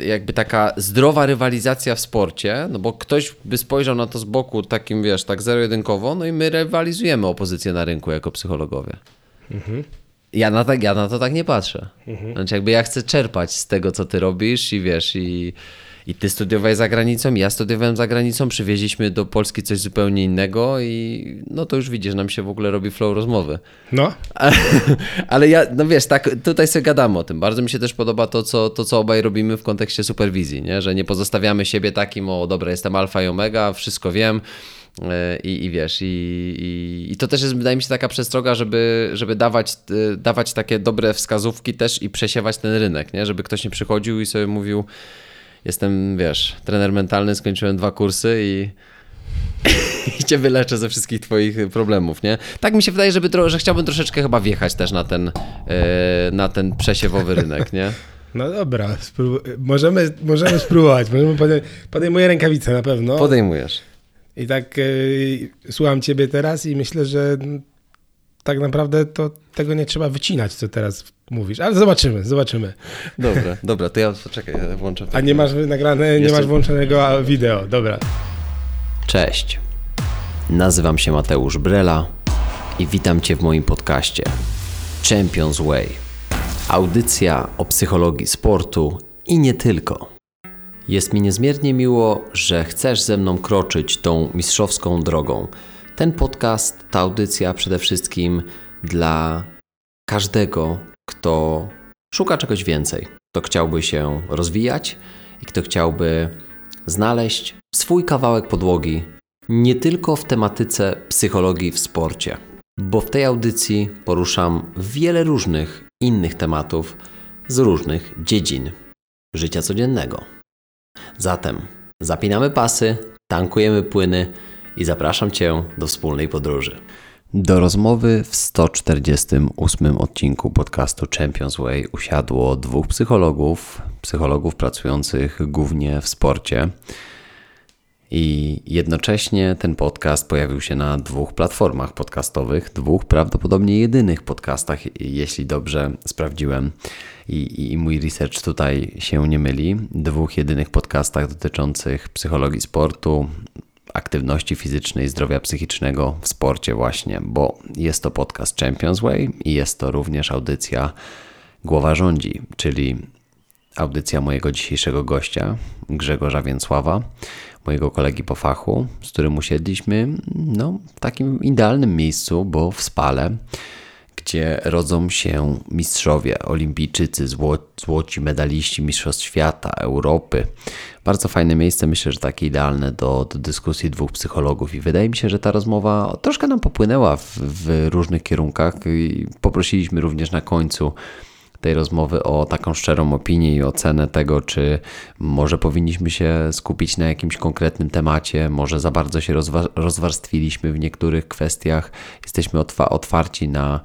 jakby taka zdrowa rywalizacja w sporcie, no bo ktoś by spojrzał na to z boku takim, wiesz, tak zero-jedynkowo, no i my rywalizujemy o pozycję na rynku jako psychologowie. Mhm. Ja, na tak, ja na to tak nie patrzę. Mhm. Znaczy jakby ja chcę czerpać z tego, co ty robisz i wiesz, i i ty studiowałeś za granicą, ja studiowałem za granicą, przywieźliśmy do Polski coś zupełnie innego i no to już widzisz, nam się w ogóle robi flow rozmowy. No. Ale ja, no wiesz, tak, tutaj sobie gadamy o tym. Bardzo mi się też podoba to, co, to, co obaj robimy w kontekście superwizji, nie? że nie pozostawiamy siebie takim, o dobra, jestem alfa i omega, wszystko wiem. E, I, I wiesz, i, i, i, to też jest, wydaje mi się, taka przestroga, żeby, żeby dawać, e, dawać takie dobre wskazówki też i przesiewać ten rynek, nie? żeby ktoś nie przychodził i sobie mówił, jestem, wiesz, trener mentalny, skończyłem dwa kursy i, i cię wyleczę ze wszystkich twoich problemów, nie? Tak mi się wydaje, żeby że chciałbym troszeczkę chyba wjechać też na ten, yy, na ten przesiewowy rynek, nie? No dobra, możemy, możemy spróbować. Możemy podej podejmuję rękawice na pewno. Podejmujesz. I tak yy, słucham ciebie teraz i myślę, że tak naprawdę to tego nie trzeba wycinać, co teraz mówisz, ale zobaczymy, zobaczymy. Dobra, dobra, to ja czekaj, ja włączę. A nie masz nagrane, nie masz włączonego wideo, dobra. Cześć. Nazywam się Mateusz Brela i witam Cię w moim podcaście Champions Way. Audycja o psychologii sportu i nie tylko. Jest mi niezmiernie miło, że chcesz ze mną kroczyć tą mistrzowską drogą. Ten podcast, ta audycja przede wszystkim dla każdego, kto szuka czegoś więcej, kto chciałby się rozwijać i kto chciałby znaleźć swój kawałek podłogi nie tylko w tematyce psychologii w sporcie, bo w tej audycji poruszam wiele różnych innych tematów z różnych dziedzin życia codziennego. Zatem zapinamy pasy, tankujemy płyny i zapraszam Cię do wspólnej podróży. Do rozmowy w 148 odcinku podcastu Champions Way usiadło dwóch psychologów, psychologów pracujących głównie w sporcie. I jednocześnie ten podcast pojawił się na dwóch platformach podcastowych, dwóch prawdopodobnie jedynych podcastach, jeśli dobrze sprawdziłem i, i mój research tutaj się nie myli, dwóch jedynych podcastach dotyczących psychologii sportu, aktywności fizycznej, zdrowia psychicznego w sporcie właśnie, bo jest to podcast Champions Way i jest to również audycja Głowa Rządzi, czyli audycja mojego dzisiejszego gościa, Grzegorza Więcława, mojego kolegi po fachu, z którym usiedliśmy no, w takim idealnym miejscu, bo w Spale, gdzie rodzą się mistrzowie, olimpijczycy, zło, złoci medaliści Mistrzostw Świata, Europy. Bardzo fajne miejsce, myślę, że takie idealne do, do dyskusji dwóch psychologów i wydaje mi się, że ta rozmowa troszkę nam popłynęła w, w różnych kierunkach i poprosiliśmy również na końcu tej rozmowy o taką szczerą opinię i ocenę tego, czy może powinniśmy się skupić na jakimś konkretnym temacie, może za bardzo się rozwa rozwarstwiliśmy w niektórych kwestiach, jesteśmy otwarci na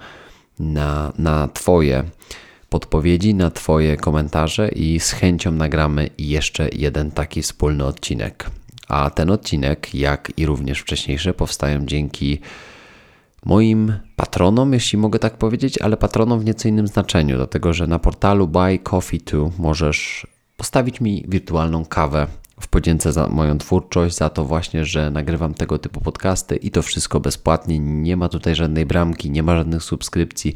na, na Twoje podpowiedzi, na Twoje komentarze i z chęcią nagramy jeszcze jeden taki wspólny odcinek. A ten odcinek, jak i również wcześniejsze, powstają dzięki moim patronom, jeśli mogę tak powiedzieć, ale patronom w nieco innym znaczeniu, dlatego że na portalu Buy Coffee 2 możesz postawić mi wirtualną kawę w podzięce za moją twórczość, za to właśnie, że nagrywam tego typu podcasty i to wszystko bezpłatnie. Nie ma tutaj żadnej bramki, nie ma żadnych subskrypcji,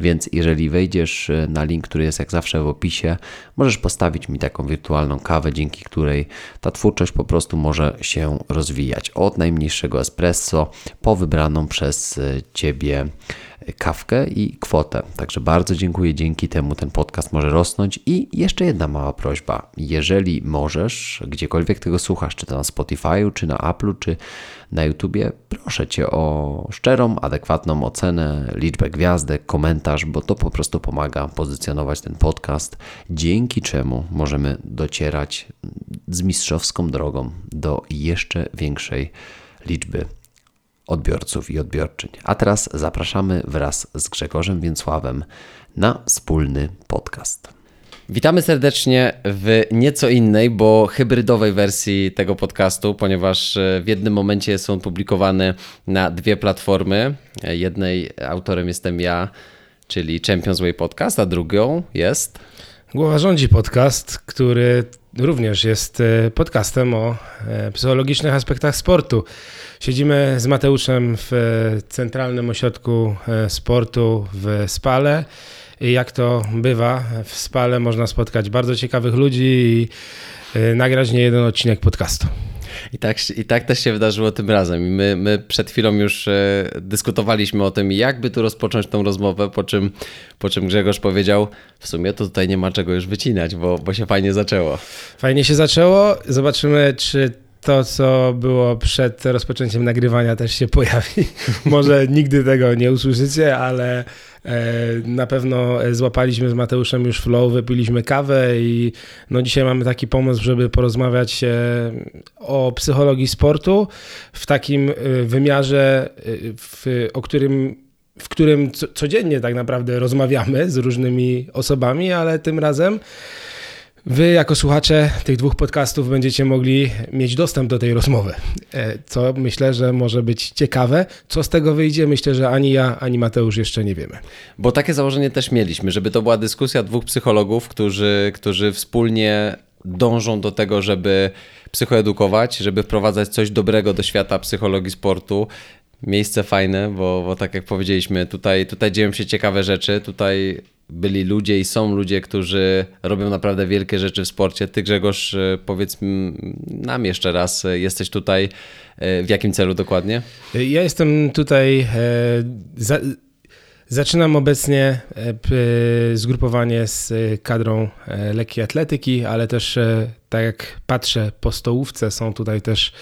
więc jeżeli wejdziesz e, na link, który jest jak zawsze w opisie, możesz postawić mi taką wirtualną kawę, dzięki której ta twórczość po prostu może się rozwijać. Od najmniejszego espresso po wybraną przez e, Ciebie kawkę i kwotę. Także bardzo dziękuję, dzięki temu ten podcast może rosnąć. I jeszcze jedna mała prośba. Jeżeli możesz, gdziekolwiek tego słuchasz, czy to na Spotify'u, czy na Apple'u, czy na YouTubie, proszę Cię o szczerą, adekwatną ocenę, liczbę gwiazdek, komentarz, bo to po prostu pomaga pozycjonować ten podcast, dzięki czemu możemy docierać z mistrzowską drogą do jeszcze większej liczby odbiorców i odbiorczyń. A teraz zapraszamy wraz z Grzegorzem Więcławem na wspólny podcast. Witamy serdecznie w nieco innej, bo hybrydowej wersji tego podcastu, ponieważ e, w jednym momencie są publikowane na dwie platformy. Jednej autorem jestem ja, czyli Champions Way Podcast, a drugą jest Głowa Rządzi podcast, który również jest e, podcastem o e, psychologicznych aspektach sportu. Siedzimy z Mateuszem w e, Centralnym Ośrodku Sportu w Spale. I jak to bywa, w Spale można spotkać bardzo ciekawych ludzi i nagrać nie jeden odcinek podcastu. I tak, I tak też się wydarzyło tym razem. I my, my przed chwilą już e, dyskutowaliśmy o tym, jakby tu rozpocząć tą rozmowę, po czym, po czym Grzegorz powiedział, w sumie to tutaj nie ma czego już wycinać, bo, bo się fajnie zaczęło. Fajnie się zaczęło. Zobaczymy, czy to, co było przed rozpoczęciem nagrywania, też się pojawi. Może nigdy tego nie usłyszycie, ale e, na pewno złapaliśmy z Mateuszem już flow, wypiliśmy kawę i no dzisiaj mamy taki pomysł, żeby porozmawiać e, o psychologii sportu w takim e, wymiarze, w, o którym w którym codziennie tak naprawdę rozmawiamy z różnymi osobami, ale tym razem Wy, jako słuchacze tych dwóch podcastów, będziecie mogli mieć dostęp do tej rozmowy, e, co myślę, że może być ciekawe. Co z tego wyjdzie, myślę, że ani ja, ani Mateusz jeszcze nie wiemy. Bo takie założenie też mieliśmy, żeby to była dyskusja dwóch psychologów, którzy, którzy wspólnie dążą do tego, żeby psychoedukować, żeby wprowadzać coś dobrego do świata psychologii sportu. Miejsce fajne, bo, bo tak jak powiedzieliśmy, tutaj, tutaj dzieją się ciekawe rzeczy, tutaj byli ludzie i są ludzie, którzy robią naprawdę wielkie rzeczy w sporcie. Ty Grzegorz, e, powiedz nam jeszcze raz, e, jesteś tutaj e, w jakim celu dokładnie? Ja jestem tutaj za Zaczynam obecnie e, zgrupowanie z kadrą e, lekkiej atletyki, ale też e, tak jak patrzę po stołówce, są tutaj też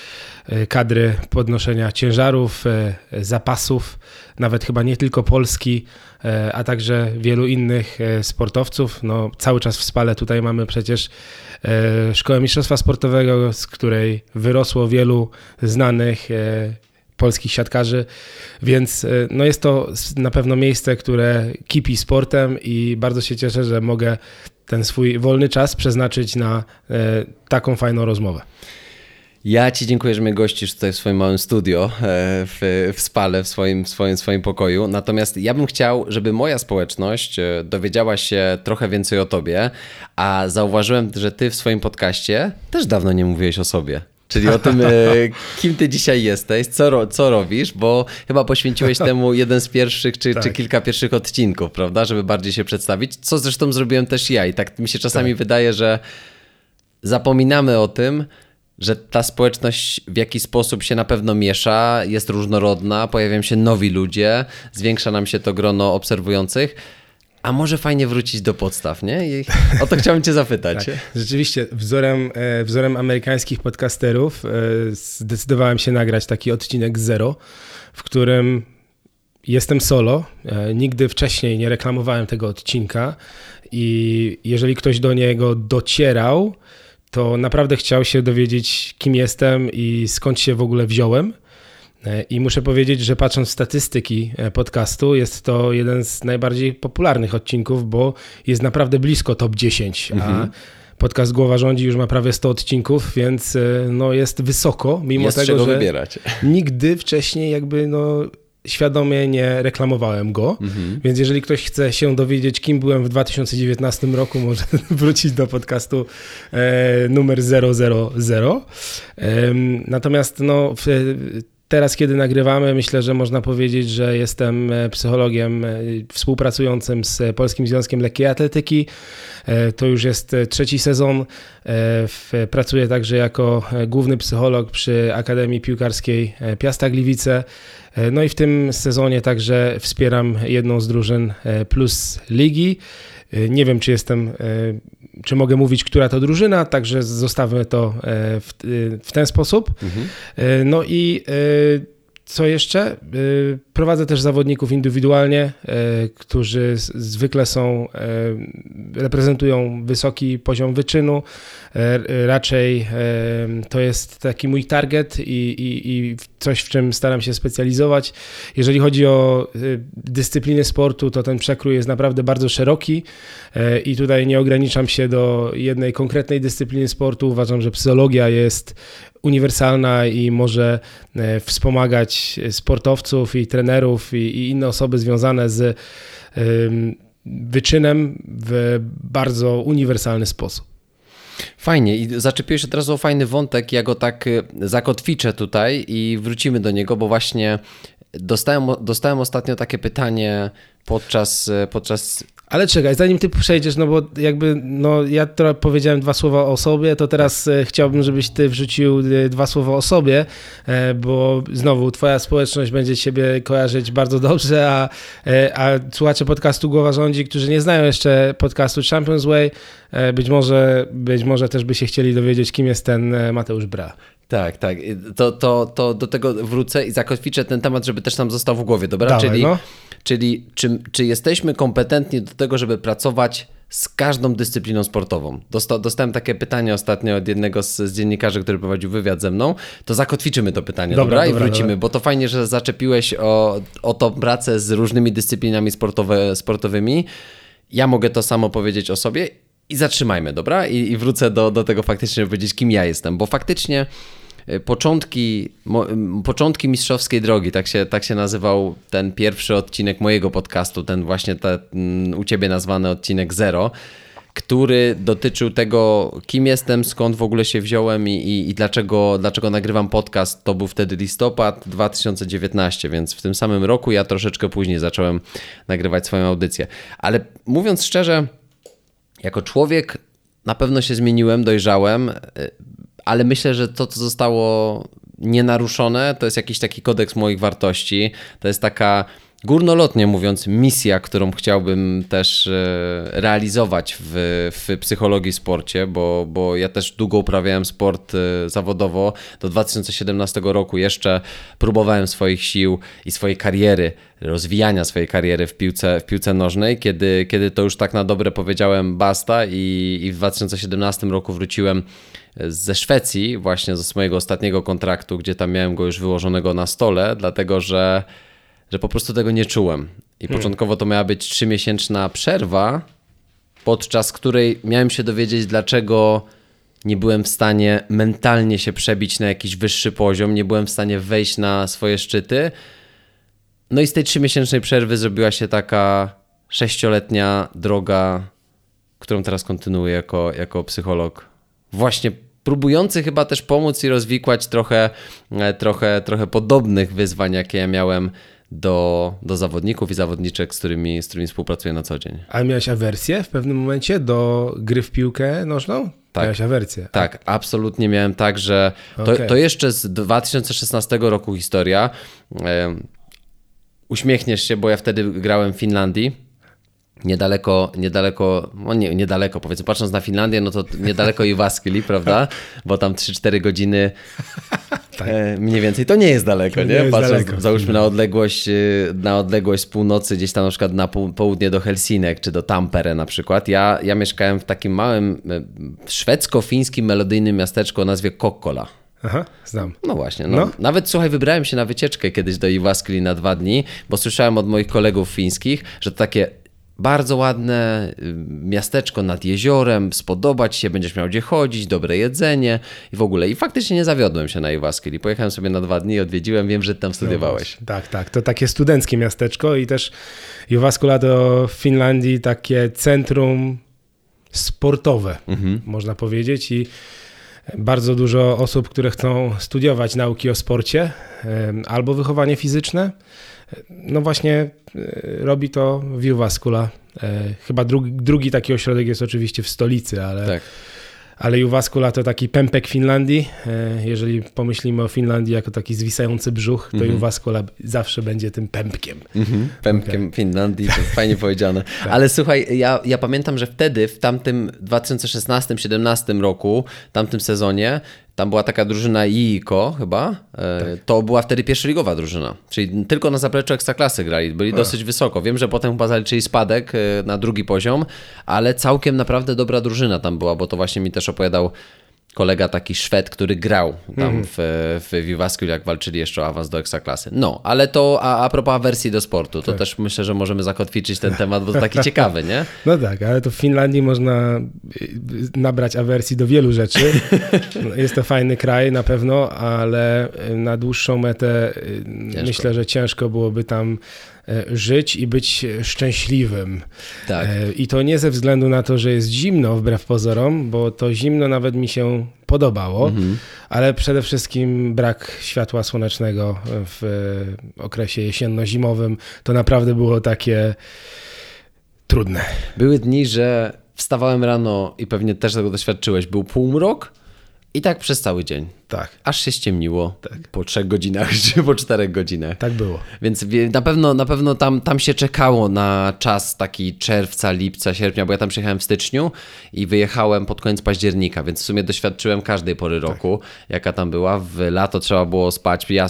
kadry podnoszenia ciężarów, zapasów, nawet chyba nie tylko Polski, a także wielu innych sportowców. No, cały czas w Spale tutaj mamy przecież Szkołę Mistrzostwa Sportowego, z której wyrosło wielu znanych polskich siatkarzy, więc e, no jest to na pewno miejsce, które kipi sportem i bardzo się cieszę, że mogę ten swój wolny czas przeznaczyć na e, taką fajną rozmowę. Ja Ci dziękuję, że mnie gościsz tutaj w swoim małym studio e, w, w Spale, w swoim, swoim, swoim pokoju. Natomiast ja bym chciał, żeby moja społeczność dowiedziała się trochę więcej o Tobie, a zauważyłem, że Ty w swoim podcaście też dawno nie mówiłeś o sobie. Czyli o tym, e, kim ty dzisiaj jesteś, co, co robisz, bo chyba poświęciłeś temu jeden z pierwszych, czy, tak. czy kilka pierwszych odcinków, prawda, żeby bardziej się przedstawić, co zresztą zrobiłem też ja i tak mi się czasami tak. wydaje, że zapominamy o tym, że ta społeczność w jakiś sposób się na pewno miesza, jest różnorodna, pojawiają się nowi ludzie, zwiększa nam się to grono obserwujących, a może fajnie wrócić do podstaw, nie? I o to chciałem cię zapytać. tak. Rzeczywiście, wzorem, e, wzorem amerykańskich podcasterów e, zdecydowałem się nagrać taki odcinek Zero, w którym jestem solo. E, nigdy wcześniej nie reklamowałem tego odcinka i jeżeli ktoś do niego docierał, to naprawdę chciał się dowiedzieć, kim jestem i skąd się w ogóle wziąłem. E, I muszę powiedzieć, że patrząc w statystyki e, podcastu, jest to jeden z najbardziej popularnych odcinków, bo jest naprawdę blisko top 10. Mhm. A podcast Głowa Rządzi już ma prawie 100 odcinków, więc e, no, jest wysoko, mimo jest tego, że wybierać. nigdy wcześniej jakby no, świadomie nie reklamowałem go, mhm. więc jeżeli ktoś chce się dowiedzieć, kim byłem w 2019 roku, może wrócić do podcastu e, numer 000. E, natomiast no, w, Teraz, kiedy nagrywamy, myślę, że można powiedzieć, że jestem e, psychologiem e, współpracującym z Polskim Związkiem Lekkiej Atletyki. E, to już jest trzeci sezon. Pracuję także jako główny psycholog przy Akademii Piłkarskiej Piasta Gliwice. No i w tym sezonie także wspieram jedną z drużyn Plus Ligi. Nie wiem, czy jestem czy mogę mówić, która to drużyna, także zostawmy to e, w, w ten sposób. Mhm. E, no i e, co jeszcze? Prowadzę też zawodników indywidualnie, którzy zwykle są, reprezentują wysoki poziom wyczynu. Raczej to jest taki mój target i, i, i coś, w czym staram się specjalizować. Jeżeli chodzi o dyscypliny sportu, to ten przekrój jest naprawdę bardzo szeroki i tutaj nie ograniczam się do jednej konkretnej dyscypliny sportu. Uważam, że psychologia jest uniwersalna i może e, wspomagać sportowców i trenerów i, i inne osoby związane z wyczynem w bardzo uniwersalny sposób. Fajnie i zaczepiłeś od razu o fajny wątek, ja go tak y, zakotwiczę tutaj i wrócimy do niego, bo właśnie dostałem, dostałem ostatnio takie pytanie podczas, podczas ale czekaj, zanim ty przejdziesz, no bo jakby, no ja trochę powiedziałem dwa słowa o sobie, to teraz e, chciałbym, żebyś ty wrzucił e, dwa słowa o sobie, e, bo znowu twoja społeczność będzie ciebie kojarzyć bardzo dobrze, a, a słuchacze podcastu Głowa Rządzi, którzy nie znają jeszcze podcastu Champions Way, być może, być może też by się chcieli dowiedzieć, kim jest ten Mateusz Bra. Tak, tak. To, to, to do tego wrócę i zakotwiczę ten temat, żeby też nam został w głowie, dobra? Dawaj, Czyli no. Czyli czy, czy jesteśmy kompetentni do tego, żeby pracować z każdą dyscypliną sportową? Dosta, dostałem takie pytanie ostatnio od jednego z, z, dziennikarzy, który prowadził wywiad ze mną. To zakotwiczymy to pytanie, dobra? dobra? I wrócimy, dobra. bo to fajnie, że zaczepiłeś o, o tą pracę z różnymi dyscyplinami sportowe, sportowymi. Ja mogę to samo powiedzieć o sobie i zatrzymajmy, dobra? I, i wrócę do, do tego faktycznie, powiedzieć, kim ja jestem, bo faktycznie początki, mo, początki mistrzowskiej drogi, tak się, tak się nazywał ten pierwszy odcinek mojego podcastu, ten właśnie te, u ciebie nazwany odcinek Zero, który dotyczył tego, kim jestem, skąd w ogóle się wziąłem i, i, i, dlaczego, dlaczego nagrywam podcast. To był wtedy listopad 2019, więc w tym samym roku ja troszeczkę później zacząłem nagrywać swoją audycję. Ale mówiąc szczerze, jako człowiek na pewno się zmieniłem, dojrzałem. Ale myślę, że to, co zostało nienaruszone, to jest jakiś taki kodeks moich wartości. To jest taka górnolotnie mówiąc, misja, którą chciałbym też e, realizować w, w psychologii sporcie, bo, bo ja też długo uprawiałem sport e, zawodowo. Do 2017 roku jeszcze próbowałem swoich sił i swojej kariery, rozwijania swojej kariery w piłce, w piłce nożnej, kiedy, kiedy to już tak na dobre powiedziałem basta i, i w 2017 roku wróciłem ze Szwecji, właśnie ze mojego ostatniego kontraktu, gdzie tam miałem go już wyłożonego na stole, dlatego że, że po prostu tego nie czułem. I hmm. początkowo to miała być trzymiesięczna przerwa, podczas której miałem się dowiedzieć, dlaczego nie byłem w stanie mentalnie się przebić na jakiś wyższy poziom, nie byłem w stanie wejść na swoje szczyty. No i z tej trzymiesięcznej przerwy zrobiła się taka sześcioletnia droga, którą teraz kontynuuję jako, jako psycholog. Właśnie próbujący chyba też pomóc i rozwikłać trochę, e, trochę, trochę podobnych wyzwań, jakie ja miałem do, do zawodników i zawodniczek, z którymi, z którymi współpracuję na co dzień. A miałeś awersję w pewnym momencie do gry w piłkę nożną? Tak. Miałeś awersję. Tak, absolutnie miałem tak, że to, okay. to jeszcze z 2016 roku historia. E, uśmiechniesz się, bo ja wtedy grałem w Finlandii niedaleko, niedaleko, no nie, niedaleko, powiedzmy, patrząc na Finlandię, no to niedaleko Iwaskili, prawda? Bo tam 3-4 godziny tak. e, mniej więcej. To nie jest daleko, nie? nie? Patrząc, daleko. załóżmy na odległość, e, na odległość z północy, gdzieś tam na przykład na południe do Helsinek, czy do Tampere na przykład. Ja, ja mieszkałem w takim małym e, szwedzko-fińskim melodyjnym miasteczku o nazwie Kokkola. Aha, znam. No właśnie. No. no. Nawet słuchaj, wybrałem się na wycieczkę kiedyś do Iwaskili na dwa dni, bo słyszałem od moich kolegów fińskich, że to takie bardzo ładne y, miasteczko nad jeziorem, spodobać się, będziesz miał gdzie chodzić, dobre jedzenie i w ogóle. I faktycznie nie zawiodłem się na Iwaskili. Pojechałem sobie na dwa dni, odwiedziłem, wiem, że tam studiowałeś. No, tak, tak. To takie studenckie miasteczko i też Iwaskula to w Finlandii takie centrum sportowe, mhm. można powiedzieć i bardzo dużo osób, które chcą studiować nauki o sporcie albo wychowanie fizyczne, no właśnie e, robi to Viewvaskula. E, chyba drugi, drugi taki ośrodek jest oczywiście w stolicy, ale tak ale Juwaskula to taki pępek Finlandii. E, jeżeli pomyślimy o Finlandii jako taki zwisający brzuch, to mm -hmm. Juwaskula zawsze będzie tym pępkiem. Mm -hmm. Pępkiem. Finlandii, to fajnie powiedziane. tak. Ale słuchaj, ja, ja pamiętam, że wtedy, w tamtym 2016-17 roku, tamtym sezonie, tam była taka drużyna IIKO chyba. E, tak. To była wtedy pierwszoligowa drużyna. Czyli tylko na zapleczu ekstraklasy grali. Byli A. dosyć wysoko. Wiem, że potem chyba zaliczyli spadek e, na drugi poziom, ale całkiem naprawdę dobra drużyna tam była, bo to właśnie mi też opowiadał kolega taki Szwed, który grał tam mm. w, w jak walczyli jeszcze o awans do Ekstraklasy. No, ale to a, a propos awersji do sportu, to tak. też myślę, że możemy zakotwiczyć ten temat, bo to taki ciekawy, nie? No tak, ale to w Finlandii można y, nabrać awersji do wielu rzeczy. Jest to fajny kraj na pewno, ale na dłuższą metę y, ciężko. myślę, że ciężko byłoby tam żyć i być szczęśliwym. Tak. E, I to nie ze względu na to, że jest zimno, wbrew pozorom, bo to zimno nawet mi się podobało, Mhm. ale przede wszystkim brak światła słonecznego w e, okresie jesienno-zimowym to naprawdę było takie trudne. Były dni, że wstawałem rano i pewnie też tego doświadczyłeś. Był półmrok i tak przez cały dzień. Tak, Aż się ściemniło po trzech godzinach czy po czterech godzinach. tak było. Więc na pewno, na pewno tam, tam się czekało na czas taki czerwca, lipca, sierpnia, bo ja tam przyjechałem w styczniu i wyjechałem pod koniec października, więc w sumie doświadczyłem każdej pory roku, jaka tam była. W lato trzeba było spać. Ja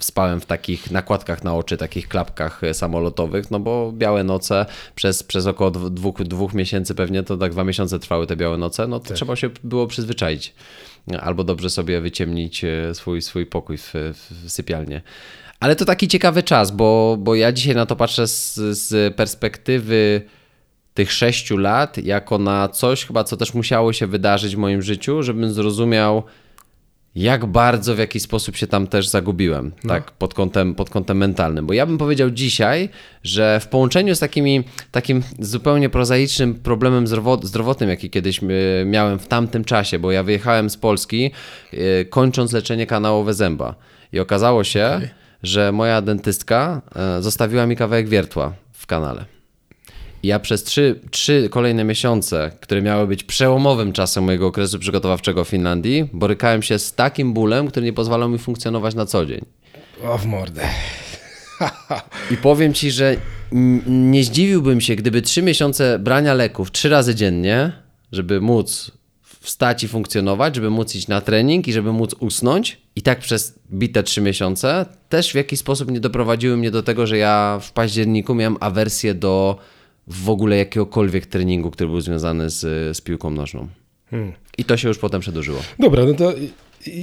spałem w takich nakładkach na oczy, takich klapkach e, samolotowych, no bo białe noce przez, przez około dw- dwóch, dwóch miesięcy pewnie, to tak dwa miesiące trwały te białe noce, no to trzeba się było przyzwyczaić. Albo dobrze sobie wyciemnić e, swój, swój pokój w, w sypialnie. Ale to taki ciekawy czas, bo, bo ja dzisiaj na to patrzę z, z perspektywy tych sześciu lat, jako na coś chyba, co też musiało się wydarzyć w moim życiu, żebym zrozumiał, jak bardzo w jakiś sposób się tam też zagubiłem, tak, pod kątem, pod kątem mentalnym. Bo ja bym powiedział dzisiaj, że w połączeniu z takimi, takim zupełnie prozaicznym problemem zdrowo- zdrowotnym, jaki kiedyś y, miałem w tamtym czasie, bo ja wyjechałem z Polski, y, kończąc leczenie kanałowe zęba. I okazało się, że moja dentystka y, zostawiła mi kawałek wiertła w kanale. Ja przez trzy, trzy kolejne miesiące, które miały być przełomowym czasem mojego okresu przygotowawczego w Finlandii, borykałem się z takim bólem, który nie pozwalał mi funkcjonować na co dzień. O w mordę. I powiem ci, że nie zdziwiłbym się, gdyby trzy miesiące brania leków trzy razy dziennie, żeby móc wstać i funkcjonować, żeby móc iść na trening i żeby móc usnąć. I tak przez bite trzy miesiące też w jakiś sposób nie doprowadziły mnie do tego, że ja w październiku miałem awersję do w ogóle jakiegokolwiek treningu, który był związany z, z piłką nożną. I to się już potem przedłużyło. Dobra, no to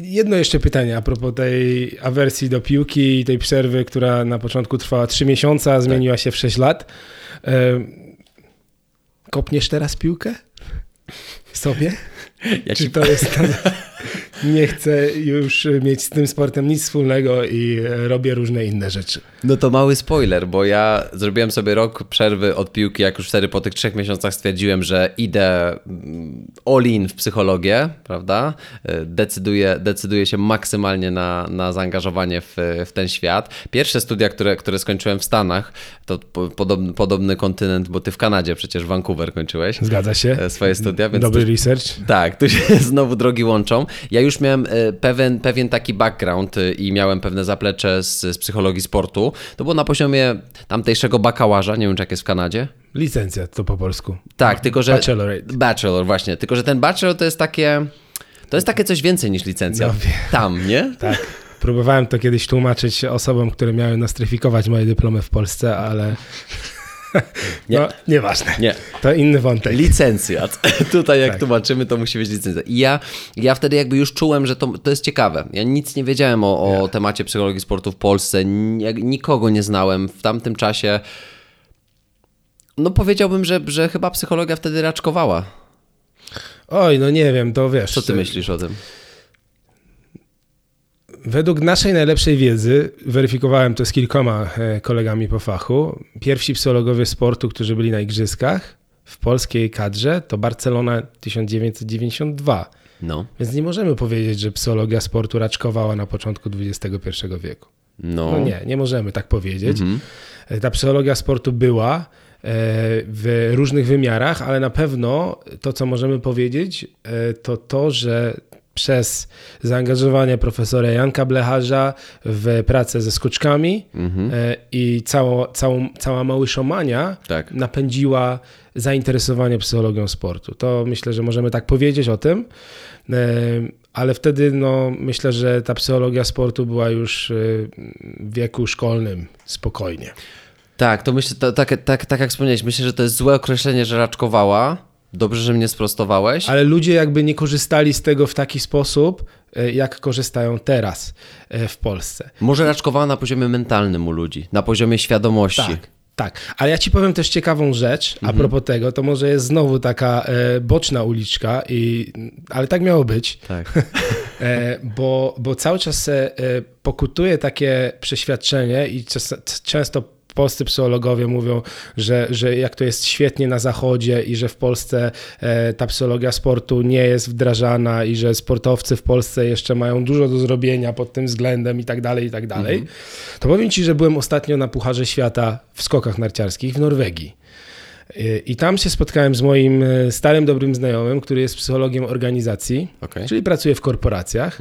jedno jeszcze pytanie a propos tej awersji do piłki i tej przerwy, która na początku trwała 3 miesiące, a zmieniła się w 6 lat. Kopniesz teraz piłkę? Sobie? Ja Czy ci to jest... Nie chcę już mieć z tym sportem nic wspólnego i robię różne inne rzeczy. No to mały spoiler, bo ja zrobiłem sobie rok przerwy od piłki, jak już wtedy po tych trzech miesiącach stwierdziłem, że idę mm, all in w psychologię, prawda? E, Decyduję, decyduję się maksymalnie na, na zaangażowanie w, w ten świat. Pierwsze studia, które, które skończyłem w Stanach, to po- podobny, podobny kontynent, bo ty w Kanadzie przecież Vancouver kończyłeś Zgadza się? e, swoje studia, Dobry tu- research. tak, tu się znowu drogi łączą. Ja już miałem e, pewien, pewien taki background e, i miałem pewne zaplecze z, z psychologii sportu. To było na poziomie tamtejszego bakałaża, nie wiem czy jak jest w Kanadzie. Licencja to po polsku. Tak, tylko że... Bachelorate. Bachelor, właśnie. Tylko, że ten bachelor to jest takie... To jest takie coś więcej niż licencja. No. Tam, nie? Tak. Próbowałem to kiedyś tłumaczyć osobom, które miały nostryfikować moje dyplomy w Polsce, ale. Nie. No, nieważne. Nie. To inny wątek. Licencjat. Tutaj jak Tak. tłumaczymy, to musi być licencja. I ja, ja wtedy jakby już czułem, że to, to jest ciekawe. Ja nic nie wiedziałem o, o temacie psychologii sportu w Polsce. Nikogo nie znałem. W tamtym czasie no powiedziałbym, że, że chyba psychologia wtedy raczkowała. Oj, no nie wiem, to wiesz. Co ty myślisz o tym? Według naszej najlepszej wiedzy, weryfikowałem to z kilkoma e, kolegami po fachu, pierwsi psychologowie sportu, którzy byli na igrzyskach w polskiej kadrze, to Barcelona 1992. No. Więc nie możemy powiedzieć, że psychologia sportu raczkowała na początku XXI wieku. No. No nie, nie możemy tak powiedzieć. Mhm. E, Ta psychologia sportu była e, w różnych wymiarach, ale na pewno to, co możemy powiedzieć, to to, że przez zaangażowanie profesora Janka Blecharza w pracę ze skoczkami e, i całą, całą, cała małyszomania Tak. napędziła zainteresowanie psychologią sportu. To myślę, że możemy tak powiedzieć o tym, e, ale wtedy no, myślę, że ta psychologia sportu była już e, w wieku szkolnym spokojnie. Tak, to myślę, to, tak, tak, tak jak wspomniałeś, myślę, że to jest złe określenie, że raczkowała. Dobrze, że mnie sprostowałeś. Ale ludzie jakby nie korzystali z tego w taki sposób, e, jak korzystają teraz e, w Polsce. Może raczkowała na poziomie mentalnym u ludzi, na poziomie świadomości. Tak, tak. Ale ja ci powiem też ciekawą rzecz a propos tego, to może jest znowu taka e, boczna uliczka, i, ale tak miało być. Tak. E, bo, bo cały czas e, pokutuje takie przeświadczenie i czas, często polscy psychologowie mówią, że, że jak to jest świetnie na zachodzie i że w Polsce e, ta psychologia sportu nie jest wdrażana i że sportowcy w Polsce jeszcze mają dużo do zrobienia pod tym względem i tak dalej, i tak dalej, to powiem Ci, że byłem ostatnio na Pucharze Świata w skokach narciarskich w Norwegii. I tam się spotkałem z moim y, starym, dobrym znajomym, który jest psychologiem organizacji, Okej. czyli pracuje w korporacjach.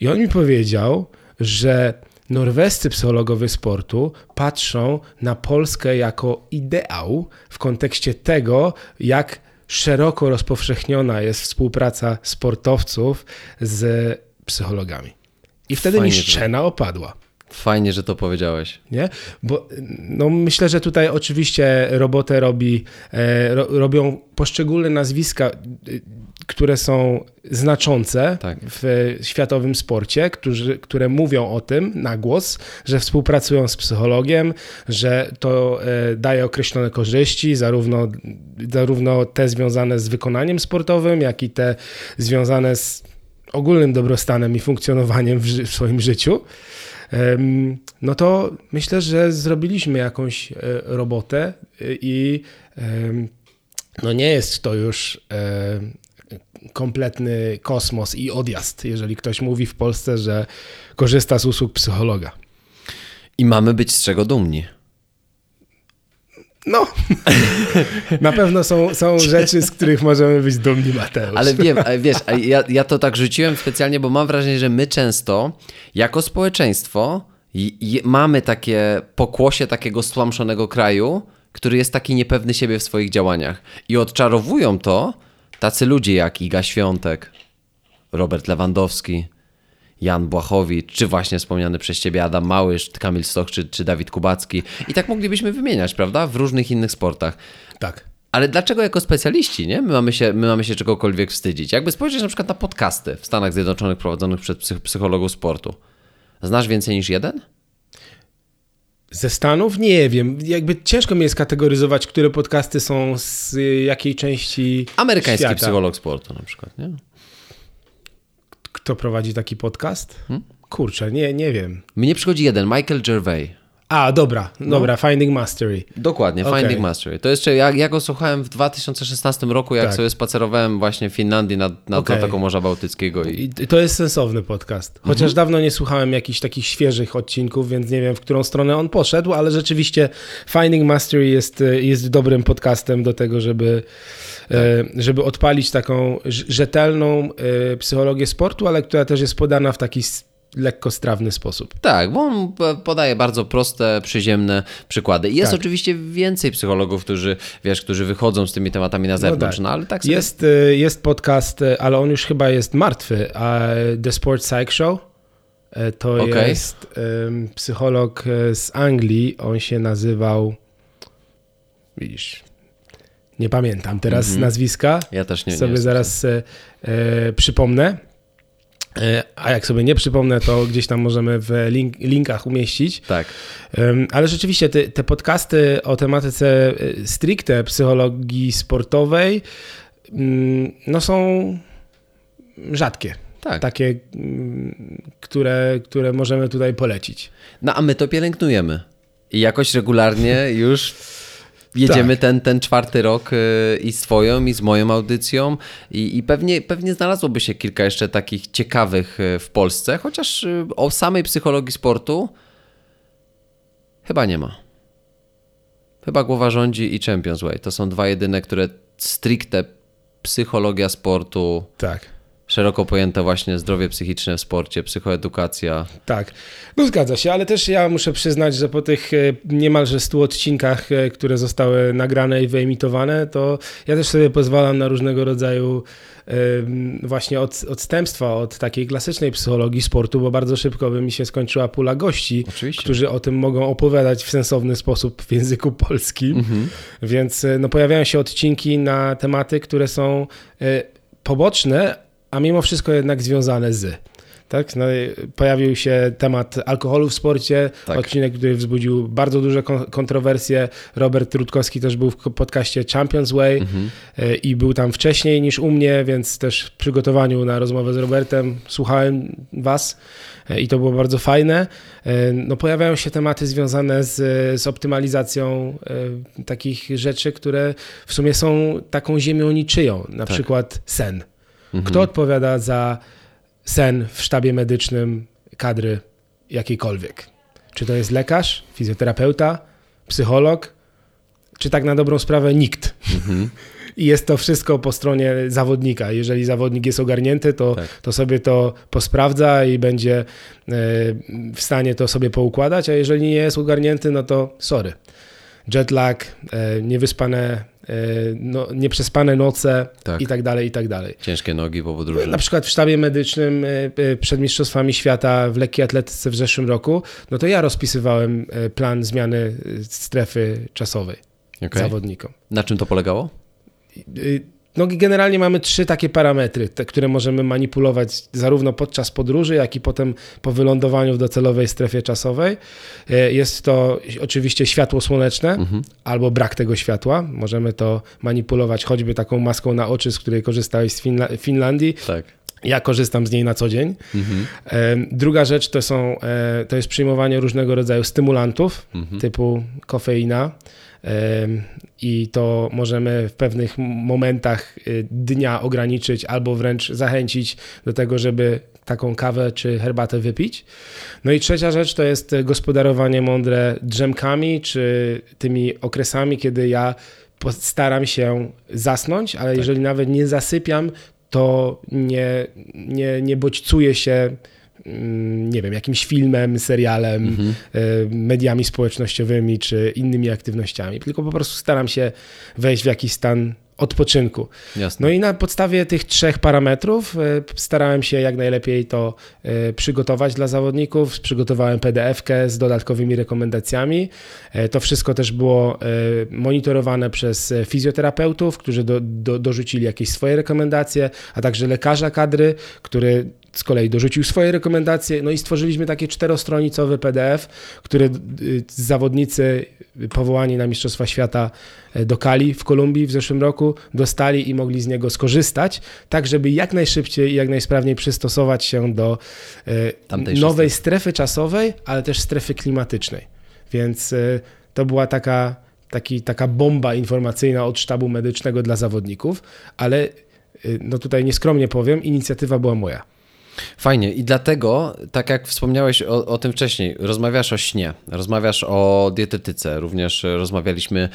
I on mi powiedział, że norwescy psychologowie sportu patrzą na Polskę jako ideał w kontekście tego, jak szeroko rozpowszechniona jest współpraca sportowców z psychologami. I wtedy Fajnie, że- szczena opadła. Fajnie, że to powiedziałeś. Nie? Bo no, myślę, że tutaj oczywiście robotę robi, e, ro, robią poszczególne nazwiska, y, które są znaczące Tak. w światowym sporcie, którzy, które mówią o tym na głos, że współpracują z psychologiem, że to e, daje określone korzyści, zarówno, zarówno te związane z wykonaniem sportowym, jak i te związane z ogólnym dobrostanem i funkcjonowaniem w, w swoim życiu. No to myślę, że zrobiliśmy jakąś e, robotę y, i no nie jest to już e, kompletny kosmos i odjazd, jeżeli ktoś mówi w Polsce, że korzysta z usług psychologa. I mamy być z czego dumni. No, na pewno są, są rzeczy, z których możemy być dumni, Mateusz. Ale wiem, wiesz, a ja, ja to tak rzuciłem specjalnie, bo mam wrażenie, że my często jako społeczeństwo i, i mamy takie pokłosie takiego stłamszonego kraju, który jest taki niepewny siebie w swoich działaniach. I odczarowują to tacy ludzie jak Iga Świątek, Robert Lewandowski, Jan Błachowicz, czy właśnie wspomniany przez ciebie Adam Małysz, Kamil Stoch, czy, czy Dawid Kubacki. I tak moglibyśmy wymieniać, prawda? W różnych innych sportach. Tak. Ale dlaczego jako specjaliści, nie? My mamy, się, my mamy się czegokolwiek wstydzić. Jakby spojrzeć na przykład na podcasty w Stanach Zjednoczonych prowadzonych przez psych psychologów sportu. Znasz więcej niż jeden? Ze Stanów? Nie wiem. Jakby ciężko mi jest kategoryzować, które podcasty są z jakiej części Amerykański świata. psycholog sportu na przykład, nie? Kto prowadzi taki podcast? Hmm? Kurczę, nie, nie wiem. Mnie przychodzi jeden, Michael Gervais. A, dobra, No. dobra, Finding Mastery. Dokładnie. Finding Mastery. To jeszcze, ja, ja go słuchałem w 2016 roku, jak Tak. sobie spacerowałem właśnie w Finlandii nad, nad. Zatoką Morza Bałtyckiego. I... I to jest sensowny podcast. Chociaż Mhm. dawno nie słuchałem jakichś takich świeżych odcinków, więc nie wiem, w którą stronę on poszedł, ale rzeczywiście Finding Mastery jest, y, jest dobrym podcastem do tego, żeby, Tak. e, żeby odpalić taką rz- rzetelną e, psychologię sportu, ale która też jest podana w taki s- lekko strawny sposób. Tak, bo on podaje bardzo proste, przyziemne przykłady. Jest Tak. oczywiście więcej psychologów, którzy, wiesz, którzy wychodzą z tymi tematami na zewnątrz, no, tak. ale tak sobie... Jest, y, jest podcast, y, ale on już chyba jest martwy. The Sport Psych Show. Y, To Okej. jest ym, psycholog z Anglii. On się nazywał. Widzisz. Nie pamiętam teraz Mhm. nazwiska. Ja też nie nie sobie jestem zaraz y, y, przypomnę. Y, A jak sobie nie przypomnę, to gdzieś tam możemy w link, linkach umieścić. Tak. Ale rzeczywiście te, te podcasty o tematyce y, stricte psychologii sportowej ym, no są rzadkie. Tak. Takie, ym, które, które możemy tutaj polecić. No a my to pielęgnujemy. I jakoś regularnie już jedziemy Tak. ten, ten czwarty rok y, i z twoją, i z moją audycją i, i pewnie, pewnie znalazłoby się kilka jeszcze takich ciekawych y, w Polsce, chociaż y, o samej psychologii sportu chyba nie ma. Chyba Głowa Rządzi i Champions Way. To są dwa jedyne, które stricte psychologia sportu, Tak. Szeroko pojęte właśnie zdrowie psychiczne w sporcie, psychoedukacja. Tak, no zgadza się, ale też ja muszę przyznać, że po tych e, niemalże 100 odcinkach, e, które zostały nagrane i wyemitowane, to ja też sobie pozwalam na różnego rodzaju właśnie od, odstępstwa od takiej klasycznej psychologii sportu, bo bardzo szybko by mi się skończyła pula gości, Oczywiście. którzy o tym mogą opowiadać w sensowny sposób w języku polskim. Więc e, no, pojawiają się odcinki na tematy, które są poboczne, a mimo wszystko jednak związane z. Tak? No, pojawił się temat alkoholu w sporcie, Tak. odcinek, który wzbudził bardzo duże kon- kontrowersje. Robert Rutkowski też był w podcaście Champions Way e, i był tam wcześniej niż u mnie, więc też w przygotowaniu na rozmowę z Robertem słuchałem was e, i to było bardzo fajne. E, No, pojawiają się tematy związane z, z optymalizacją takich rzeczy, które w sumie są taką ziemią niczyją, na przykład sen. Kto odpowiada za sen w sztabie medycznym kadry jakiejkolwiek? Czy to jest lekarz, fizjoterapeuta, psycholog, czy tak na dobrą sprawę nikt? I jest to wszystko po stronie zawodnika. Jeżeli zawodnik jest ogarnięty, to, Tak. to sobie to posprawdza i będzie e, w stanie to sobie poukładać, a jeżeli nie jest ogarnięty, no to sorry. Jetlag, e, niewyspane, e, no, nieprzespane noce Tak. i tak dalej, i tak dalej. Ciężkie nogi po podróży. Na przykład w sztabie medycznym e, przed Mistrzostwami Świata w lekkiej atletyce w zeszłym roku, no to ja rozpisywałem plan zmiany strefy czasowej Okej. zawodnikom. Na czym to polegało? No generalnie mamy trzy takie parametry, te, które możemy manipulować zarówno podczas podróży, jak i potem po wylądowaniu w docelowej strefie czasowej. E, Jest to oczywiście światło słoneczne albo brak tego światła. Możemy to manipulować choćby taką maską na oczy, z której korzystałeś z Finla- Finlandii. Tak. Ja korzystam z niej na co dzień. E, Druga rzecz to, są, e, to jest przyjmowanie różnego rodzaju stymulantów typu kofeina. I to możemy w pewnych momentach y, dnia ograniczyć albo wręcz zachęcić do tego, żeby taką kawę czy herbatę wypić. No i trzecia rzecz to jest gospodarowanie mądre drzemkami czy tymi okresami, kiedy ja staram się zasnąć, ale jeżeli nawet nie zasypiam, to nie, nie, nie bodźcuję się nie wiem, jakimś filmem, serialem, e, mediami społecznościowymi czy innymi aktywnościami, tylko po prostu staram się wejść w jakiś stan odpoczynku. Jasne. No i na podstawie tych trzech parametrów e, starałem się jak najlepiej to e, przygotować dla zawodników. Przygotowałem PDF-kę z dodatkowymi rekomendacjami. To wszystko też było monitorowane przez fizjoterapeutów, którzy do, do, dorzucili jakieś swoje rekomendacje, a także lekarza kadry, który z kolei dorzucił swoje rekomendacje. No i stworzyliśmy takie czterostronicowy PDF, który y, zawodnicy powołani na Mistrzostwa Świata e, do Kali w Kolumbii w zeszłym roku dostali i mogli z niego skorzystać, tak żeby jak najszybciej i jak najsprawniej przystosować się do e, nowej strefy czasowej, ale też strefy klimatycznej. Więc e, to była taka, taki, taka bomba informacyjna od sztabu medycznego dla zawodników, ale no tutaj nieskromnie powiem, inicjatywa była moja. Fajnie i dlatego, tak jak wspomniałeś o, o tym wcześniej, rozmawiasz o śnie, rozmawiasz o dietetyce, również rozmawialiśmy e,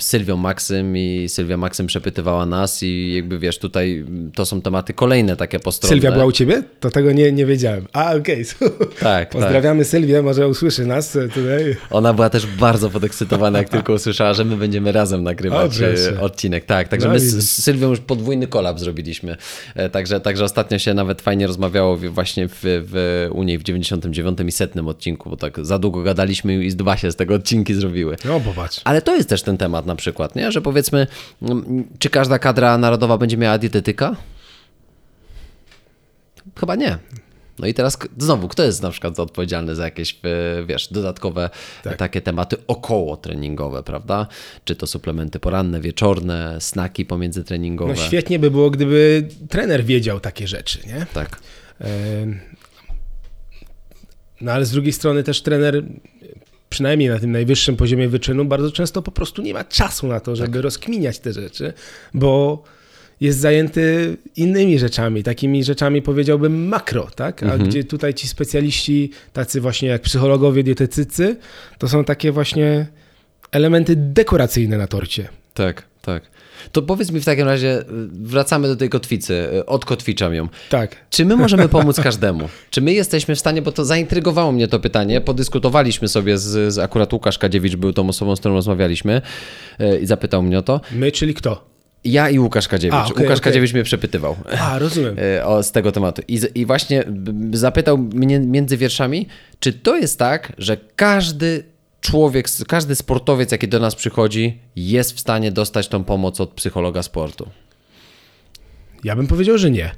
z Sylwią Maksym i Sylwia Maksym przepytywała nas i jakby wiesz, tutaj to są tematy kolejne takie postronne. Sylwia była u ciebie? To tego nie, nie wiedziałem. A, okej. Tak, Pozdrawiamy Sylwię, może usłyszy nas tutaj. Ona była też bardzo podekscytowana, jak tylko usłyszała, że my będziemy razem nagrywać e, odcinek. Tak, także No my z Sylwią już podwójny kolab zrobiliśmy. E, Także, także ostatnio się nawet fajnie rozmawiało w- właśnie w, w, u niej w 99 i setnym odcinku, bo tak za długo gadaliśmy i z dwa się z tego odcinki zrobiły. No, popatrz. Ale to jest też ten temat na przykład, nie? że powiedzmy, mm, czy każda kadra narodowa będzie miała dietetyka? Chyba nie. No i teraz znowu, kto jest na przykład odpowiedzialny za jakieś, e, wiesz, dodatkowe Tak. takie tematy około treningowe, prawda? Czy to suplementy poranne, wieczorne, snaki pomiędzytreningowe? No świetnie by było, gdyby trener wiedział takie rzeczy, nie? Tak, No ale z drugiej strony też trener, przynajmniej na tym najwyższym poziomie wyczynu, bardzo często po prostu nie ma czasu na to, żeby rozkminiać te rzeczy, bo jest zajęty innymi rzeczami, takimi rzeczami powiedziałbym makro, tak? A gdzie tutaj ci specjaliści, tacy właśnie jak psychologowie, dietetycy, to są takie właśnie elementy dekoracyjne na torcie. tak, tak. To powiedz mi w takim razie, y, wracamy do tej kotwicy, y, odkotwiczam ją. Tak. Czy my możemy pomóc każdemu? Czy my jesteśmy w stanie, bo to zaintrygowało mnie to pytanie, podyskutowaliśmy sobie z, z akurat Łukasz Kadziewicz był tą osobą, z którą rozmawialiśmy y, i zapytał mnie o to. My, czyli kto? Ja i Łukasz Kadziewicz. A, okej, Łukasz okej. Kadziewicz mnie przepytywał A, rozumiem. y, o, z tego tematu. I, I właśnie zapytał mnie między wierszami, czy to jest tak, że każdy człowiek, każdy sportowiec, jaki do nas przychodzi, jest w stanie dostać tą pomoc od psychologa sportu. Ja bym powiedział, że nie.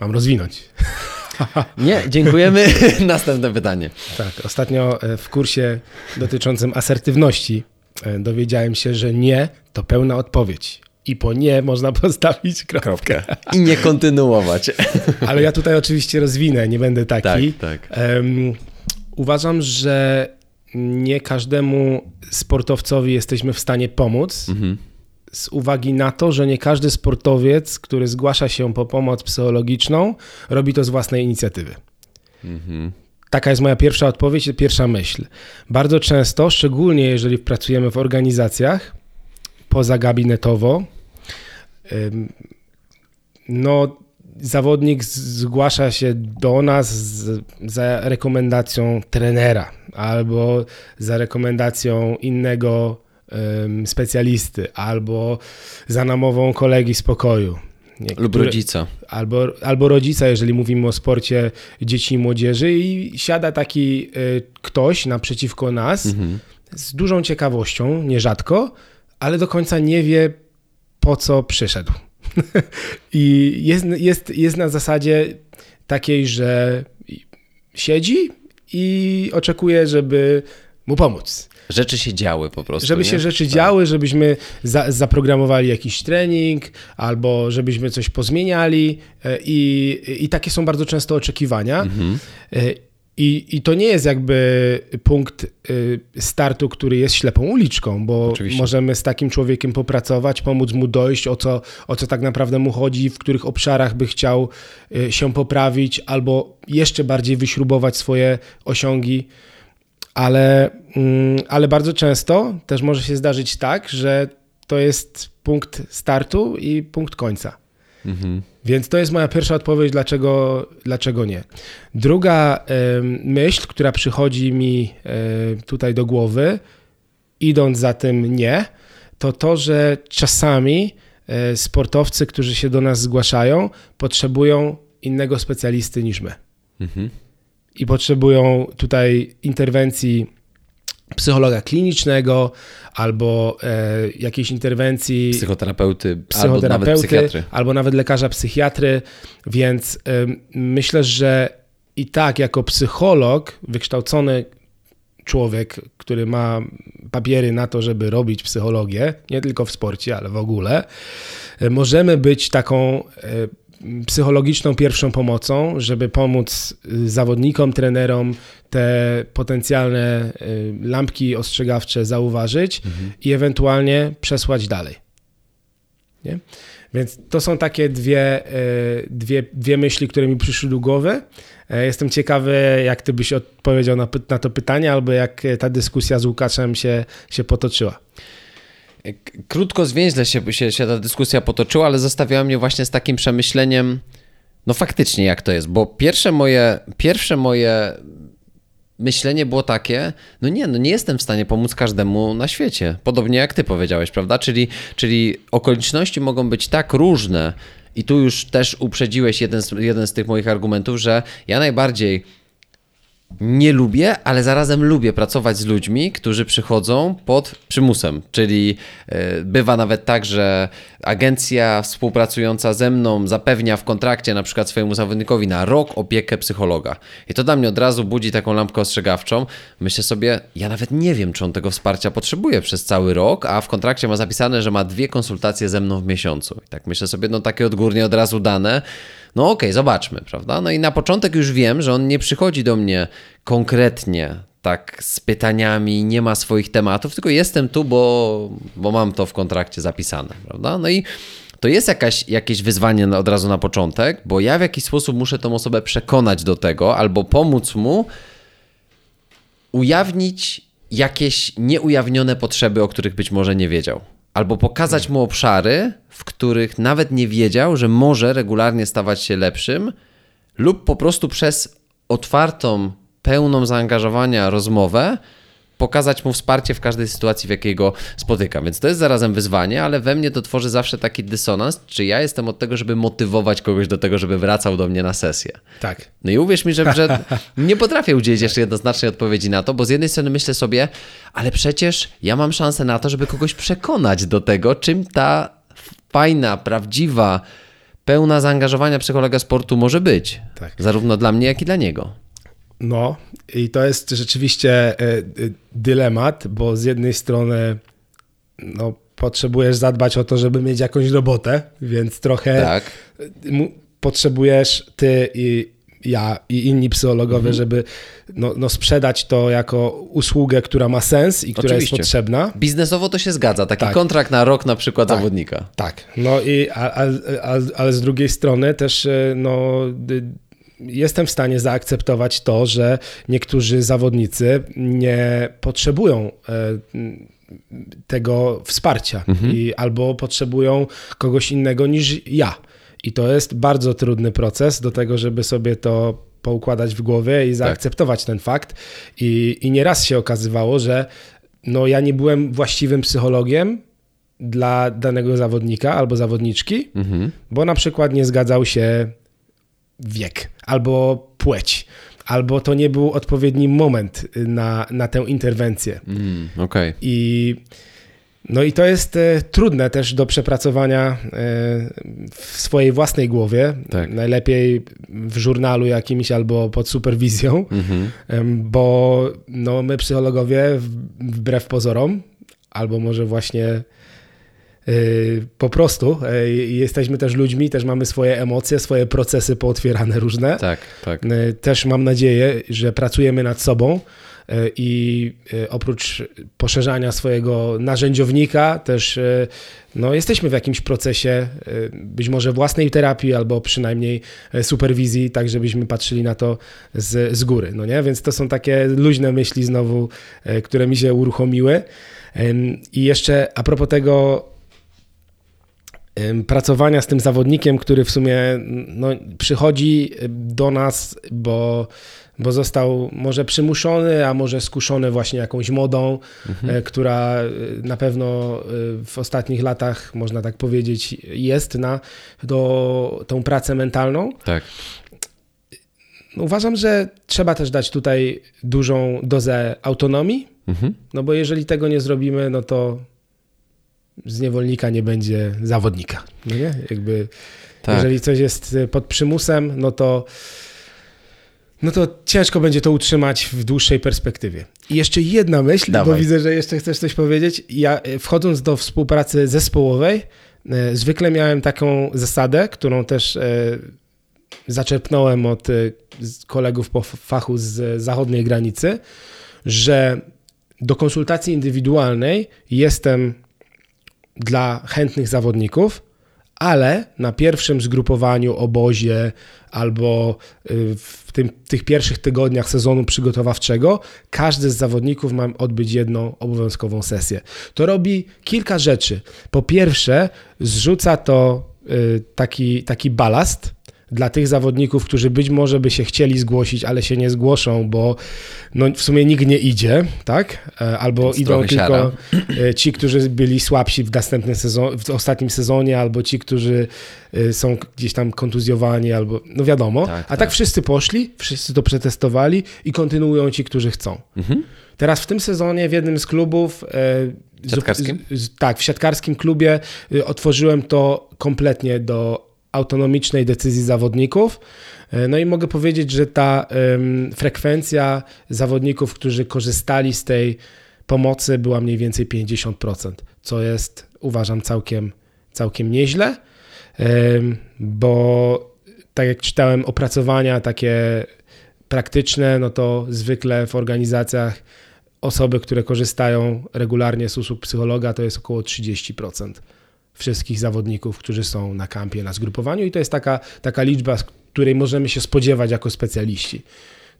Mam rozwinąć. Nie, dziękujemy. Następne pytanie. Tak, ostatnio e, w kursie dotyczącym asertywności e, dowiedziałem się, że nie to pełna odpowiedź. I po nie można postawić kropkę. I nie kontynuować. Ale ja tutaj oczywiście rozwinę, nie będę taki. Tak, tak. Um, uważam, że nie każdemu sportowcowi jesteśmy w stanie pomóc. Mhm. Z uwagi na to, że nie każdy sportowiec, który zgłasza się po pomoc psychologiczną, robi to z własnej inicjatywy. Mhm. Taka jest moja pierwsza odpowiedź, pierwsza myśl. Bardzo często, szczególnie jeżeli pracujemy w organizacjach pozagabinetowo, no, zawodnik zgłasza się do nas z, za rekomendacją trenera albo za rekomendacją innego specjalisty, albo za namową kolegi z pokoju. Lub rodzica. Albo, albo rodzica, jeżeli mówimy o sporcie dzieci i młodzieży, i siada taki y, ktoś naprzeciwko nas mhm. z dużą ciekawością, nierzadko, ale do końca nie wie, po co przyszedł. I jest, jest, jest na zasadzie takiej, że siedzi i oczekuje, żeby mu pomóc. Rzeczy się działy po prostu. Żeby nie? się rzeczy tak. działy, żebyśmy za, zaprogramowali jakiś trening, albo żebyśmy coś pozmieniali. E, I, i takie są bardzo często oczekiwania. Mhm. E, I, I to nie jest jakby punkt y, startu, który jest ślepą uliczką, bo Oczywiście. możemy z takim człowiekiem popracować, pomóc mu dojść, o co, o co tak naprawdę mu chodzi, w których obszarach by chciał się poprawić, albo jeszcze bardziej wyśrubować swoje osiągi. Ale, mm, ale bardzo często też może się zdarzyć tak, że to jest punkt startu i punkt końca. Mhm. Więc to jest moja pierwsza odpowiedź, dlaczego, dlaczego nie. Druga myśl, która przychodzi mi tutaj do głowy, idąc za tym nie, to to, że czasami y, sportowcy, którzy się do nas zgłaszają, potrzebują innego specjalisty niż my. Mhm. I potrzebują tutaj interwencji psychologa klinicznego albo e, jakiejś interwencji psychoterapeuty, psychoterapeuty albo nawet psychiatry. Albo nawet lekarza psychiatry, więc e, myślę, że i tak jako psycholog, wykształcony człowiek, który ma papiery na to, żeby robić psychologię, nie tylko w sporcie, ale w ogóle, e, możemy być taką e, psychologiczną pierwszą pomocą, żeby pomóc y, zawodnikom, trenerom te potencjalne y, lampki ostrzegawcze zauważyć mhm. i ewentualnie przesłać dalej. Nie? Więc to są takie dwie, y, dwie, dwie myśli, które mi przyszły do głowy. E, jestem ciekawy, jak ty byś odpowiedział na, na to pytanie, albo jak ta dyskusja z Łukaszem się, się potoczyła. Krótko, zwięźle się, się, się ta dyskusja potoczyła, ale zostawiała mnie właśnie z takim przemyśleniem, no faktycznie jak to jest, bo pierwsze moje, pierwsze moje myślenie było takie, no nie, no nie jestem w stanie pomóc każdemu na świecie. Podobnie jak ty powiedziałeś, prawda? Czyli, czyli okoliczności mogą być tak różne i tu już też uprzedziłeś jeden z, jeden z tych moich argumentów, że ja najbardziej nie lubię, ale zarazem lubię pracować z ludźmi, którzy przychodzą pod przymusem. Czyli e, bywa nawet tak, że agencja współpracująca ze mną zapewnia w kontrakcie na przykład swojemu zawodnikowi na rok opiekę psychologa. I to dla mnie od razu budzi taką lampkę ostrzegawczą. Myślę sobie, ja nawet nie wiem, czy on tego wsparcia potrzebuje przez cały rok, a w kontrakcie ma zapisane, że ma dwie konsultacje ze mną w miesiącu. I tak myślę sobie, no takie odgórnie od razu dane no okej, okay, zobaczmy, prawda? No i na początek już wiem, że on nie przychodzi do mnie konkretnie tak z pytaniami, nie ma swoich tematów, tylko jestem tu, bo, bo mam to w kontrakcie zapisane, prawda? No i to jest jakaś, jakieś wyzwanie od razu na początek, bo ja w jakiś sposób muszę tą osobę przekonać do tego albo pomóc mu ujawnić jakieś nieujawnione potrzeby, o których być może nie wiedział albo pokazać mu obszary, w których nawet nie wiedział, że może regularnie stawać się lepszym, lub po prostu przez otwartą, pełną zaangażowania rozmowę pokazać mu wsparcie w każdej sytuacji, w jakiej go spotykam. Więc to jest zarazem wyzwanie, ale we mnie to tworzy zawsze taki dysonans, czy ja jestem od tego, żeby motywować kogoś do tego, żeby wracał do mnie na sesję. Tak. No i uwierz mi, że, że nie potrafię udzielić jeszcze jednoznacznej odpowiedzi na to, bo z jednej strony myślę sobie, ale przecież ja mam szansę na to, żeby kogoś przekonać do tego, czym ta fajna, prawdziwa, pełna zaangażowania psychologa sportu może być. Tak. Zarówno dla mnie, jak i dla niego. No i to jest rzeczywiście e, e, dylemat, bo z jednej strony no, potrzebujesz zadbać o to, żeby mieć jakąś robotę, więc trochę Tak. mu- potrzebujesz ty i ja i inni psychologowie, Mhm. żeby no, no sprzedać to jako usługę, która ma sens i która Oczywiście. jest potrzebna. Biznesowo to się zgadza. Taki Tak. kontrakt na rok na przykład Tak. zawodnika. Tak, no i a, a, a, ale z drugiej strony też e, no, jestem w stanie zaakceptować to, że niektórzy zawodnicy nie potrzebują e, tego wsparcia i albo potrzebują kogoś innego niż ja. I to jest bardzo trudny proces do tego, żeby sobie to poukładać w głowie i zaakceptować ten fakt. I, I nieraz się okazywało, że no, ja nie byłem właściwym psychologiem, dla danego zawodnika albo zawodniczki, bo na przykład nie zgadzał się wiek albo płeć, albo to nie był odpowiedni moment na, na tę interwencję. Mm, Okej. I no i to jest e, trudne też do przepracowania e, w swojej własnej głowie. Tak. Najlepiej w żurnalu jakimś albo pod superwizją, Mhm. em, bo no, my psychologowie wbrew pozorom, albo może właśnie y, po prostu y, jesteśmy też ludźmi, też mamy swoje emocje, swoje procesy pootwierane różne. Tak, tak. Y, Też mam nadzieję, że pracujemy nad sobą y, i y, oprócz poszerzania swojego narzędziownika, też y, no, jesteśmy w jakimś procesie y, być może własnej terapii albo przynajmniej y, superwizji, tak żebyśmy patrzyli na to z, z góry. No nie? Więc to są takie luźne myśli znowu, y, które mi się uruchomiły. I jeszcze a propos tego, pracowania z tym zawodnikiem, który w sumie no, przychodzi do nas, bo, bo został może przymuszony, a może skuszony właśnie jakąś modą, e, która e, na pewno e, w ostatnich latach, można tak powiedzieć, jest na do, tą pracę mentalną. tak. Uważam, że trzeba też dać tutaj dużą dozę autonomii, Mhm. no bo jeżeli tego nie zrobimy, no to z niewolnika nie będzie zawodnika. No nie? Jakby, Tak. Jeżeli coś jest y, pod przymusem, no to, no to ciężko będzie to utrzymać w dłuższej perspektywie. I jeszcze jedna myśl, bo Dawaj. widzę, że jeszcze chcesz coś powiedzieć. Ja y, wchodząc do współpracy zespołowej, y, zwykle miałem taką zasadę, którą też zaczerpnąłem od kolegów po fachu z zachodniej granicy, że do konsultacji indywidualnej jestem dla chętnych zawodników, ale na pierwszym zgrupowaniu, obozie albo y, w tym, tych pierwszych tygodniach sezonu przygotowawczego każdy z zawodników ma odbyć jedną obowiązkową sesję. To robi kilka rzeczy. Po pierwsze, zrzuca to y, taki, taki balast dla tych zawodników, którzy być może by się chcieli zgłosić, ale się nie zgłoszą, bo no, w sumie nikt nie idzie, tak? E, Albo Więc idą tylko e, ci, którzy byli słabsi w następnym sezonie, w ostatnim sezonie, albo ci, którzy e, są gdzieś tam kontuzjowani, albo no wiadomo. Tak, A tak, tak. wszyscy poszli, wszyscy to przetestowali i kontynuują ci, którzy chcą. Mhm. Teraz w tym sezonie w jednym z klubów. Siatkarskim? z- z- tak, w siatkarskim klubie otworzyłem to kompletnie do autonomicznej decyzji zawodników. E, No i mogę powiedzieć, że ta frekwencja zawodników, którzy korzystali z tej pomocy, była mniej więcej 50%, co jest uważam całkiem, całkiem nieźle, bo tak jak czytałem opracowania takie praktyczne, no to zwykle w organizacjach osoby, które korzystają regularnie z usług psychologa, to jest około 30% wszystkich zawodników, którzy są na kampie, na zgrupowaniu i to jest taka, taka liczba, z której możemy się spodziewać jako specjaliści.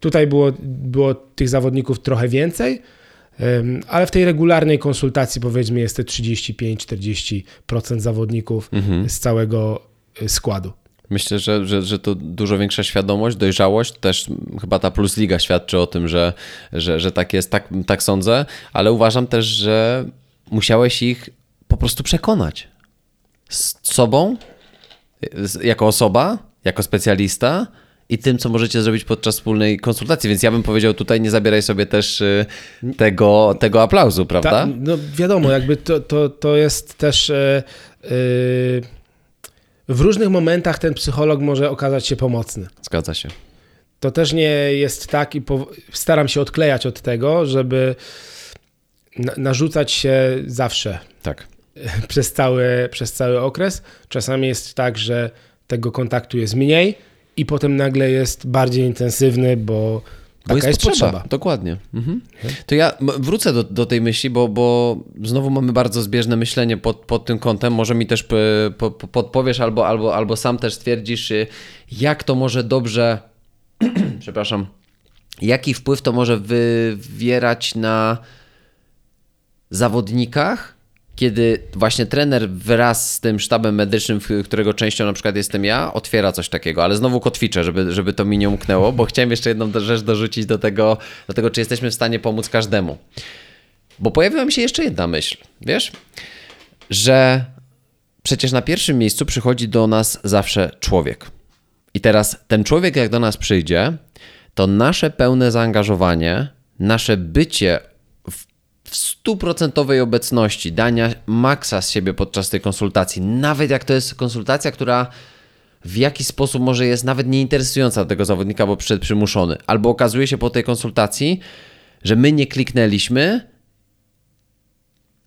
Tutaj było, było tych zawodników trochę więcej, ale w tej regularnej konsultacji powiedzmy jest te 35-40% zawodników z całego y, składu. Myślę, że, że, że to dużo większa świadomość, dojrzałość. Też chyba ta Plus Liga świadczy o tym, że, że, że tak jest, tak, tak sądzę, ale uważam też, że musiałeś ich po prostu przekonać z sobą, jako osoba, jako specjalista i tym, co możecie zrobić podczas wspólnej konsultacji. Więc ja bym powiedział tutaj, nie zabieraj sobie też y, tego, tego aplauzu, prawda? Ta, no wiadomo, jakby to, to, to jest też e, w różnych momentach ten psycholog może okazać się pomocny. Zgadza się. To też nie jest tak i po, staram się odklejać od tego, żeby na, narzucać się zawsze Tak. przez cały, przez cały okres. Czasami jest tak, że tego kontaktu jest mniej i potem nagle jest bardziej intensywny, bo Bo jest, potrzeba. Dokładnie. Mhm. To ja wrócę do, do tej myśli, bo, bo znowu mamy bardzo zbieżne myślenie pod, pod tym kątem. Może mi też po, po, podpowiesz albo, albo, albo sam też stwierdzisz, y, jak to może dobrze, przepraszam, jaki wpływ to może wywierać na zawodnikach, kiedy właśnie trener wraz z tym sztabem medycznym, którego częścią na przykład jestem ja, otwiera coś takiego, ale znowu kotwiczę, żeby, żeby to mi nie umknęło, bo chciałem jeszcze jedną rzecz dorzucić do tego, do tego, czy jesteśmy w stanie pomóc każdemu. Bo pojawiła mi się jeszcze jedna myśl, wiesz, że przecież na pierwszym miejscu przychodzi do nas zawsze człowiek. I teraz ten człowiek, jak do nas przyjdzie, to nasze pełne zaangażowanie, nasze bycie w, stuprocentowej obecności, dania maksa z siebie podczas tej konsultacji, nawet jak to jest konsultacja, która w jakiś sposób może jest nawet nieinteresująca tego zawodnika, bo przyszedł przymuszony, albo okazuje się po tej konsultacji, że my nie kliknęliśmy,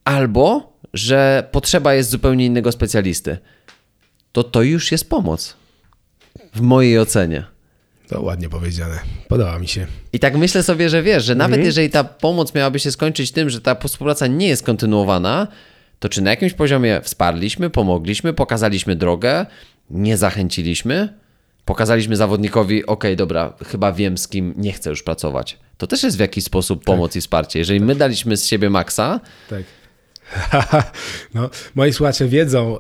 albo że potrzeba jest zupełnie innego specjalisty, to to już jest pomoc. W mojej ocenie. To ładnie powiedziane. Podoba mi się. I tak myślę sobie, że wiesz, że nawet jeżeli ta pomoc miałaby się skończyć tym, że ta współpraca nie jest kontynuowana, to czy na jakimś poziomie wsparliśmy, pomogliśmy, pokazaliśmy drogę, nie zachęciliśmy, pokazaliśmy zawodnikowi, ok, dobra, chyba wiem z kim nie chcę już pracować. To też jest w jakiś sposób pomoc i wsparcie. Jeżeli my daliśmy z siebie maksa, Tak. no, moi słuchacze wiedzą, e,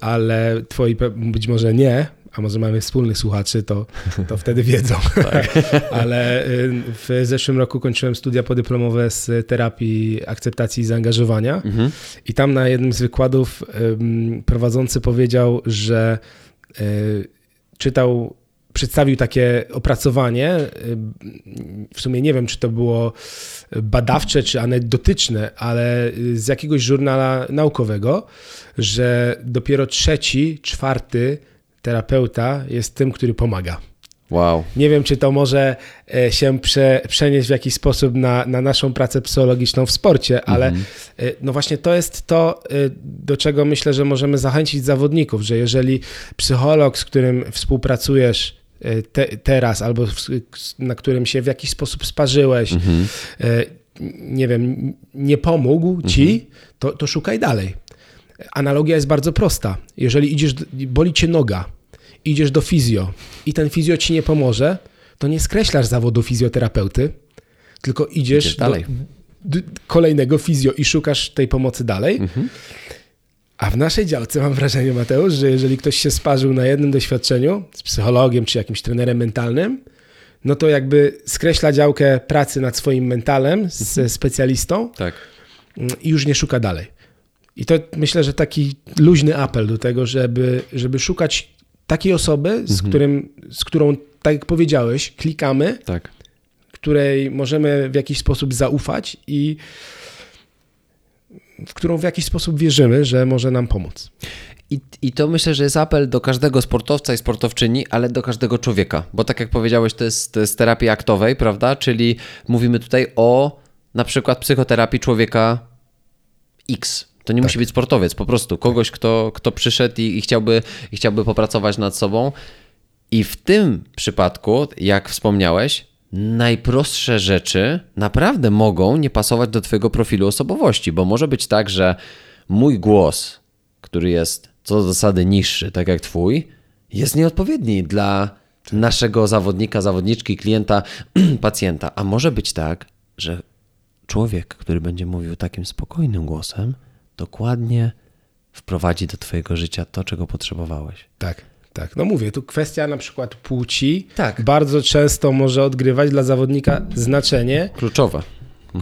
ale twoi być może nie, a może mamy wspólnych słuchaczy, to, to wtedy wiedzą. ale e, w zeszłym roku kończyłem studia podyplomowe z terapii akceptacji i zaangażowania i tam na jednym z wykładów prowadzący powiedział, że e, czytał przedstawił takie opracowanie. W sumie nie wiem, czy to było badawcze, czy anegdotyczne, ale z jakiegoś żurnala naukowego, że dopiero trzeci, czwarty terapeuta jest tym, który pomaga. wow, Nie wiem, czy to może e, się prze, przenieść w jakiś sposób na, na naszą pracę psychologiczną w sporcie, ale e, no właśnie to jest to, e, do czego myślę, że możemy zachęcić zawodników, że jeżeli psycholog, z którym współpracujesz te, teraz albo w, na którym się w jakiś sposób sparzyłeś, e, nie wiem, nie pomógł ci, to, to szukaj dalej. Analogia jest bardzo prosta. Jeżeli idziesz, boli cię noga, idziesz do fizjo i ten fizjo ci nie pomoże, to nie skreślasz zawodu fizjoterapeuty, tylko idziesz, dalej. do kolejnego fizjo i szukasz tej pomocy dalej. A w naszej działce mam wrażenie, Mateusz, że jeżeli ktoś się sparzył na jednym doświadczeniu z psychologiem czy jakimś trenerem mentalnym, no to jakby skreśla działkę pracy nad swoim mentalem ze specjalistą tak. i już nie szuka dalej. I to myślę, że taki luźny apel do tego, żeby, żeby szukać takiej osoby, z, którym, z którą, tak jak powiedziałeś, klikamy, Tak. której możemy w jakiś sposób zaufać i w którą w jakiś sposób wierzymy, że może nam pomóc. I, I to myślę, że jest apel do każdego sportowca i sportowczyni, ale do każdego człowieka. Bo tak jak powiedziałeś, to jest z terapii aktowej, prawda? Czyli mówimy tutaj o na przykład psychoterapii człowieka X. To nie musi być sportowiec, po prostu kogoś, kto, kto przyszedł i, i, chciałby, i chciałby popracować nad sobą. I w tym przypadku, jak wspomniałeś, najprostsze rzeczy naprawdę mogą nie pasować do Twojego profilu osobowości, bo może być tak, że mój głos, który jest co do zasady niższy, tak jak Twój, jest nieodpowiedni dla naszego zawodnika, zawodniczki, klienta, pacjenta. A może być tak, że człowiek, który będzie mówił takim spokojnym głosem, dokładnie wprowadzi do Twojego życia to, czego potrzebowałeś. Tak, tak. No mówię, tu kwestia na przykład płci Tak. bardzo często może odgrywać dla zawodnika znaczenie Kluczowe.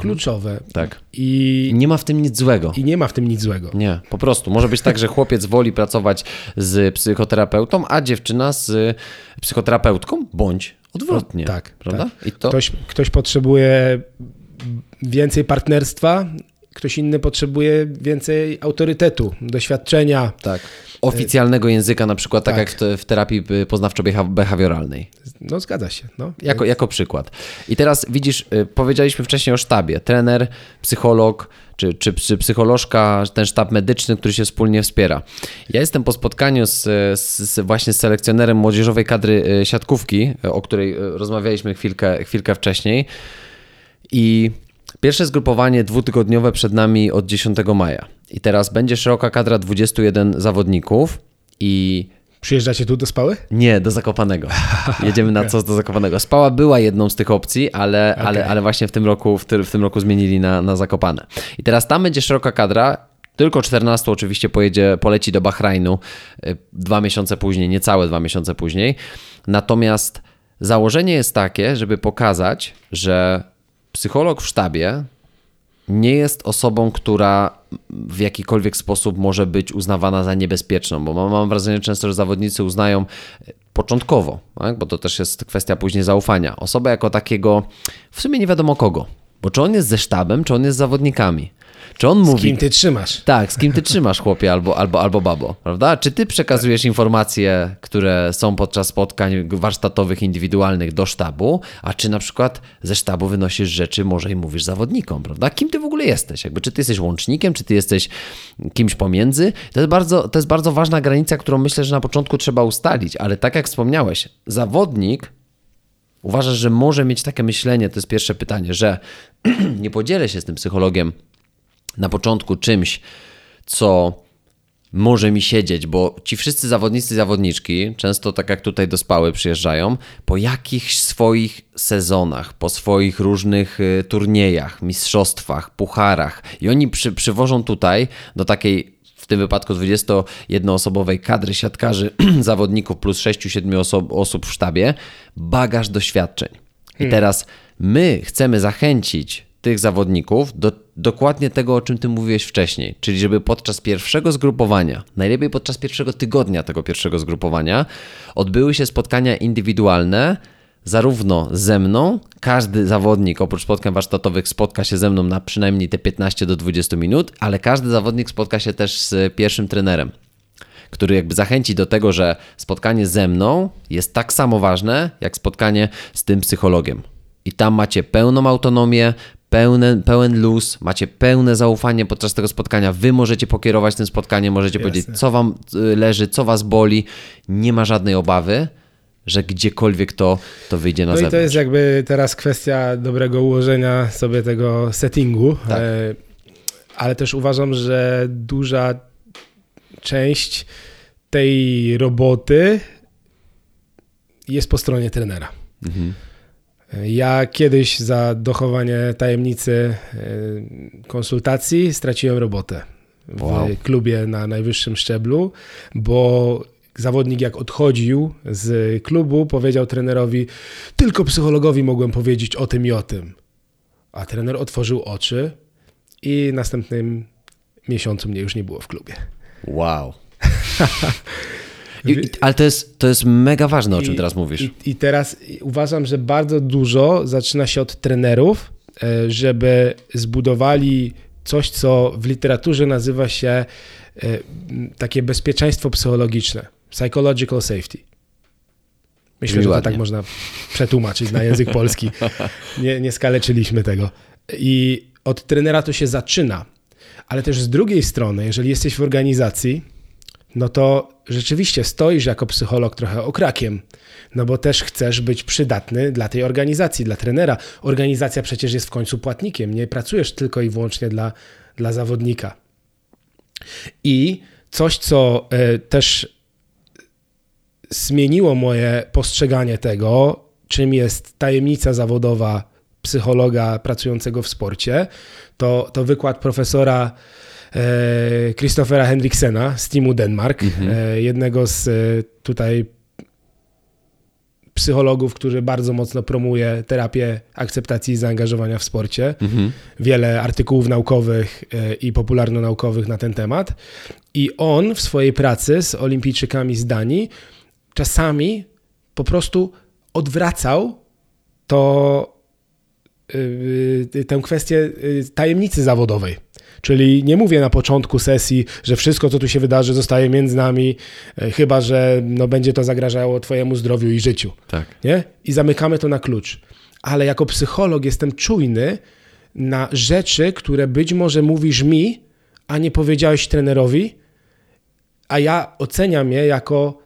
kluczowe. Tak. I, nie ma w tym nic złego. I nie ma w tym nic złego. Nie, po prostu. Może być tak, że chłopiec woli pracować z psychoterapeutą, a dziewczyna z psychoterapeutką, bądź odwrotnie. tak, Prawda? tak. I to Ktoś, ktoś potrzebuje więcej partnerstwa, ktoś inny potrzebuje więcej autorytetu, doświadczenia. Tak. Oficjalnego języka, na przykład, tak, Tak. jak w, terapii y, poznawczo-behawioralnej. No zgadza się. No. Jako, jako przykład. I teraz widzisz, y, powiedzieliśmy wcześniej o sztabie. Trener, psycholog czy, czy, czy psycholożka, ten sztab medyczny, który się wspólnie wspiera. Ja jestem po spotkaniu z, z, właśnie z selekcjonerem młodzieżowej kadry y, siatkówki, o której rozmawialiśmy chwilkę, chwilkę wcześniej. I pierwsze zgrupowanie dwutygodniowe przed nami od 10 maja. I teraz będzie szeroka kadra 21 zawodników i Przyjeżdżacie tu do Spały? nie, do Zakopanego. Jedziemy na co do Zakopanego. Spała była jedną z tych opcji, ale, ale, ale właśnie w tym roku, w, ty, w tym roku zmienili na, na Zakopane. I teraz tam będzie szeroka kadra. Tylko 14 oczywiście pojedzie, poleci do Bahrajnu y, dwa miesiące później, niecałe dwa miesiące później. Natomiast założenie jest takie, żeby pokazać, że psycholog w sztabie nie jest osobą, która w jakikolwiek sposób może być uznawana za niebezpieczną, bo mam, mam wrażenie często, że zawodnicy uznają e, początkowo, tak? bo to też jest kwestia później zaufania, osobę jako takiego w sumie nie wiadomo kogo, bo czy on jest ze sztabem, czy on jest z zawodnikami. Czy on Z mówi. kim ty trzymasz? Tak, z kim ty trzymasz, chłopie, albo, albo, albo babo, prawda? Czy ty przekazujesz informacje, które są podczas spotkań warsztatowych, indywidualnych do sztabu, a czy na przykład ze sztabu wynosisz rzeczy może i mówisz zawodnikom, prawda? Kim ty w ogóle jesteś? Jakby, czy ty jesteś łącznikiem, czy ty jesteś kimś pomiędzy? To jest, bardzo, to jest bardzo ważna granica, którą myślę, że na początku trzeba ustalić, ale tak jak wspomniałeś, zawodnik Uważasz, że może mieć takie myślenie, to jest pierwsze pytanie, że nie podzielę się z tym psychologiem na początku czymś, co może mi siedzieć, bo ci wszyscy zawodnicy i zawodniczki, często tak jak tutaj do Spały przyjeżdżają, po jakichś swoich sezonach, po swoich różnych y, turniejach, mistrzostwach, pucharach i oni przy, przywożą tutaj do takiej w tym wypadku 21-osobowej kadry siatkarzy, zawodników plus 6-7 oso- osób w sztabie, bagaż doświadczeń. I teraz my chcemy zachęcić tych zawodników do dokładnie tego, o czym ty mówiłeś wcześniej, czyli żeby podczas pierwszego zgrupowania, najlepiej podczas pierwszego tygodnia tego pierwszego zgrupowania, odbyły się spotkania indywidualne, zarówno ze mną, każdy zawodnik oprócz spotkań warsztatowych spotka się ze mną na przynajmniej te 15 do 20 minut, ale każdy zawodnik spotka się też z pierwszym trenerem który jakby zachęci do tego, że spotkanie ze mną jest tak samo ważne, jak spotkanie z tym psychologiem. I tam macie pełną autonomię, pełen, pełen luz, macie pełne zaufanie podczas tego spotkania. Wy możecie pokierować tym spotkaniem, możecie powiedzieć, co wam y, leży, co was boli. Nie ma żadnej obawy, że gdziekolwiek to, to wyjdzie na No i zewnątrz. to jest jakby teraz kwestia dobrego ułożenia sobie tego settingu. Tak. E, ale też uważam, że duża część tej roboty jest po stronie trenera. Mhm. Ja kiedyś za dochowanie tajemnicy e, konsultacji straciłem robotę w Wow. klubie na najwyższym szczeblu, bo zawodnik jak odchodził z klubu, powiedział trenerowi, tylko psychologowi mogłem powiedzieć o tym i o tym. A trener otworzył oczy i następnym miesiącu mnie już nie było w klubie. Wow. I, i, ale to jest, to jest mega ważne, o czym teraz mówisz. I, teraz uważam, że bardzo dużo zaczyna się od trenerów, e, żeby zbudowali coś, co w literaturze nazywa się e, takie bezpieczeństwo psychologiczne. Psychological safety. Myślę, że to tak można przetłumaczyć na język polski. Nie, nie skaleczyliśmy tego. I od trenera to się zaczyna. Ale też z drugiej strony, jeżeli jesteś w organizacji, no to rzeczywiście stoisz jako psycholog trochę okrakiem, no bo też chcesz być przydatny dla tej organizacji, dla trenera. Organizacja przecież jest w końcu płatnikiem, nie pracujesz tylko i wyłącznie dla, dla zawodnika. I coś, co e, też zmieniło moje postrzeganie tego, czym jest tajemnica zawodowa psychologa pracującego w sporcie, to, to wykład profesora Christophera Hendriksena z teamu Denmark, e, jednego z e, tutaj psychologów, który bardzo mocno promuje terapię akceptacji i zaangażowania w sporcie. Wiele artykułów naukowych e, i popularno-naukowych na ten temat. I on w swojej pracy z olimpijczykami z Danii czasami po prostu odwracał to tę kwestię yy, tajemnicy zawodowej. Czyli nie mówię na początku sesji, że wszystko, co tu się wydarzy, zostaje między nami, chyba że no, będzie to zagrażało Twojemu zdrowiu i życiu. Tak. Nie? I zamykamy to na klucz. Ale jako psycholog jestem czujny na rzeczy, które być może mówisz mi, a nie powiedziałeś trenerowi, a ja oceniam je jako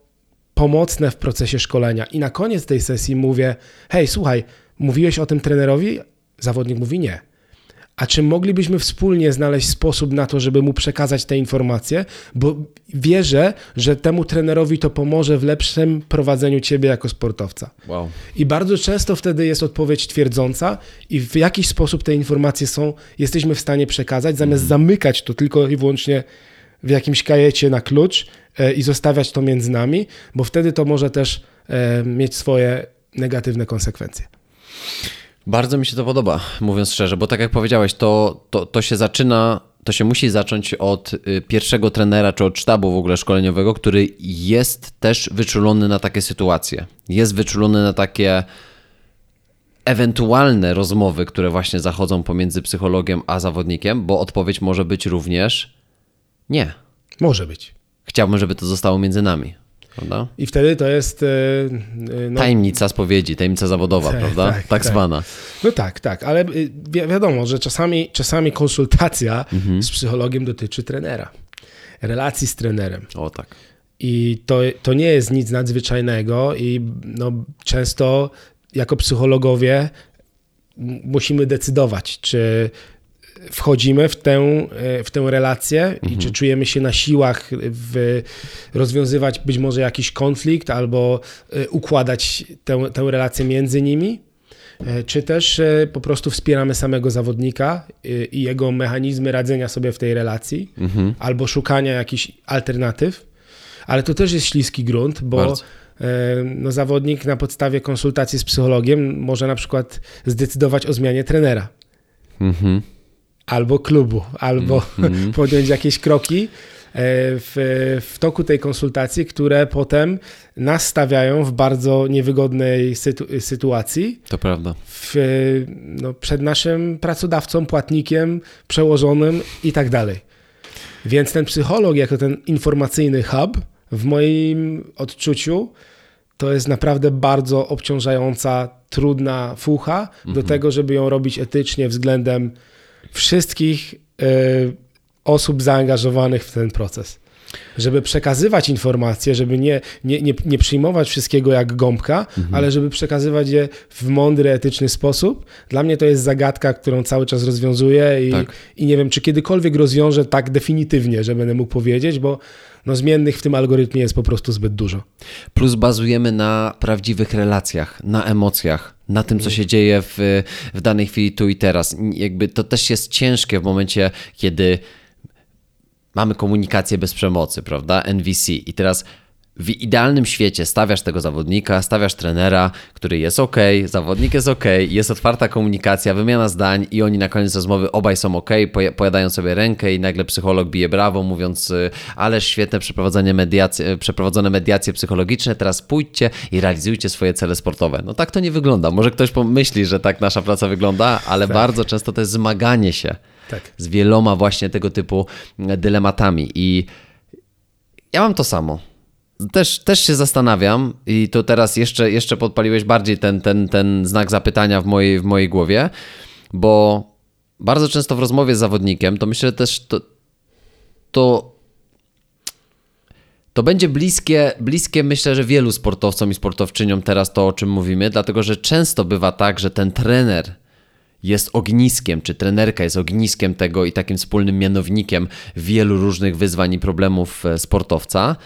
pomocne w procesie szkolenia. I na koniec tej sesji mówię: Hej, słuchaj, mówiłeś o tym trenerowi? Zawodnik mówi nie. A czy moglibyśmy wspólnie znaleźć sposób na to, żeby mu przekazać te informacje? Bo wierzę, że temu trenerowi to pomoże w lepszym prowadzeniu ciebie jako sportowca. Wow. I bardzo często wtedy jest odpowiedź twierdząca, i w jakiś sposób te informacje są, jesteśmy w stanie przekazać, zamiast zamykać to tylko i wyłącznie w jakimś kajecie na klucz e, i zostawiać to między nami, bo wtedy to może też e, mieć swoje negatywne konsekwencje. Bardzo mi się to podoba, mówiąc szczerze, bo tak jak powiedziałeś, to, to, to się zaczyna, to się musi zacząć od y, pierwszego trenera czy od sztabu w ogóle szkoleniowego, który jest też wyczulony na takie sytuacje. Jest wyczulony na takie ewentualne rozmowy, które właśnie zachodzą pomiędzy psychologiem a zawodnikiem, bo odpowiedź może być również nie. Może być. Chciałbym, żeby to zostało między nami. Prawda? I wtedy to jest. e, e, No, Tajemnica spowiedzi, tajemnica zawodowa, Tak, prawda? tak, Tak, tak. zwana. no tak, tak, ale y, wi- wiadomo, że czasami, czasami konsultacja Mhm. z psychologiem dotyczy trenera, relacji z trenerem. O tak. I to, to nie jest nic nadzwyczajnego, i no, często jako psychologowie musimy decydować, czy wchodzimy w tę, e, w tę relację i czy czujemy się na siłach w rozwiązywać być może jakiś konflikt albo e, układać tę, tę relację między nimi. E, Czy też e, po prostu wspieramy samego zawodnika e, i jego mechanizmy radzenia sobie w tej relacji, albo szukania jakichś alternatyw. Ale to też jest śliski grunt, bo Bardzo. e, no, zawodnik na podstawie konsultacji z psychologiem może na przykład zdecydować o zmianie trenera Mhm. Albo klubu, albo podjąć jakieś kroki e, w, w toku tej konsultacji, które potem nas stawiają w bardzo niewygodnej sytu, sytuacji To prawda. w, no, przed naszym pracodawcą, płatnikiem, przełożonym i tak dalej. Więc ten psycholog, jako ten informacyjny hub, w moim odczuciu, to jest naprawdę bardzo obciążająca, trudna fucha do tego, żeby ją robić etycznie względem wszystkich e, osób zaangażowanych w ten proces. Żeby przekazywać informacje, żeby nie, nie, nie, nie przyjmować wszystkiego jak gąbka, ale żeby przekazywać je w mądry, etyczny sposób. Dla mnie to jest zagadka, którą cały czas rozwiązuję i, Tak. i nie wiem, czy kiedykolwiek rozwiążę tak definitywnie, że będę mógł powiedzieć, bo no, zmiennych w tym algorytmie jest po prostu zbyt dużo. Plus bazujemy na prawdziwych relacjach, na emocjach, na tym, co się dzieje w, w danej chwili tu i teraz. Jakby to też jest ciężkie w momencie, kiedy mamy komunikację bez przemocy, prawda? NVC. I teraz w idealnym świecie stawiasz tego zawodnika, stawiasz trenera, który jest ok, zawodnik jest ok, jest otwarta komunikacja, wymiana zdań i oni na koniec rozmowy obaj są ok, poja- pojadają sobie rękę i nagle psycholog bije brawo, mówiąc y, ależ świetne przeprowadzenie mediacji, y, przeprowadzone mediacje psychologiczne, teraz pójdźcie i realizujcie swoje cele sportowe. No tak to nie wygląda. Może ktoś pomyśli, że tak nasza praca wygląda, ale bardzo często to jest zmaganie się Tak. z wieloma właśnie tego typu dylematami. I ja mam to samo. Też, też się zastanawiam, i to teraz jeszcze, jeszcze podpaliłeś bardziej ten, ten, ten znak zapytania w mojej, w mojej głowie, bo bardzo często w rozmowie z zawodnikiem, to myślę też, to, to, to będzie bliskie, bliskie, myślę, że wielu sportowcom i sportowczyniom teraz to, o czym mówimy, dlatego że często bywa tak, że ten trener jest ogniskiem, czy trenerka jest ogniskiem tego i takim wspólnym mianownikiem wielu różnych wyzwań i problemów e, sportowca.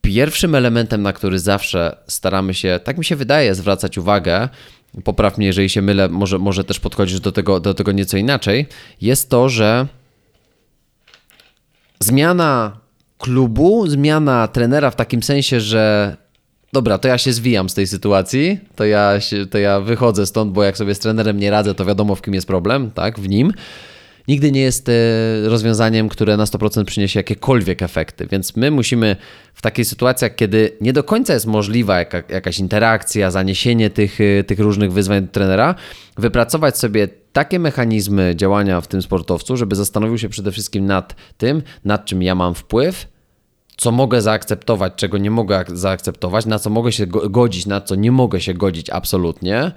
Pierwszym elementem, na który zawsze staramy się, tak mi się wydaje, zwracać uwagę, popraw mnie, jeżeli się mylę, może, może też podchodzisz do tego, do tego nieco inaczej, jest to, że zmiana klubu, zmiana trenera w takim sensie, że dobra, to ja się zwijam z tej sytuacji, to ja, się, to ja wychodzę stąd, bo jak sobie z trenerem nie radzę, to wiadomo w kim jest problem, tak, w nim. nigdy nie jest e, rozwiązaniem, które na 100% przyniesie jakiekolwiek efekty. Więc my musimy w takich sytuacjach, kiedy nie do końca jest możliwa jaka, jakaś interakcja, zaniesienie tych, e, tych różnych wyzwań do trenera, wypracować sobie takie mechanizmy działania w tym sportowcu, żeby zastanowił się przede wszystkim nad tym, nad czym ja mam wpływ, co mogę zaakceptować, czego nie mogę zaakceptować, na co mogę się godzić, na co nie mogę się godzić absolutnie.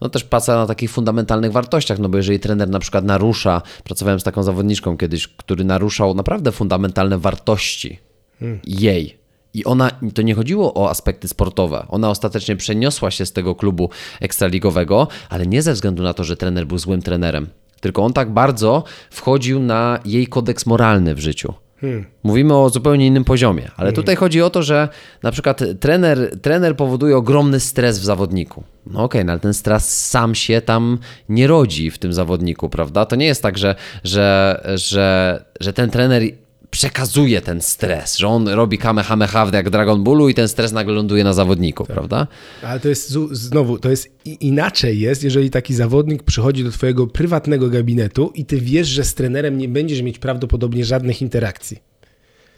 No też praca na takich fundamentalnych wartościach, no bo jeżeli trener na przykład narusza, pracowałem z taką zawodniczką kiedyś, który naruszał naprawdę fundamentalne wartości hmm. jej. I ona, to nie chodziło o aspekty sportowe. Ona ostatecznie przeniosła się z tego klubu ekstraligowego, ale nie ze względu na to, że trener był złym trenerem, tylko on tak bardzo wchodził na jej kodeks moralny w życiu. Hmm. Mówimy o zupełnie innym poziomie, ale hmm. tutaj chodzi o to, że na przykład trener, trener powoduje ogromny stres w zawodniku. No okej, okay, no ale ten stres sam się tam nie rodzi w tym zawodniku, prawda? To nie jest tak, że, że, że, że ten trener przekazuje ten stres, że on robi kamehameha jak Dragon Ballu i ten stres nagle ląduje na zawodniku, tak. prawda? Ale to jest znowu, to jest inaczej jest, jeżeli taki zawodnik przychodzi do twojego prywatnego gabinetu i ty wiesz, że z trenerem nie będziesz mieć prawdopodobnie żadnych interakcji.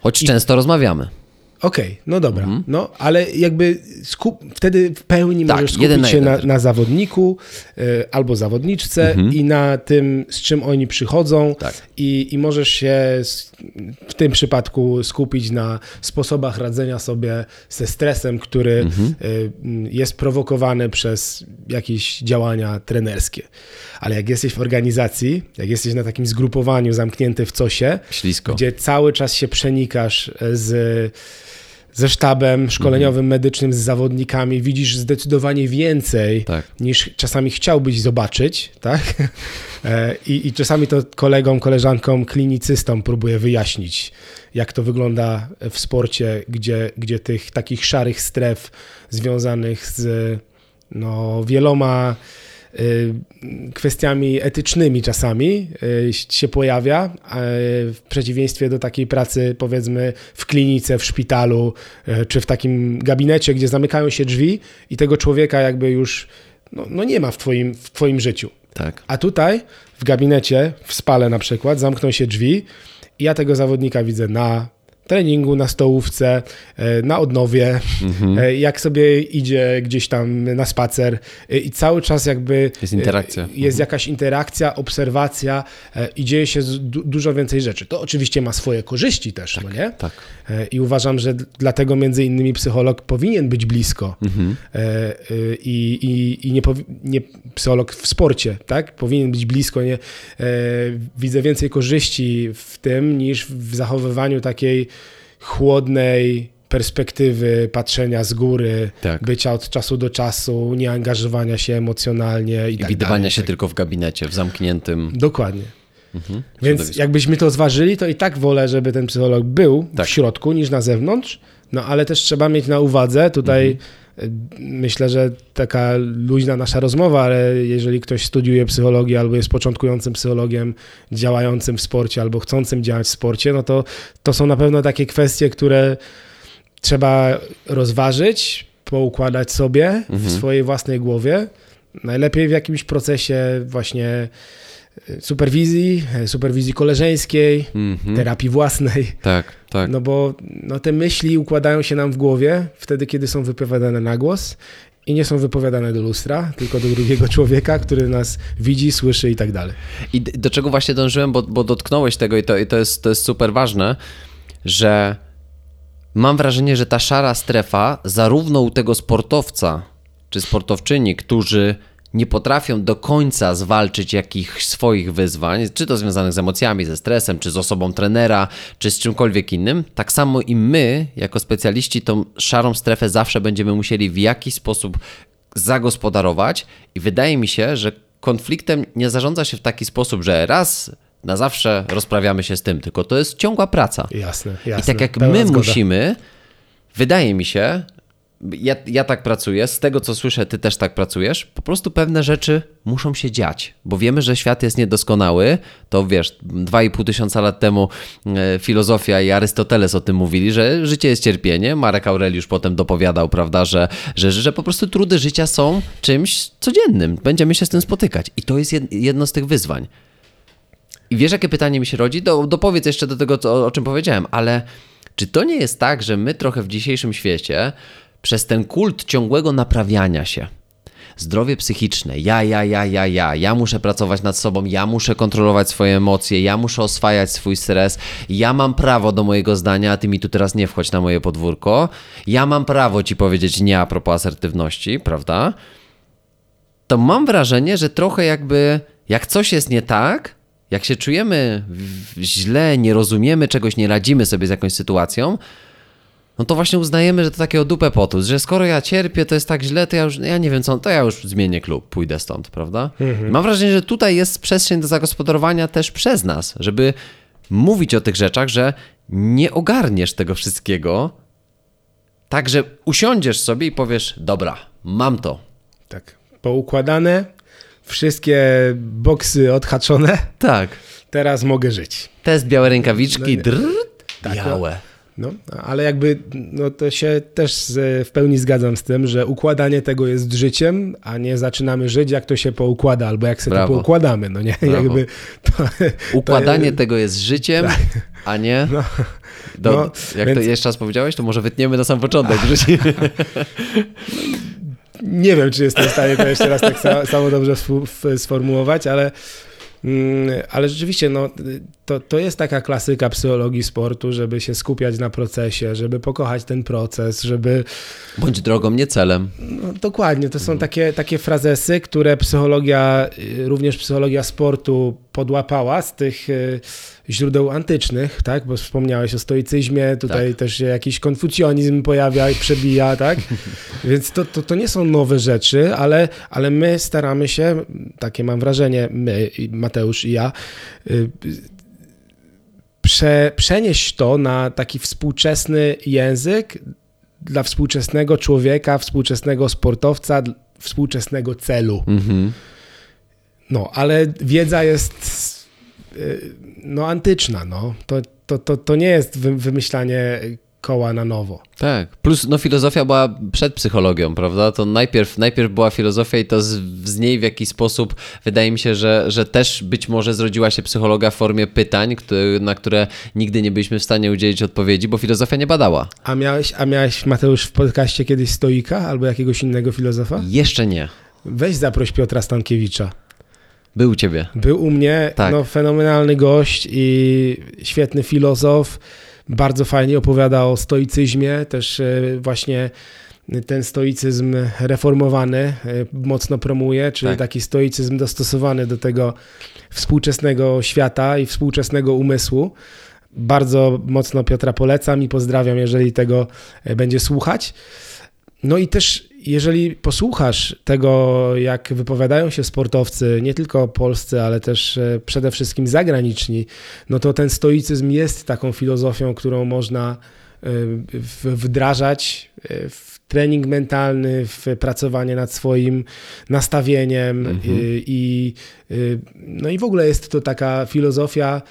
Choć I... często rozmawiamy. Okej, okay, no dobra, mhm. no ale jakby skup, wtedy w pełni tak, możesz skupić na się na, na, zawodniku y, albo zawodniczce mhm. i na tym, z czym oni przychodzą tak. i, i możesz się w tym przypadku skupić na sposobach radzenia sobie ze stresem, który mhm. y, jest prowokowany przez jakieś działania trenerskie. Ale jak jesteś w organizacji, jak jesteś na takim zgrupowaniu zamknięty w cosie, Ślisko. gdzie cały czas się przenikasz z ze sztabem szkoleniowym, mhm. medycznym, z zawodnikami, widzisz zdecydowanie więcej tak. niż czasami chciałbyś zobaczyć, tak? E, I, I czasami to kolegom, koleżankom, klinicystom próbuję wyjaśnić, jak to wygląda w sporcie, gdzie, gdzie tych takich szarych stref związanych z no, wieloma kwestiami etycznymi czasami y, się pojawia, w przeciwieństwie do takiej pracy powiedzmy w klinice, w szpitalu, y, czy w takim gabinecie, gdzie zamykają się drzwi i tego człowieka jakby już no, no nie ma w twoim, w twoim życiu. Tak. A tutaj w gabinecie, w spale na przykład, zamkną się drzwi i ja tego zawodnika widzę na treningu, na stołówce, e, na odnowie, mhm. E, jak sobie idzie gdzieś tam na spacer e, i cały czas jakby jest interakcja. Jest mhm. jakaś interakcja, obserwacja i dzieje się dużo więcej rzeczy. To oczywiście ma swoje korzyści też, tak, no nie? Tak. I uważam, że dlatego między innymi psycholog powinien być blisko mhm. i, i, i nie, nie, psycholog w sporcie, tak? Powinien być blisko. Nie? Widzę więcej korzyści w tym niż w zachowywaniu takiej chłodnej perspektywy patrzenia z góry, tak. bycia od czasu do czasu, nieangażowania się emocjonalnie i, I tak widywania dalej. się tylko w gabinecie, w zamkniętym. Dokładnie. Mhm. Więc jakbyśmy to zważyli, to i tak wolę, żeby ten psycholog był tak. w środku niż na zewnątrz, no ale też trzeba mieć na uwadze tutaj mhm Myślę, że taka luźna nasza rozmowa, ale jeżeli ktoś studiuje psychologię albo jest początkującym psychologiem działającym w sporcie albo chcącym działać w sporcie, no to to są na pewno takie kwestie, które trzeba rozważyć, poukładać sobie mhm. w swojej własnej głowie. Najlepiej w jakimś procesie właśnie superwizji, superwizji koleżeńskiej, mm-hmm. terapii własnej. Tak, tak. No bo no, te myśli układają się nam w głowie wtedy, kiedy są wypowiadane na głos i nie są wypowiadane do lustra, tylko do drugiego człowieka, który nas widzi, słyszy i tak dalej. I do czego właśnie dążyłem, bo, bo dotknąłeś tego i to, i to, jest, to jest super ważne, że mam wrażenie, że ta szara strefa zarówno u tego sportowca czy sportowczyni, którzy nie potrafią do końca zwalczyć jakichś swoich wyzwań, czy to związanych z emocjami, ze stresem, czy z osobą trenera, czy z czymkolwiek innym, tak samo i my, jako specjaliści, tą szarą strefę zawsze będziemy musieli w jakiś sposób zagospodarować, i wydaje mi się, że konfliktem nie zarządza się w taki sposób, że raz na zawsze rozprawiamy się z tym, tylko to jest ciągła praca. Jasne, jasne. I tak jak my zgoda. musimy, wydaje mi się, ja, ja tak pracuję, z tego co słyszę, ty też tak pracujesz. Po prostu pewne rzeczy muszą się dziać, bo wiemy, że świat jest niedoskonały. To wiesz, dwa i pół tysiąca lat temu e, filozofia i Arystoteles o tym mówili, że życie jest cierpienie. Marek Aureliusz potem dopowiadał, prawda, że, że, że po prostu trudy życia są czymś codziennym. Będziemy się z tym spotykać i to jest jedno z tych wyzwań. I wiesz, jakie pytanie mi się rodzi? Do, dopowiedz jeszcze do tego, co, o czym powiedziałem, ale czy to nie jest tak, że my trochę w dzisiejszym świecie przez ten kult ciągłego naprawiania się, zdrowie psychiczne, ja, ja, ja, ja, ja, ja muszę pracować nad sobą, ja muszę kontrolować swoje emocje, ja muszę oswajać swój stres, ja mam prawo do mojego zdania, a ty mi tu teraz nie wchodź na moje podwórko, ja mam prawo ci powiedzieć nie a propos asertywności, prawda? To mam wrażenie, że trochę jakby, jak coś jest nie tak, jak się czujemy źle, nie rozumiemy czegoś, nie radzimy sobie z jakąś sytuacją, no to właśnie uznajemy, że to takie o dupę potus, że skoro ja cierpię, to jest tak źle, to ja już, ja nie wiem co, to ja już zmienię klub, pójdę stąd, prawda? Mhm. Mam wrażenie, że tutaj jest przestrzeń do zagospodarowania też przez nas, żeby mówić o tych rzeczach, że nie ogarniesz tego wszystkiego, tak, że usiądziesz sobie i powiesz, dobra, mam to. Tak, poukładane, wszystkie boksy odhaczone. Tak. Teraz mogę żyć. Test białe rękawiczki, no, drrr, tak, białe. No, ale jakby no to się też w pełni zgadzam z tym, że układanie tego jest życiem, a nie zaczynamy żyć, jak to się poukłada, albo jak sobie Brawo. to poukładamy. No nie? Jakby to, Układanie to... tego jest życiem, tak. a nie. No. Do, no, jak więc... to jeszcze raz powiedziałeś, to może wytniemy na sam początek. nie wiem, czy jestem w stanie to jeszcze raz tak samo dobrze sformułować, ale ale rzeczywiście, no, to, to jest taka klasyka psychologii sportu, żeby się skupiać na procesie, żeby pokochać ten proces, żeby. Bądź drogą, nie celem. No, dokładnie, to są mhm. takie, takie frazesy, które psychologia, y, również psychologia sportu podłapała z tych y, źródeł antycznych, tak? Bo wspomniałeś o stoicyzmie, tutaj tak. też się jakiś konfucjonizm pojawia i przebija, tak? Więc to, to, to nie są nowe rzeczy, ale, ale my staramy się, takie mam wrażenie, my, Mateusz i ja, y, prze, przenieść to na taki współczesny język dla współczesnego człowieka, współczesnego sportowca, współczesnego celu. Mhm. No, ale wiedza jest y, no, antyczna. No. To, to, to, to nie jest wymyślanie koła na nowo. Tak, plus no, filozofia była przed psychologią, prawda? To najpierw, najpierw była filozofia i to z, z niej w jakiś sposób wydaje mi się, że, że też być może zrodziła się psychologia w formie pytań, które, na które nigdy nie byliśmy w stanie udzielić odpowiedzi, bo filozofia nie badała. A miałeś, a miałeś Mateusz w podcaście kiedyś stoika albo jakiegoś innego filozofa? Jeszcze nie. Weź zaproś Piotra Stankiewicza. Był u ciebie. Był u mnie, tak. no fenomenalny gość i świetny filozof. Bardzo fajnie opowiada o stoicyzmie, też e, właśnie ten stoicyzm reformowany e, mocno promuje, czyli tak. taki stoicyzm dostosowany do tego współczesnego świata i współczesnego umysłu. Bardzo mocno Piotra polecam i pozdrawiam, jeżeli tego e, będzie słuchać. No i też jeżeli posłuchasz tego, jak wypowiadają się sportowcy, nie tylko polscy, ale też e, przede wszystkim zagraniczni, no to ten stoicyzm jest taką filozofią, którą można e, wdrażać e, w trening mentalny, w pracowanie nad swoim nastawieniem mhm. i, no i w ogóle jest to taka filozofia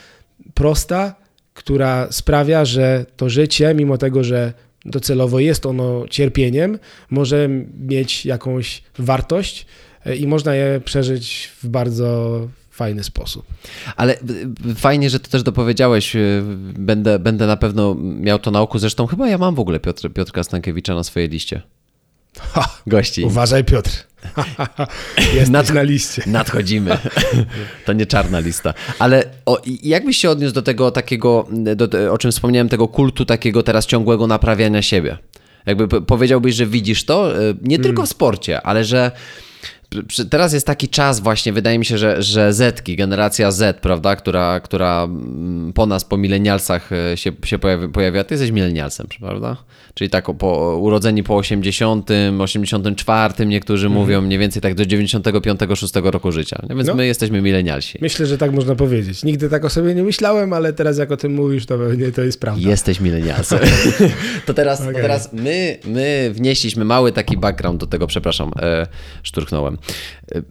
prosta, która sprawia, że to życie, mimo tego, że docelowo jest ono cierpieniem, może mieć jakąś wartość e, i można je przeżyć w bardzo fajny sposób. Ale fajnie, że to też dopowiedziałeś. E, będę, będę na pewno miał to na oku. Zresztą chyba ja mam w ogóle Piotr, Piotrka Stankiewicza na swojej liście. Ha, gości. Uważaj, Piotr. Nad, na liście. Nadchodzimy. To nie czarna lista. Ale o, jak byś się odniósł do tego takiego, do, o czym wspomniałem, tego kultu takiego teraz ciągłego naprawiania siebie? Jakby powiedziałbyś, że widzisz to e, nie tylko w sporcie, ale że Teraz jest taki czas właśnie, wydaje mi się, że, że Zetki, generacja Z, prawda, która, która mm, po nas, po milenialsach e, się, się pojawia, pojawia. Ty jesteś milenialsem, prawda? Czyli tak po, urodzeni po 80, 84, niektórzy mhm. mówią mniej więcej tak do 95-6 roku życia. Więc no. my jesteśmy milenialsi. Myślę, że tak można powiedzieć. Nigdy tak o sobie nie myślałem, ale teraz jak o tym mówisz, to pewnie to jest prawda. Jesteś milenialsem. to, teraz, okay. to teraz my, my wnieśliśmy mały taki background do tego, przepraszam, e, szturchnąłem.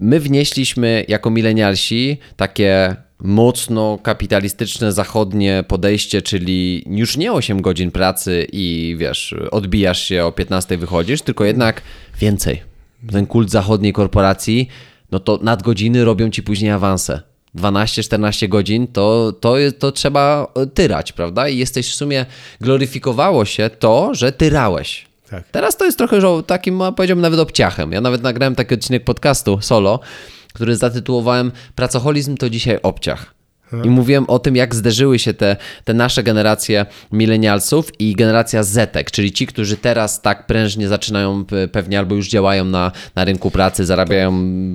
My wnieśliśmy jako milenialsi takie mocno kapitalistyczne zachodnie podejście, czyli już nie 8 godzin pracy i wiesz, odbijasz się o 15 wychodzisz, tylko jednak więcej. Ten kult zachodniej korporacji, no to nadgodziny robią ci później awanse 12-14 godzin, to, to, to trzeba tyrać, prawda? I jesteś w sumie, gloryfikowało się to, że tyrałeś. Tak. Teraz to jest trochę takim, no, powiedziałbym, nawet obciachem. Ja nawet nagrałem taki odcinek podcastu solo, który zatytułowałem Pracoholizm to dzisiaj obciach. I mówiłem o tym, jak zderzyły się te, te nasze generacje milenialsów i generacja Zetek, czyli ci, którzy teraz tak prężnie zaczynają pe- pewnie albo już działają na, na rynku pracy, zarabiają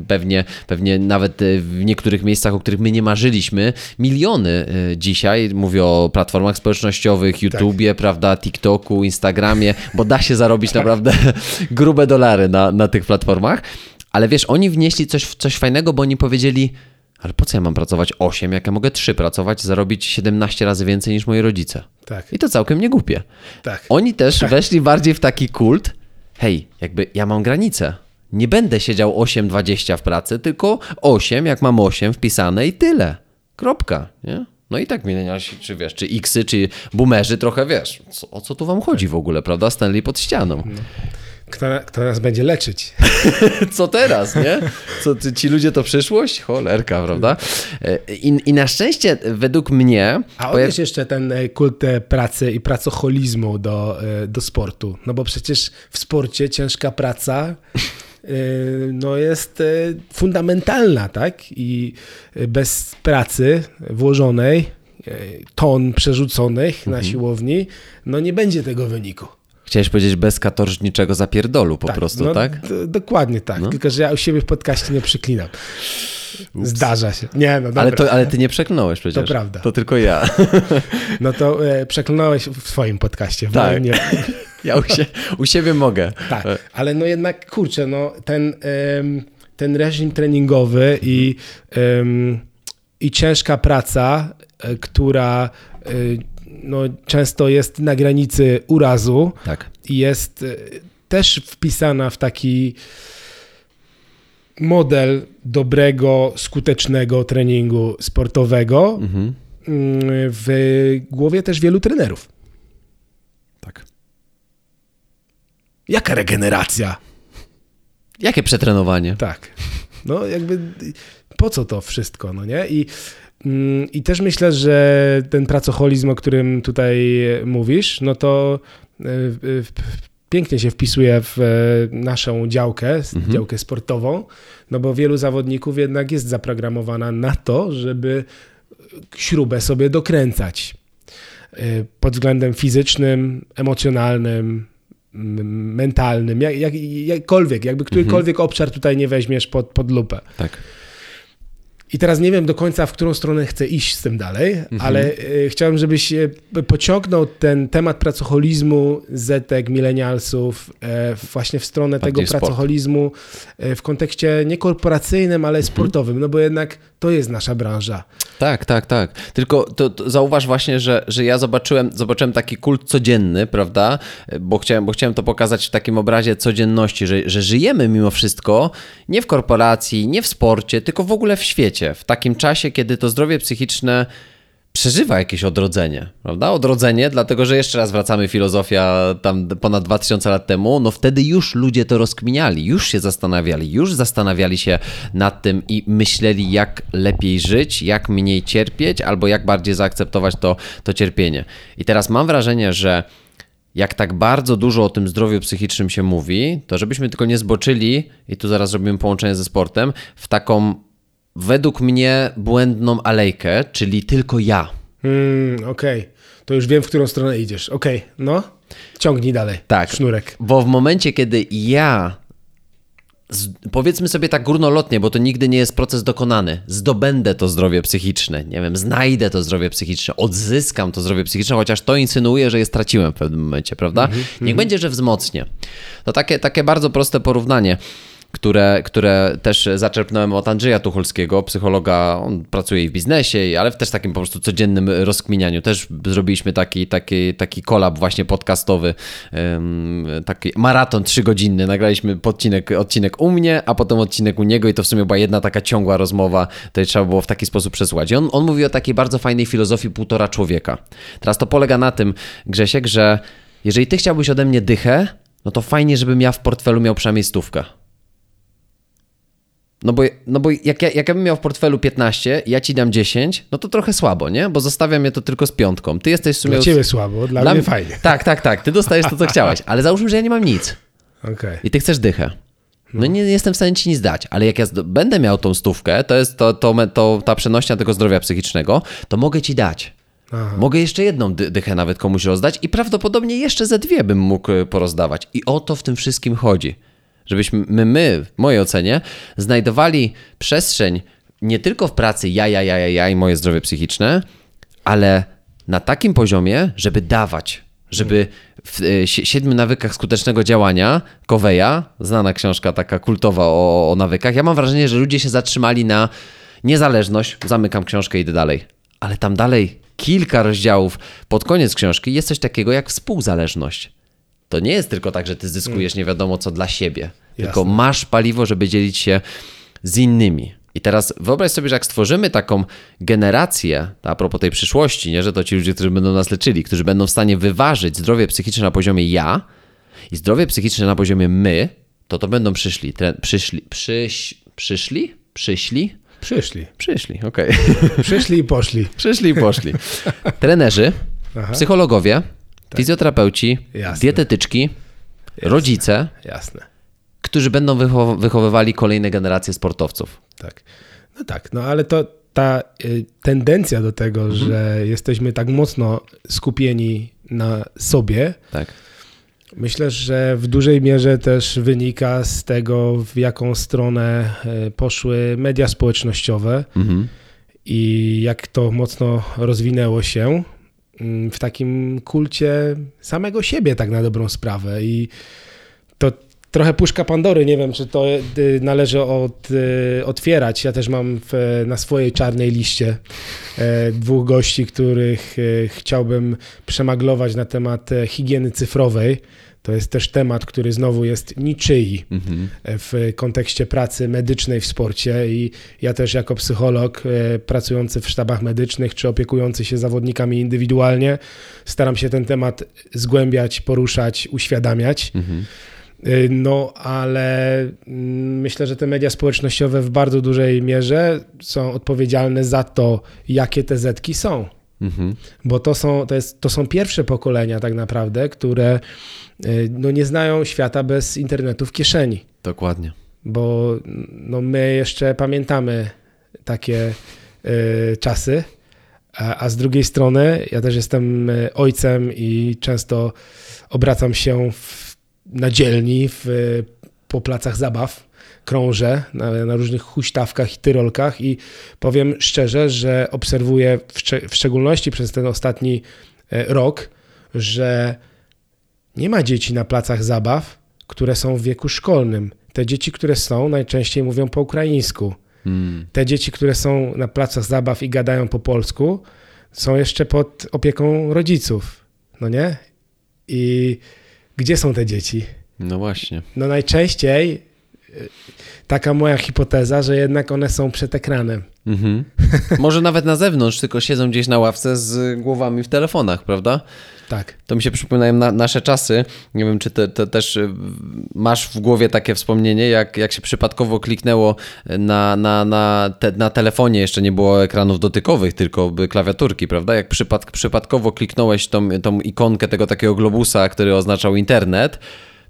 pewnie, pewnie nawet e, w niektórych miejscach, o których my nie marzyliśmy, miliony e, dzisiaj. Mówię o platformach społecznościowych, YouTubie, prawda, TikToku, Instagramie, bo da się zarobić naprawdę grube dolary na, na tych platformach. Ale wiesz, oni wnieśli coś, coś fajnego, bo oni powiedzieli, ale po co ja mam pracować 8, jak ja mogę 3 pracować, zarobić 17 razy więcej niż moi rodzice? Tak. I to całkiem nie głupie. Tak. Oni też weszli bardziej w taki kult, hej, jakby ja mam granicę. Nie będę siedział 8-20 w pracy, tylko 8, jak mam 8 wpisane i tyle. Kropka, nie? No i tak milenialsi, czy wiesz, czy Xy, czy boomerzy trochę, wiesz, co, o co tu wam chodzi w ogóle, prawda? Stanęli pod ścianą. Kto, kto nas będzie leczyć? co teraz, nie? Co, ci ludzie to przyszłość? Cholerka, prawda? E, I, I na szczęście, według mnie... A pojaw- odnieś jeszcze ten e, kult e, pracy i pracoholizmu do, do sportu. No bo przecież w sporcie ciężka praca no jest fundamentalna, tak? I bez pracy włożonej, ton przerzuconych na siłowni, no nie będzie tego wyniku. Chciałeś powiedzieć bez katorżniczego zapierdolu po prostu, no, tak? dokładnie tak. Tylko, że ja u siebie w podcaście nie przyklinam. Zdarza się. Nie, no dobra. Ale, to, ale ty nie przeklnąłeś przecież. prawda. To tylko ja. No to e, przeklnąłeś w swoim podcaście. w Tak. nie. Ja u, sie, u siebie mogę. Tak, ale no jednak kurczę, no ten, ten reżim treningowy i, em, i ciężka praca, e, która e, no, często jest na granicy urazu Tak. i jest e, też wpisana w taki model dobrego, skutecznego treningu sportowego Mhm. mm, w głowie też wielu trenerów. tak. Jaka regeneracja? Jakie przetrenowanie? Tak. No jakby po co to wszystko, no nie? I, I też myślę, że ten pracoholizm, o którym tutaj mówisz, no to y, pięknie się wpisuje w e, naszą działkę, s- działkę sportową, no bo wielu zawodników jednak jest zaprogramowana na to, żeby śrubę sobie dokręcać y, pod względem fizycznym, emocjonalnym, mentalnym, jak, jak, jakkolwiek, jakby którykolwiek obszar tutaj nie weźmiesz pod, pod lupę. Tak. I teraz nie wiem do końca, w którą stronę chcę iść z tym dalej, ale y, chciałem, żebyś y, pociągnął ten temat pracoholizmu, zetek, milenialsów e, właśnie w stronę Bardziej tego pracoholizmu e, w kontekście nie korporacyjnym, ale sportowym, no bo jednak to jest nasza branża. Tak, tak, tak. Tylko to, to zauważ właśnie, że, że ja zobaczyłem, zobaczyłem taki kult codzienny, prawda? Bo chciałem, bo chciałem to pokazać w takim obrazie codzienności, że, że żyjemy mimo wszystko nie w korporacji, nie w sporcie, tylko w ogóle w świecie. W takim czasie, kiedy to zdrowie psychiczne przeżywa jakieś odrodzenie, prawda? Odrodzenie, dlatego że jeszcze raz wracamy filozofia tam ponad 2000 lat temu, no wtedy już ludzie to rozkminiali, już się zastanawiali, już zastanawiali się nad tym i myśleli jak lepiej żyć, jak mniej cierpieć albo jak bardziej zaakceptować to, to cierpienie. I teraz mam wrażenie, że jak tak bardzo dużo o tym zdrowiu psychicznym się mówi, to żebyśmy tylko nie zboczyli, i tu zaraz robimy połączenie ze sportem, w taką według mnie błędną alejkę, czyli tylko ja. Hmm, Okej, to już wiem, w którą stronę idziesz. Okej, no, ciągnij dalej. Tak. Sznurek. Bo w momencie, kiedy ja, z, powiedzmy sobie tak górnolotnie, bo to nigdy nie jest proces dokonany, zdobędę to zdrowie psychiczne, nie wiem, znajdę to zdrowie psychiczne, odzyskam to zdrowie psychiczne, chociaż to insynuuje, że je straciłem w pewnym momencie, prawda? Niech będzie, że wzmocnię. To takie, takie bardzo proste porównanie. Które, które też zaczerpnąłem od Andrzeja Tucholskiego, psychologa, on pracuje w biznesie, ale w też takim po prostu codziennym rozkminianiu. Też zrobiliśmy taki, taki, taki kolab właśnie podcastowy, taki maraton trzygodzinny. Nagraliśmy odcinek, odcinek u mnie, a potem odcinek u niego i to w sumie była jedna taka ciągła rozmowa, to trzeba było w taki sposób przesłuchać. I on, on mówi o takiej bardzo fajnej filozofii półtora człowieka. Teraz to polega na tym, Grzesiek, że jeżeli ty chciałbyś ode mnie dychę, no to fajnie, żebym ja w portfelu miał przynajmniej stówkę. No bo, no bo jak, ja, jak ja bym miał w portfelu 15, ja ci dam 10, no to trochę słabo, nie? Bo zostawiam je to tylko z piątką. Ty jesteś w sumie... Dla ciebie słabo, dla, Dla mnie fajnie. Tak, tak, tak. Ty dostajesz to, co chciałeś. Ale załóżmy, że ja nie mam nic Okej. i ty chcesz dychę. No nie jestem w stanie ci nic dać, ale jak ja będę miał tą stówkę, to jest to, to, to, ta przenośnia tego zdrowia psychicznego, to mogę ci dać. Aha. Mogę jeszcze jedną dy- dychę nawet komuś rozdać i prawdopodobnie jeszcze ze dwie bym mógł porozdawać. I o to w tym wszystkim chodzi. Żebyśmy my, my, w mojej ocenie, znajdowali przestrzeń nie tylko w pracy ja, ja, ja, ja, ja i moje zdrowie psychiczne, ale na takim poziomie, żeby dawać, żeby w e, si- siedmiu nawykach skutecznego działania Coveya, znana książka taka kultowa o, o nawykach, ja mam wrażenie, że ludzie się zatrzymali na niezależność, zamykam książkę i idę dalej. Ale tam dalej kilka rozdziałów pod koniec książki jest coś takiego jak współzależność. To nie jest tylko tak, że ty zyskujesz nie wiadomo co dla siebie, tylko masz paliwo, żeby dzielić się z innymi. I teraz wyobraź sobie, że jak stworzymy taką generację, a propos tej przyszłości, nie, że to ci ludzie, którzy będą nas leczyli, którzy będą w stanie wyważyć zdrowie psychiczne na poziomie ja i zdrowie psychiczne na poziomie my, to to będą przyszli, tre, przyszli, przyś, przyszli, przyszli, Przyszli. przyszli, okej, Przyszli i poszli. przyszli i poszli. Trenerzy, Aha. psychologowie, fizjoterapeuci, Jasne. dietetyczki, rodzice, Jasne. którzy będą wychow- wychowywali kolejne generacje sportowców. Tak. No tak, no ale to ta y, tendencja do tego, że jesteśmy tak mocno skupieni na sobie, Tak. myślę, że w dużej mierze też wynika z tego, w jaką stronę y, poszły media społecznościowe Mhm. i jak to mocno rozwinęło się w takim kulcie samego siebie, tak na dobrą sprawę. I to trochę puszka Pandory, nie wiem, czy to y, należy od, y, otwierać. Ja też mam w, na swojej czarnej liście e, dwóch gości, których e, chciałbym przemaglować na temat e, higieny cyfrowej. To jest też temat, który znowu jest niczyi Mhm. w kontekście pracy medycznej w sporcie i ja też jako psycholog e, pracujący w sztabach medycznych czy opiekujący się zawodnikami indywidualnie staram się ten temat zgłębiać, poruszać, uświadamiać. Mhm. Y, No, ale mm, myślę, że te media społecznościowe w bardzo dużej mierze są odpowiedzialne za to, jakie te zetki są. Mhm. Bo to są, to, jest, to są pierwsze pokolenia tak naprawdę, które y, no, nie znają świata bez internetu w kieszeni Dokładnie. bo no, my jeszcze pamiętamy takie y, czasy, a, a z drugiej strony ja też jestem y, ojcem i często obracam się w, na dzielni w, po placach zabaw, krążę na, na różnych huśtawkach i tyrolkach i powiem szczerze, że obserwuję w, w szczególności przez ten ostatni e, rok, że nie ma dzieci na placach zabaw, które są w wieku szkolnym. Te dzieci, które są, najczęściej mówią po ukraińsku. Mm. Te dzieci, które są na placach zabaw i gadają po polsku, są jeszcze pod opieką rodziców. No nie? I gdzie są te dzieci? No właśnie. No najczęściej taka moja hipoteza, że jednak one są przed ekranem. Mhm. Może nawet na zewnątrz, tylko siedzą gdzieś na ławce z głowami w telefonach, prawda? Tak. To mi się przypominają na, nasze czasy. Nie wiem, czy ty, ty też y, masz w głowie takie wspomnienie, jak, jak się przypadkowo kliknęło na, na, na, te, na telefonie, jeszcze nie było ekranów dotykowych, tylko by klawiaturki, prawda? Jak przypad, przypadkowo kliknąłeś tą, tą ikonkę tego takiego globusa, który oznaczał internet,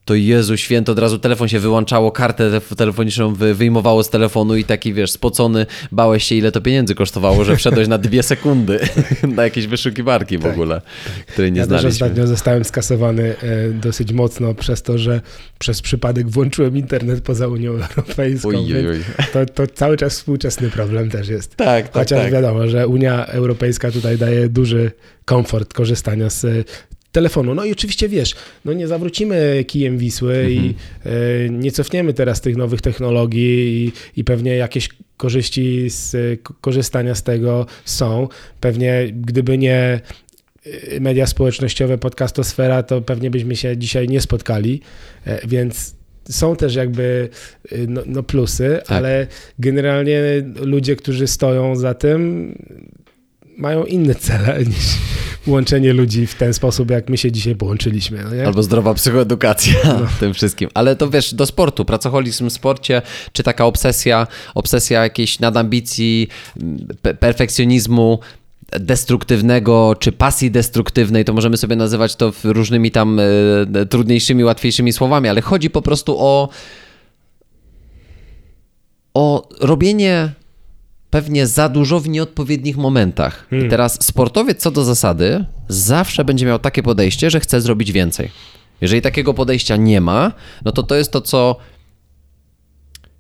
to Jezu święto, od razu telefon się wyłączało, kartę te- telefoniczną wy, wyjmowało z telefonu i taki, wiesz, spocony, bałeś się, ile to pieniędzy kosztowało, że wszedłeś na dwie sekundy na jakieś wyszukiwarki w ogóle, której nie ja też znaliśmy. ostatnio zostałem skasowany e, dosyć mocno przez to, że przez przypadek włączyłem internet poza Unią Europejską. Oj, oj, oj. To, to cały czas współczesny problem też jest. Tak, tak, Chociaż tak. wiadomo, że Unia Europejska tutaj daje duży komfort korzystania z e, telefonu. No i oczywiście wiesz, no nie zawrócimy kijem Wisły i Mhm. e, nie cofniemy teraz tych nowych technologii i, i pewnie jakieś korzyści z korzystania z tego są. Pewnie gdyby nie e, media społecznościowe, podcastosfera, to pewnie byśmy się dzisiaj nie spotkali, e, więc są też jakby no, no plusy, Tak. ale generalnie ludzie, którzy stoją za tym, mają inne cele niż łączenie ludzi w ten sposób, jak my się dzisiaj połączyliśmy. No? Albo zdrowa psychoedukacja no. tym wszystkim. Ale to wiesz, do sportu, pracoholizm w sporcie, czy taka obsesja, obsesja jakiejś nadambicji, pe perfekcjonizmu, destruktywnego, czy pasji destruktywnej, to możemy sobie nazywać to różnymi tam e, trudniejszymi, łatwiejszymi słowami, ale chodzi po prostu o o robienie pewnie za dużo w nieodpowiednich momentach. Hmm. I teraz sportowiec co do zasady zawsze będzie miał takie podejście, że chce zrobić więcej. Jeżeli takiego podejścia nie ma, no to to jest to, co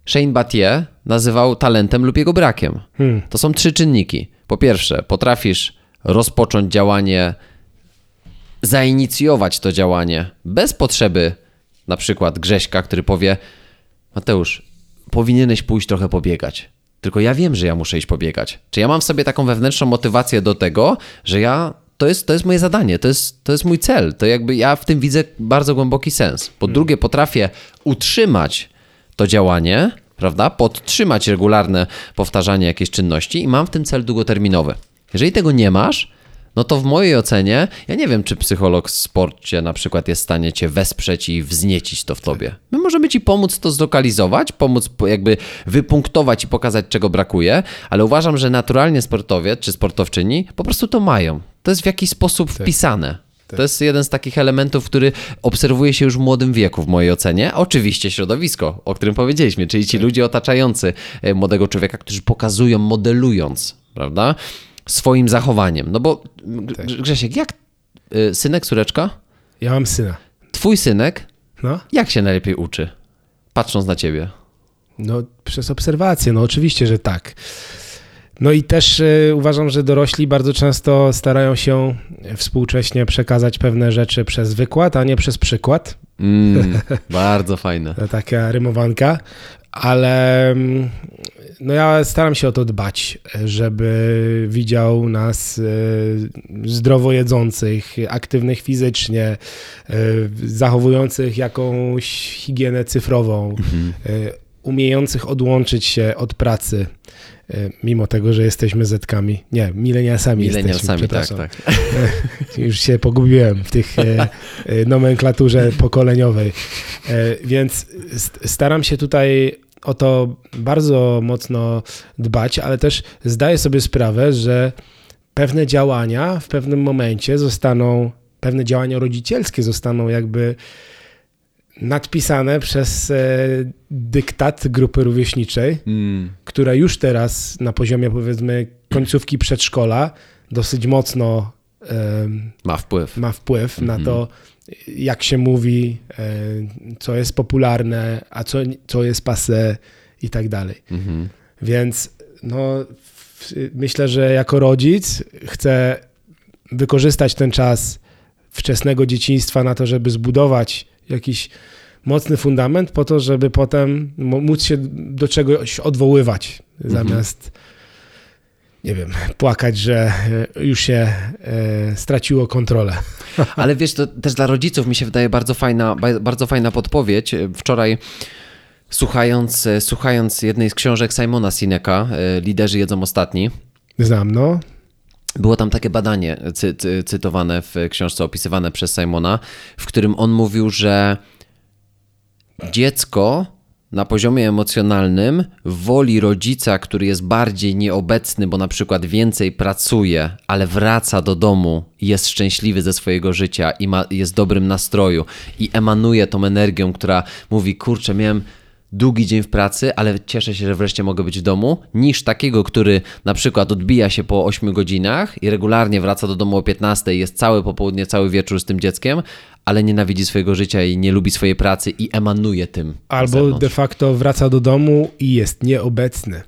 Shane Battier nazywał talentem lub jego brakiem. Hmm. To są trzy czynniki. Po pierwsze, potrafisz rozpocząć działanie, zainicjować to działanie bez potrzeby na przykład Grześka, który powie Mateusz, powinieneś pójść trochę pobiegać. Tylko ja wiem, że ja muszę iść pobiegać. Czy ja mam w sobie taką wewnętrzną motywację do tego, że ja to jest, to jest moje zadanie, to jest, to jest mój cel. To jakby ja w tym widzę bardzo głęboki sens. Po hmm. drugie, potrafię utrzymać to działanie, prawda? Podtrzymać regularne powtarzanie jakiejś czynności i mam w tym cel długoterminowy. Jeżeli tego nie masz, no to w mojej ocenie, ja nie wiem, czy psycholog w sporcie na przykład jest w stanie cię wesprzeć i wzniecić to w tobie. My możemy ci pomóc to zlokalizować, pomóc jakby wypunktować i pokazać, czego brakuje, ale uważam, że naturalnie sportowiec czy sportowczyni po prostu to mają. To jest w jakiś sposób tak. wpisane. Tak. To jest jeden z takich elementów, który obserwuje się już w młodym wieku, w mojej ocenie. Oczywiście środowisko, o którym powiedzieliśmy, czyli ci tak. ludzie otaczający e, młodego człowieka, którzy pokazują, modelując, prawda? Swoim zachowaniem. No bo tak. Grzesiek, jak y, synek, córeczka? Ja mam syna. Twój synek, no? jak się najlepiej uczy, patrząc na ciebie? No przez obserwację, no oczywiście, że tak. No i też y, uważam, że dorośli bardzo często starają się współcześnie przekazać pewne rzeczy przez wykład, a nie przez przykład. Mm, bardzo fajne. Taka rymowanka, ale mm, no ja staram się o to dbać, żeby widział nas e, zdrowo jedzących, aktywnych fizycznie, e, zachowujących jakąś higienę cyfrową, mhm. E, umiejących odłączyć się od pracy, mimo tego, że jesteśmy zetkami. Nie, milenialsami Milenialsami, tak, tak. Już się pogubiłem w tych nomenklaturze pokoleniowej. Więc staram się tutaj o to bardzo mocno dbać, ale też zdaję sobie sprawę, że pewne działania w pewnym momencie zostaną, pewne działania rodzicielskie zostaną jakby nadpisane przez e, dyktat grupy rówieśniczej, mm. która już teraz na poziomie powiedzmy końcówki przedszkola dosyć mocno e, ma wpływ, ma wpływ mm -hmm. na mhm. to, jak się mówi, e, co jest popularne, a co, co jest passe i tak dalej. Mhm. Więc no, myślę, że jako rodzic chcę wykorzystać ten czas wczesnego dzieciństwa na to, żeby zbudować jakiś mocny fundament po to, żeby potem móc się do czegoś odwoływać, mhm. zamiast nie wiem, płakać, że e, już się e, straciło kontrolę. Ale wiesz, to też dla rodziców mi się wydaje bardzo fajna, bardzo fajna podpowiedź. Wczoraj słuchając, e, słuchając jednej z książek Simona Sineka, Liderzy jedzą ostatni. Znam, no. Było tam takie badanie cy, cy, cytowane w książce, opisywane przez Simona, w którym on mówił, że dziecko na poziomie emocjonalnym woli rodzica, który jest bardziej nieobecny, bo na przykład więcej pracuje, ale wraca do domu jest szczęśliwy ze swojego życia i ma, jest dobrym nastroju i emanuje tą energią, która mówi: Kurczę, miałem długi dzień w pracy, ale cieszę się, że wreszcie mogę być w domu, niż takiego, który na przykład odbija się po 8 godzinach i regularnie wraca do domu o 15 jest całe popołudnie, cały wieczór z tym dzieckiem, ale nienawidzi swojego życia i nie lubi swojej pracy i emanuje tym. Albo de facto wraca do domu i jest nieobecny.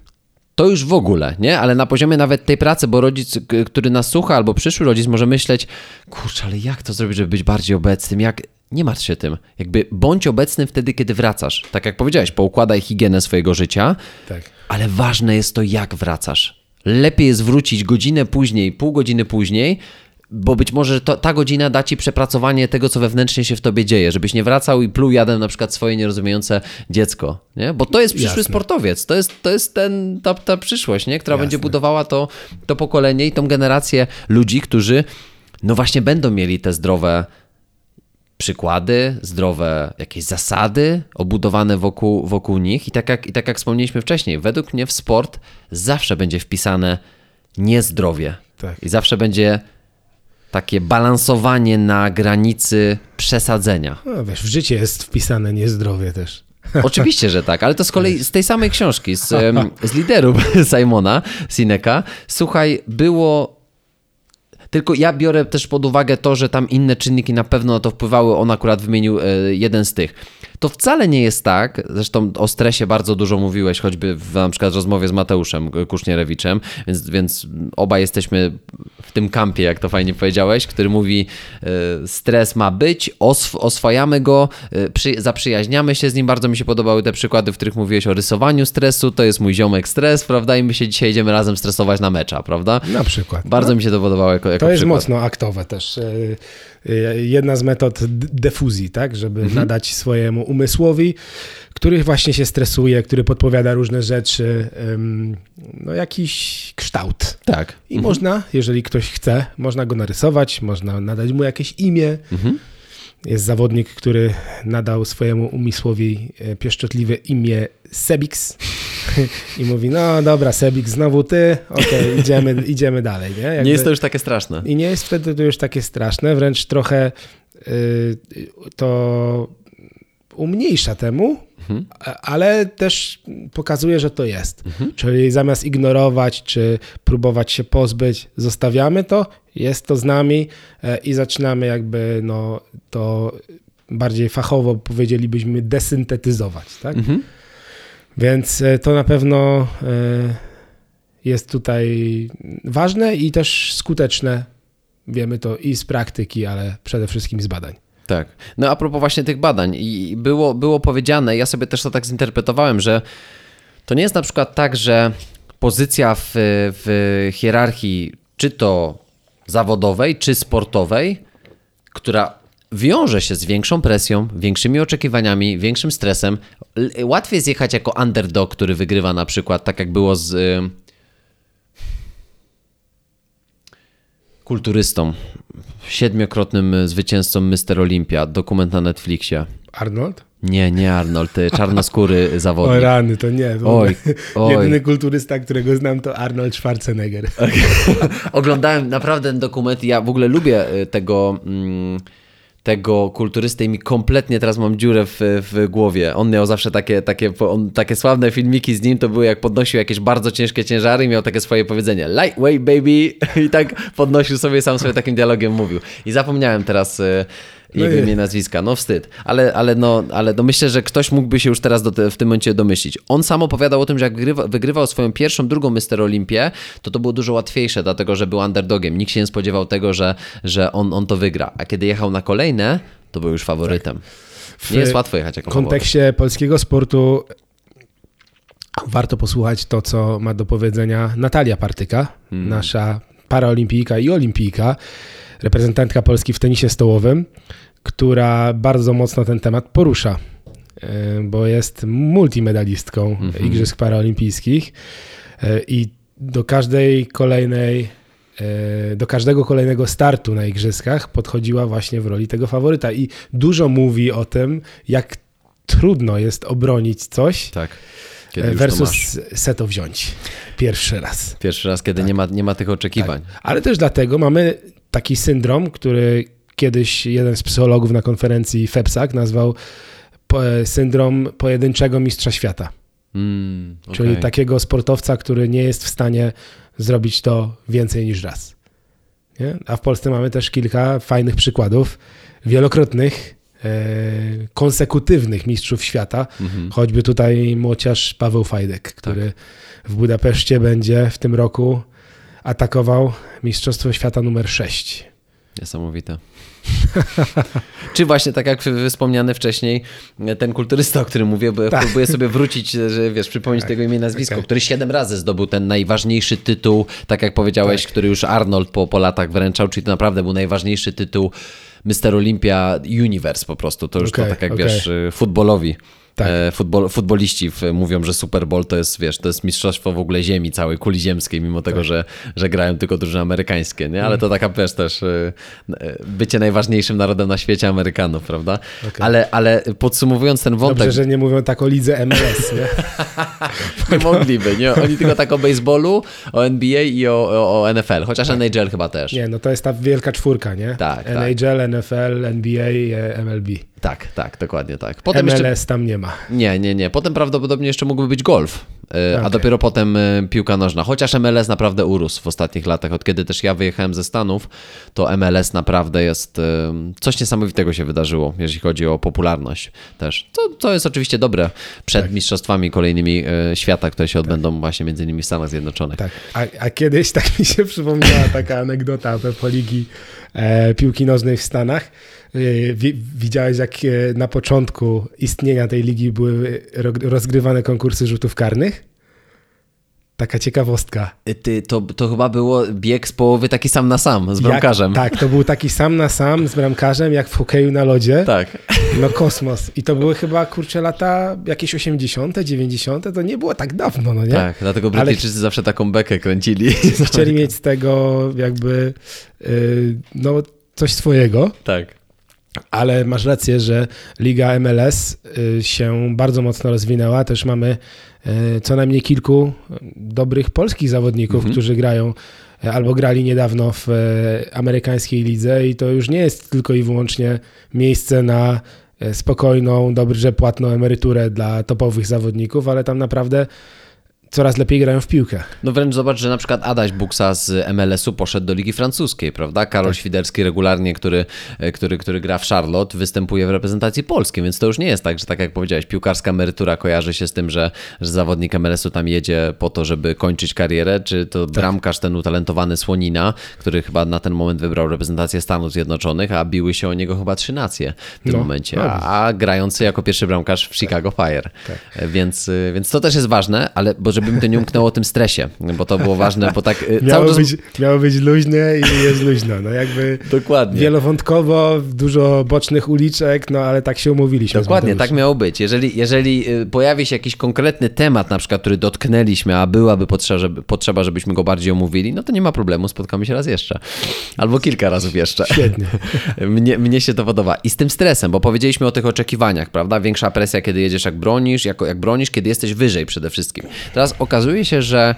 To już w ogóle, nie? Ale na poziomie nawet tej pracy, bo rodzic, który nas słucha, albo przyszły rodzic może myśleć, kurczę, ale jak to zrobić, żeby być bardziej obecnym? Jak nie martw się tym. Jakby bądź obecny wtedy, kiedy wracasz. Tak jak powiedziałeś, poukładaj higienę swojego życia, tak. ale ważne jest to, jak wracasz. Lepiej jest wrócić godzinę później, pół godziny później, bo być może to, ta godzina da ci przepracowanie tego, co wewnętrznie się w tobie dzieje, żebyś nie wracał i pluł jadem na przykład swoje nierozumiejące dziecko, nie? Bo to jest przyszły Jasne. sportowiec, to jest, to jest ten, ta, ta przyszłość, nie? Która Jasne. będzie budowała to, to pokolenie i tą generację ludzi, którzy no właśnie będą mieli te zdrowe przykłady, zdrowe jakieś zasady obudowane wokół, wokół nich. I tak, jak, I tak jak wspomnieliśmy wcześniej, według mnie w sport zawsze będzie wpisane niezdrowie. Tak. I zawsze będzie takie balansowanie na granicy przesadzenia. No, wiesz, w życie jest wpisane niezdrowie też. Oczywiście, że tak, ale to z kolei z tej samej książki, z, z liderów Simona Sineka. Słuchaj, było. Tylko ja biorę też pod uwagę to, że tam inne czynniki na pewno na to wpływały. On akurat wymienił e, jeden z tych. To wcale nie jest tak, zresztą o stresie bardzo dużo mówiłeś, choćby w na przykład rozmowie z Mateuszem Kusznierewiczem, więc, więc obaj jesteśmy w tym kampie, jak to fajnie powiedziałeś, który mówi e, stres ma być, osw- oswajamy go, e, przy- zaprzyjaźniamy się z nim. Bardzo mi się podobały te przykłady, w których mówiłeś o rysowaniu stresu, to jest mój ziomek stres, prawda? I my się dzisiaj idziemy razem stresować na mecza, prawda? Na przykład. Bardzo mi się to podobało jako, jako To jest przykład. mocno aktowe też. E, e, Jedna z metod defuzji, tak, żeby Mhm. nadać swojemu umysłowi, który właśnie się stresuje, który podpowiada różne rzeczy, no jakiś kształt. Tak. I można, jeżeli ktoś chce, można go narysować, można nadać mu jakieś imię. Mhm. Jest zawodnik, który nadał swojemu umysłowi e, pieszczotliwe imię Sebix i mówi, no dobra Sebix, znowu ty, okej, idziemy, idziemy dalej. Nie? Jakby- Nie jest to już takie straszne. i nie jest wtedy to już takie straszne, wręcz trochę y, to umniejsza temu, a- ale też pokazuje, że to jest. Czyli zamiast ignorować czy próbować się pozbyć, zostawiamy to, jest to z nami e, i zaczynamy jakby no, to bardziej fachowo powiedzielibyśmy desyntetyzować. Tak? Więc e, to na pewno e, jest tutaj ważne i też skuteczne. Wiemy to i z praktyki, ale przede wszystkim z badań. Tak. No a propos właśnie tych badań i było, było powiedziane, ja sobie też to tak zinterpretowałem, że to nie jest na przykład tak, że pozycja w, w hierarchii czy to zawodowej, czy sportowej, która wiąże się z większą presją, większymi oczekiwaniami, większym stresem. Łatwiej jest jechać jako underdog, który wygrywa na przykład, tak jak było z y, kulturystą, siedmiokrotnym zwycięzcą Mr. Olympia, dokument na Netflixie. Arnold? Nie, nie Arnold, y, czarnoskóry O zawodnik. rany, to nie. w Oj, oj. Jedyny kulturysta, którego znam, to Arnold Schwarzenegger. Oglądałem naprawdę ten dokument i ja w ogóle lubię y, tego, mm, tego kulturystę i mi kompletnie teraz mam dziurę w, w głowie. On miał zawsze takie, takie, on, takie sławne filmiki z nim, to były jak podnosił jakieś bardzo ciężkie ciężary i miał takie swoje powiedzenie lightweight baby i tak podnosił sobie, sam sobie takim dialogiem mówił. I zapomniałem teraz No jego i- imię nazwiska, no wstyd. Ale, ale, no, ale no myślę, że ktoś mógłby się już teraz te, w tym momencie domyślić. On sam opowiadał o tym, że jak wygrywa, wygrywał swoją pierwszą, drugą Mister Olimpię, to to było dużo łatwiejsze, dlatego że był underdogiem. Nikt się nie spodziewał tego, że, że on, on to wygra. A kiedy jechał na kolejne, to był już faworytem. Nie jest łatwo jechać jako W kontekście polskiego sportu warto posłuchać to, co ma do powiedzenia Natalia Partyka, Hmm. nasza paraolimpijka i olimpijka, reprezentantka Polski w tenisie stołowym, która bardzo mocno ten temat porusza, e, bo jest multimedalistką Mhm. Igrzysk Paraolimpijskich e, i do każdej kolejnej e, do każdego kolejnego startu na igrzyskach podchodziła właśnie w roli tego faworyta i dużo mówi o tym, jak trudno jest obronić coś Tak. Versus se to wziąć pierwszy raz. Pierwszy raz, kiedy nie, ma, nie ma tych oczekiwań. Ale też dlatego mamy taki syndrom, który kiedyś jeden z psychologów na konferencji FEPSAK nazwał e, syndrom pojedynczego mistrza świata. Mm, Czyli okej. takiego sportowca, który nie jest w stanie zrobić to więcej niż raz. Nie? A w Polsce mamy też kilka fajnych przykładów, wielokrotnych, e, konsekutywnych mistrzów świata. Mhm. Choćby tutaj młociarz Paweł Fajdek, który w Budapeszcie będzie w tym roku atakował Mistrzostwo Świata numer 6. Niesamowite. Czy właśnie tak jak wspomniany wcześniej, ten kulturysta, o którym mówię, bo Tak. próbuję sobie wrócić, że wiesz, przypomnieć tego imię i nazwisko, Okej. który siedem razy zdobył ten najważniejszy tytuł, tak jak powiedziałeś, który już Arnold po, po latach wręczał, czyli to naprawdę był najważniejszy tytuł Mr. Olympia Universe po prostu. To już to Okej, tak jak okej. wiesz, y, futbolowi. Tak. E, Futbol, futboliści mówią, że Super Bowl to jest, wiesz, to jest mistrzostwo w ogóle ziemi, całej kuli ziemskiej, mimo tego, Tak. że, że grają tylko drużyny amerykańskie, nie? Ale to Mm. taka, wiesz, też y, y, bycie najważniejszym narodem na świecie Amerykanów, prawda? Okej. Ale, ale podsumowując ten wątek, Dobrze, że nie mówią tak o lidze MLS, nie? nie mogliby, nie? Oni tylko tak o baseballu, o NBA i o, o, o NFL, chociaż NHL chyba też. Nie, no to jest ta wielka czwórka, nie? Tak, tak. NHL, NFL, NBA, e, MLB. Tak, tak, dokładnie tak. Potem jeszcze MLS tam nie ma. Nie, nie, nie. Potem prawdopodobnie jeszcze mógłby być golf, e, a dopiero potem e, piłka nożna. Chociaż MLS naprawdę urósł w ostatnich latach. Od kiedy też ja wyjechałem ze Stanów, to MLS naprawdę jest. e, Coś niesamowitego się wydarzyło, jeśli chodzi o popularność też. To, to jest oczywiście dobre przed Tak. mistrzostwami kolejnymi świata, które się odbędą właśnie między innymi w Stanach Zjednoczonych. Tak. A, a kiedyś tak mi się przypomniała taka anegdota a propos ligi e, piłki nożnej w Stanach. E, wi, widziałeś, jak e, na początku istnienia tej ligi były ro, rozgrywane konkursy rzutów karnych? Taka ciekawostka. E, Ty, to, to chyba było bieg z połowy taki sam na sam, z bramkarzem. Jak, tak, to był taki sam na sam z bramkarzem, jak w hokeju na lodzie. tak. No kosmos. I to były chyba, kurczę, lata jakieś 80., 90., to nie było tak dawno, no nie? Tak, dlatego Ale- Brytyjczycy zawsze taką bekę kręcili. Chcieli mieć z tego jakby y, no, coś swojego, tak. Ale masz rację, że Liga MLS y, się bardzo mocno rozwinęła. Też mamy y, co najmniej kilku dobrych polskich zawodników, Mhm. którzy grają y, albo grali niedawno w y, amerykańskiej lidze i to już nie jest tylko i wyłącznie miejsce na y, spokojną, dobrze płatną emeryturę dla topowych zawodników, ale tam naprawdę coraz lepiej grają w piłkę. No wręcz zobacz, że na przykład Adaś Buksa z MLS-u poszedł do Ligi Francuskiej, prawda? Karol Tak. Świderski regularnie, który, e, który, który gra w Charlotte, występuje w reprezentacji polskiej, więc to już nie jest tak, że tak jak powiedziałeś, piłkarska emerytura kojarzy się z tym, że, że zawodnik MLS-u tam jedzie po to, żeby kończyć karierę, czy to Tak. bramkarz ten utalentowany Słonina, który chyba na ten moment wybrał reprezentację Stanów Zjednoczonych, a biły się o niego chyba trzy nacje w tym No, momencie, no, a, grający jako pierwszy bramkarz w Chicago Fire. E, Więc, y, więc to też jest ważne, ale bo żeby mi to nie umknęło o tym stresie, bo to było ważne, bo tak y, Miało czas... być, miało być luźne i jest luźno. No jakby Dokładnie. wielowątkowo, dużo bocznych uliczek, no ale tak się umówiliśmy. Dokładnie, tak miało być. Jeżeli, jeżeli y, pojawi się jakiś konkretny temat, na przykład, który dotknęliśmy, a byłaby potrzeba, żeby, potrzeba, żebyśmy go bardziej omówili, no to nie ma problemu, spotkamy się raz jeszcze. Albo kilka razy jeszcze. Świetnie. mnie, mnie się to podoba. I z tym stresem, bo powiedzieliśmy o tych oczekiwaniach, prawda? Większa presja, kiedy jedziesz jak bronisz, jako, jak bronisz, kiedy jesteś wyżej przede wszystkim. Teraz okazuje się, że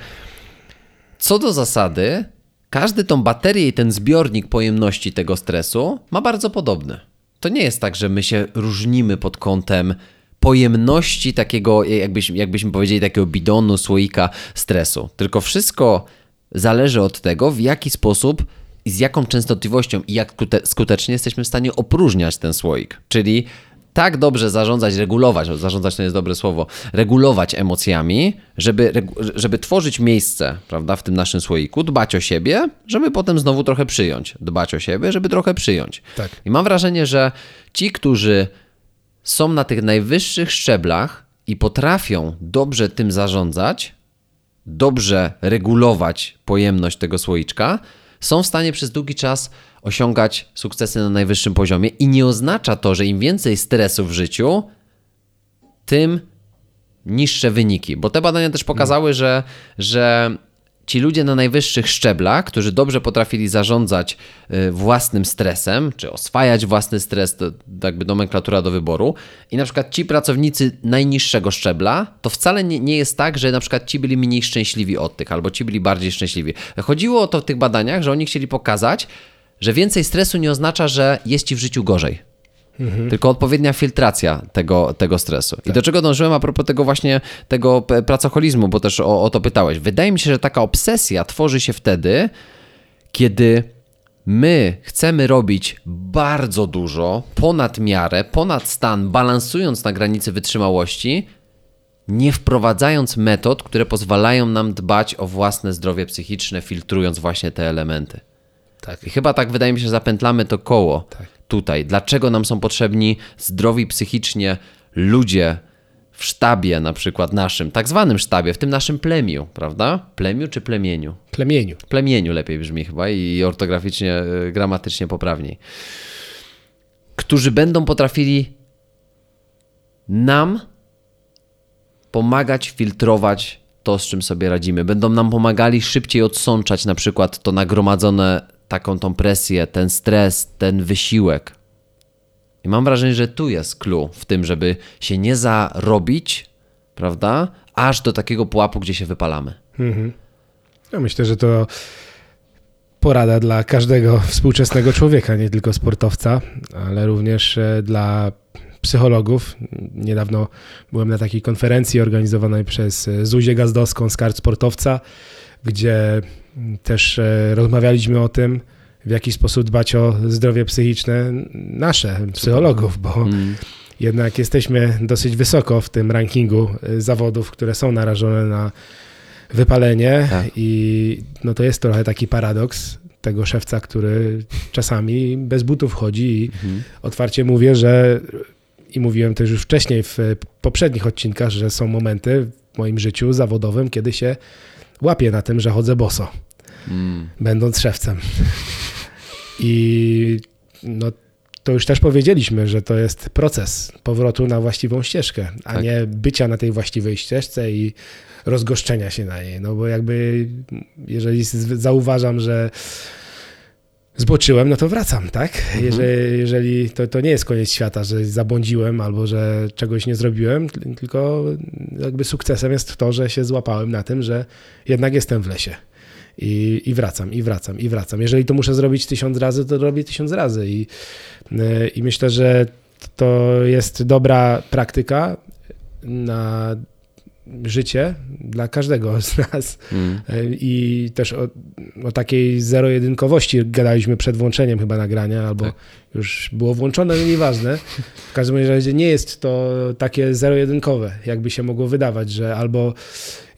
co do zasady, każdy tą baterię i ten zbiornik pojemności tego stresu ma bardzo podobny. To nie jest tak, że my się różnimy pod kątem pojemności takiego, jakbyś, jakbyśmy powiedzieli, takiego bidonu, słoika stresu. Tylko wszystko zależy od tego, w jaki sposób i z jaką częstotliwością i jak skute- skutecznie jesteśmy w stanie opróżniać ten słoik. Czyli tak dobrze zarządzać, regulować, zarządzać to jest dobre słowo, regulować emocjami, żeby, żeby tworzyć miejsce, prawda, w tym naszym słoiku, dbać o siebie, żeby potem znowu trochę przyjąć. Dbać o siebie, żeby trochę przyjąć. Tak. I mam wrażenie, że ci, którzy są na tych najwyższych szczeblach i potrafią dobrze tym zarządzać, dobrze regulować pojemność tego słoiczka, są w stanie przez długi czas osiągać sukcesy na najwyższym poziomie i nie oznacza to, że im więcej stresu w życiu, tym niższe wyniki. Bo te badania też pokazały, że, że ci ludzie na najwyższych szczeblach, którzy dobrze potrafili zarządzać y, własnym stresem, czy oswajać własny stres, to jakby nomenklatura do wyboru, i na przykład ci pracownicy najniższego szczebla, to wcale nie, nie jest tak, że na przykład ci byli mniej szczęśliwi od tych, albo ci byli bardziej szczęśliwi. Chodziło o to w tych badaniach, że oni chcieli pokazać, że więcej stresu nie oznacza, że jest ci w życiu gorzej. Tylko odpowiednia filtracja tego, tego stresu. I do czego dążyłem a propos tego właśnie tego p- pracoholizmu, bo też o, o to pytałeś. Wydaje mi się, że taka obsesja tworzy się wtedy, kiedy my chcemy robić bardzo dużo, ponad miarę, ponad stan, balansując na granicy wytrzymałości, nie wprowadzając metod, które pozwalają nam dbać o własne zdrowie psychiczne, filtrując właśnie te elementy. Tak. I chyba tak wydaje mi się, zapętlamy to koło Tak. tutaj. Dlaczego nam są potrzebni zdrowi psychicznie ludzie w sztabie, na przykład naszym, tak zwanym sztabie, w tym naszym plemiu, prawda? Plemiu czy plemieniu? Plemieniu. Plemieniu lepiej brzmi chyba i ortograficznie, y, gramatycznie poprawniej. Którzy będą potrafili nam pomagać filtrować to, z czym sobie radzimy. Będą nam pomagali szybciej odsączać na przykład to nagromadzone taką tą presję, ten stres, ten wysiłek. I mam wrażenie, że tu jest clue w tym, żeby się nie zarobić, prawda? Aż do takiego pułapu, gdzie się wypalamy. Ja myślę, że to porada dla każdego współczesnego człowieka, nie tylko sportowca, ale również e, dla psychologów. Niedawno byłem na takiej konferencji organizowanej przez e, Zuzię Gazdowską z kart sportowca, gdzie też e, rozmawialiśmy o tym, w jaki sposób dbać o zdrowie psychiczne nasze, psychologów, bo jednak jesteśmy dosyć wysoko w tym rankingu e, zawodów, które są narażone na wypalenie. Tak. i no to jest trochę taki paradoks tego szewca, który czasami bez butów chodzi i otwarcie mówię, że i mówiłem też już wcześniej w poprzednich odcinkach, że są momenty w moim życiu zawodowym, kiedy się łapię na tym, że chodzę boso, Mm. będąc szewcem. I no, to już też powiedzieliśmy, że to jest proces powrotu na właściwą ścieżkę, a Tak. nie bycia na tej właściwej ścieżce i rozgoszczenia się na niej. No bo jakby, jeżeli zauważam, że zboczyłem, no to wracam, tak? Jeżeli, jeżeli to, to nie jest koniec świata, że zabłądziłem albo że czegoś nie zrobiłem, tylko jakby sukcesem jest to, że się złapałem na tym, że jednak jestem w lesie. I, I wracam, i wracam, i wracam. Jeżeli to muszę zrobić tysiąc razy, to robię tysiąc razy. I, y, I myślę, że to jest dobra praktyka na życie dla każdego z nas. Mm. I też o, o takiej zero-jedynkowości gadaliśmy przed włączeniem chyba nagrania, albo Tak. już było włączone, no nieważne. W każdym razie nie jest to takie zero-jedynkowe, jakby się mogło wydawać, że albo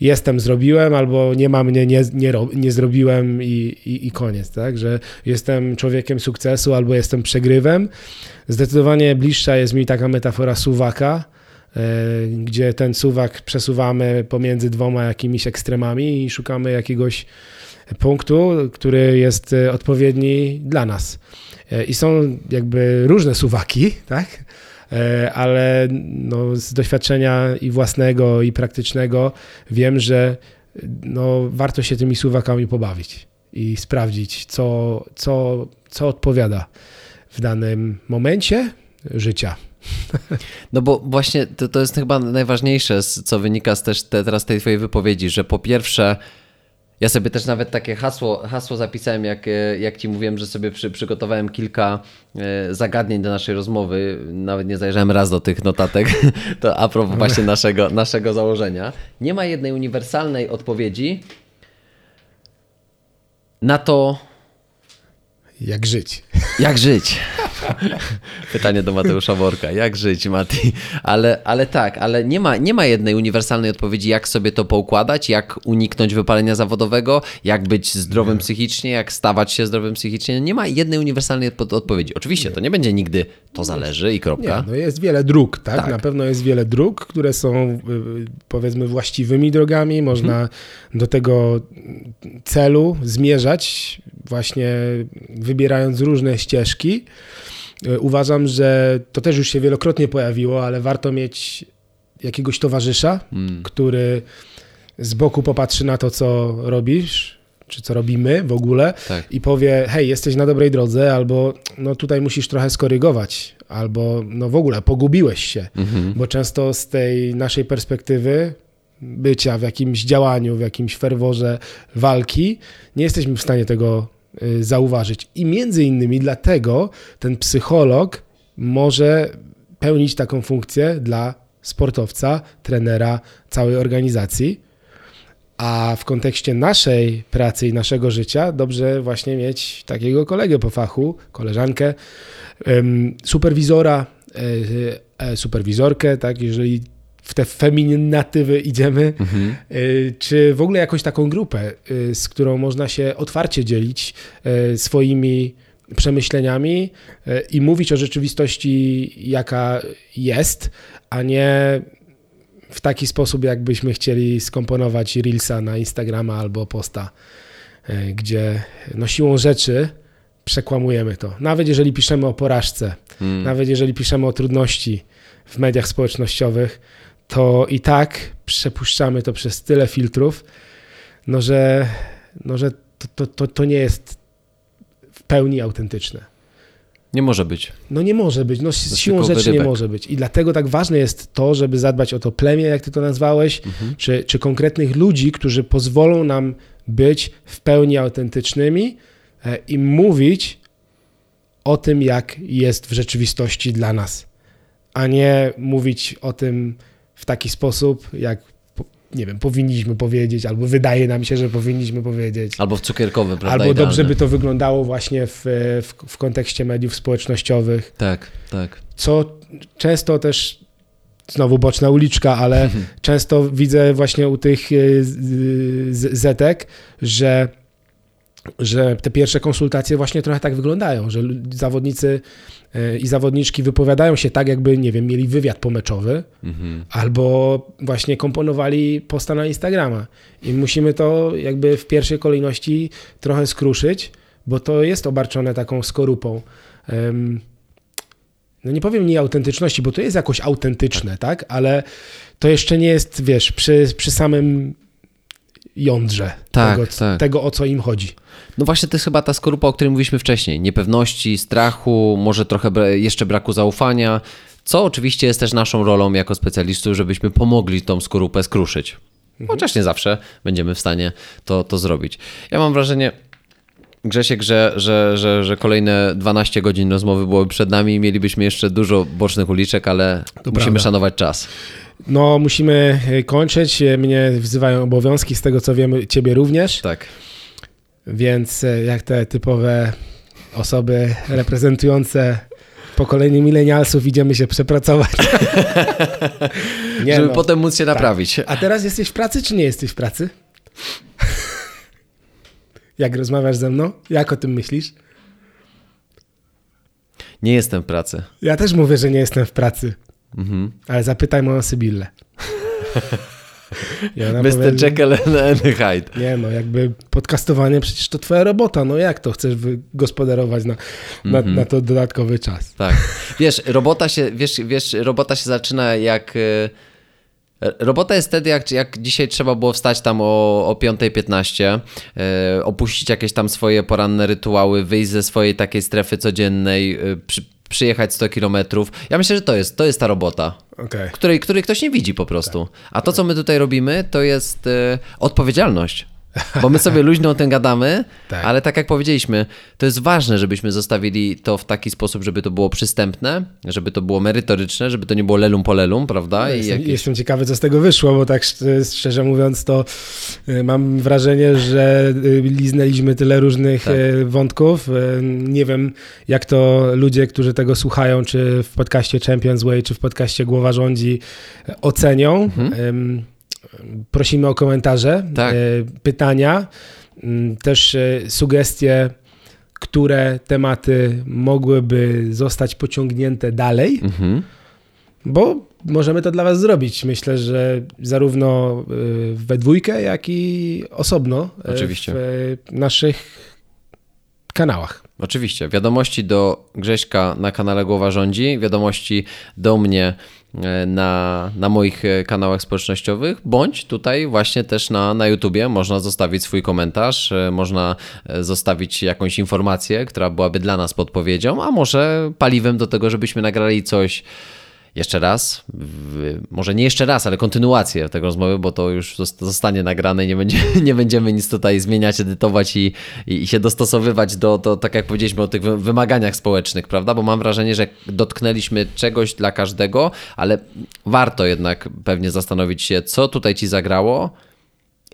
jestem, zrobiłem, albo nie ma mnie, nie, nie, nie zrobiłem i, i, i koniec, tak? Że jestem człowiekiem sukcesu, albo jestem przegrywem. Zdecydowanie bliższa jest mi taka metafora suwaka, e, gdzie ten suwak przesuwamy pomiędzy dwoma jakimiś ekstremami i szukamy jakiegoś punktu, który jest e, odpowiedni dla nas. E, I są jakby różne suwaki, tak? E, Ale no, z doświadczenia i własnego, i praktycznego wiem, że no, warto się tymi suwakami pobawić i sprawdzić, co, co, co odpowiada w danym momencie życia. No bo właśnie to, to jest chyba najważniejsze, co wynika z też te, teraz tej twojej wypowiedzi, że po pierwsze ja sobie też nawet takie hasło, hasło zapisałem, jak, e, jak ci mówiłem, że sobie przy, przygotowałem kilka e, zagadnień do naszej rozmowy. Nawet nie zajrzałem raz do tych notatek. To a propos właśnie naszego, naszego założenia. Nie ma jednej uniwersalnej odpowiedzi na to, Jak żyć. jak żyć? Pytanie do Mateusza Worka. Jak żyć, Mati? Ale, ale tak, ale nie ma, nie ma jednej uniwersalnej odpowiedzi, jak sobie to poukładać, jak uniknąć wypalenia zawodowego, jak być zdrowym psychicznie, jak stawać się zdrowym psychicznie. Nie ma jednej uniwersalnej odpo- odpowiedzi. Oczywiście, to nie będzie nigdy to zależy i Nie, kropka. no jest wiele dróg, tak? Tak. Na pewno jest wiele dróg, które są y, powiedzmy właściwymi drogami. Można do tego celu zmierzać właśnie wybierając różne ścieżki. Y, Uważam, że to też już się wielokrotnie pojawiło, ale warto mieć jakiegoś towarzysza, który z boku popatrzy na to, co robisz, czy co robimy w ogóle Tak. i powie, hej, jesteś na dobrej drodze, albo no tutaj musisz trochę skorygować, albo no w ogóle pogubiłeś się, bo często z tej naszej perspektywy bycia w jakimś działaniu, w jakimś ferworze walki, nie jesteśmy w stanie tego zauważyć. I między innymi dlatego ten psycholog może pełnić taką funkcję dla sportowca, trenera, całej organizacji. A w kontekście naszej pracy i naszego życia dobrze właśnie mieć takiego kolegę po fachu, koleżankę, superwizora, e, e, superwizorkę, tak, jeżeli w te feminatywy idziemy, y, czy w ogóle jakąś taką grupę, y, z którą można się otwarcie dzielić y, swoimi przemyśleniami i mówić o rzeczywistości, jaka jest, a nie w taki sposób, jakbyśmy chcieli skomponować Reelsa na Instagrama albo posta, gdzie no siłą rzeczy przekłamujemy to. Nawet jeżeli piszemy o porażce, Mm. nawet jeżeli piszemy o trudności w mediach społecznościowych, to i tak przepuszczamy to przez tyle filtrów, no że, no, że to, to, to, to nie jest w pełni autentyczne. Nie może być. No nie może być, no z siłą rzeczy nie wyrybek. może być. I dlatego tak ważne jest to, żeby zadbać o to plemię, jak ty to nazwałeś, Mhm. czy, czy konkretnych ludzi, którzy pozwolą nam być w pełni autentycznymi e, i mówić o tym, jak jest w rzeczywistości dla nas, a nie mówić o tym w taki sposób, jak nie wiem, powinniśmy powiedzieć, albo wydaje nam się, że powinniśmy powiedzieć. Albo w cukierkowy, prawda? Albo dobrze by to wyglądało właśnie w, w, w kontekście mediów społecznościowych, Tak, tak. co często też, znowu boczna uliczka, ale często widzę właśnie u tych y, zetek, że, że te pierwsze konsultacje właśnie trochę tak wyglądają, że zawodnicy y, i zawodniczki wypowiadają się tak, jakby, nie wiem, mieli wywiad pomeczowy, Mhm. albo właśnie komponowali posta na Instagrama. I musimy to jakby w pierwszej kolejności trochę skruszyć, bo to jest obarczone taką skorupą. No nie powiem nieautentyczności, bo to jest jakoś autentyczne, tak? Ale to jeszcze nie jest, wiesz, przy, przy samym jądrze Tak, tego, tak. tego, o co im chodzi. No właśnie to jest chyba ta skorupa, o której mówiliśmy wcześniej. Niepewności, strachu, może trochę jeszcze braku zaufania, co oczywiście jest też naszą rolą jako specjalistów, żebyśmy pomogli tą skorupę skruszyć. Chociaż nie zawsze będziemy w stanie to, to zrobić. Ja mam wrażenie, Grzesiek, że, że, że, że kolejne 12 godzin rozmowy byłoby przed nami i mielibyśmy jeszcze dużo bocznych uliczek, ale musimy prawda. szanować czas. No, musimy e, kończyć. E, Mnie wzywają obowiązki, z tego co wiemy, ciebie również. Tak. Więc e, jak te typowe osoby reprezentujące pokolenie milenialsów idziemy się przepracować. nie Żeby no. potem móc się naprawić. A teraz jesteś w pracy, czy nie jesteś w pracy? jak rozmawiasz ze mną? Jak o tym myślisz? Nie jestem w pracy. Ja też mówię, że nie jestem w pracy, Mhm. ale zapytaj moją Sybillę. Ona Mr. powie, Jekyll and Hyde. Nie no, jakby podcastowanie przecież to twoja robota, no jak to chcesz wygospodarować na, na, Mhm. na to dodatkowy czas? Tak. Wiesz, robota się, wiesz, wiesz, robota się zaczyna jak. e, Robota jest wtedy, jak, jak dzisiaj trzeba było wstać tam o, o 5.15, e, opuścić jakieś tam swoje poranne rytuały, wyjść ze swojej takiej strefy codziennej, e, przy, przyjechać 100 kilometrów. Ja myślę, że to jest, to jest ta robota, Okej. której, której ktoś nie widzi po prostu. A to, co my tutaj robimy, to jest e, odpowiedzialność. Bo my sobie luźno o tym gadamy, Tak. ale tak jak powiedzieliśmy, to jest ważne, żebyśmy zostawili to w taki sposób, żeby to było przystępne, żeby to było merytoryczne, żeby to nie było lelum po lelum, prawda? I Jestem, jakieś... jestem ciekawy, co z tego wyszło, bo tak szcz- szczerze mówiąc, to y, mam wrażenie, że y, liznęliśmy tyle różnych Tak. y, wątków. Nie wiem, jak to ludzie, którzy tego słuchają, czy w podcaście Champions Way, czy w podcaście Głowa Rządzi, ocenią. Ym, Prosimy o komentarze. Tak. y, pytania, też y, sugestie, które tematy mogłyby zostać pociągnięte dalej. Mhm. Bo możemy to dla Was zrobić. Myślę, że zarówno y, we dwójkę, jak i osobno Oczywiście. w naszych kanałach. Oczywiście. Wiadomości do Grześka na kanale Głowa Rządzi, wiadomości do mnie e, na, na moich e, kanałach społecznościowych, bądź tutaj właśnie też na, na YouTubie. Można zostawić swój komentarz, e, można e, zostawić jakąś informację, która byłaby dla nas podpowiedzią, a może paliwem do tego, żebyśmy nagrali coś jeszcze raz, w, może nie jeszcze raz, ale kontynuację tego rozmowy, bo to już zost- zostanie nagrane i nie, będzie, nie będziemy nic tutaj zmieniać, edytować i, i, się dostosowywać do, do, tak jak powiedzieliśmy, o tych wy- wymaganiach społecznych, prawda? Bo mam wrażenie, że dotknęliśmy czegoś dla każdego, ale warto jednak pewnie zastanowić się, co tutaj ci zagrało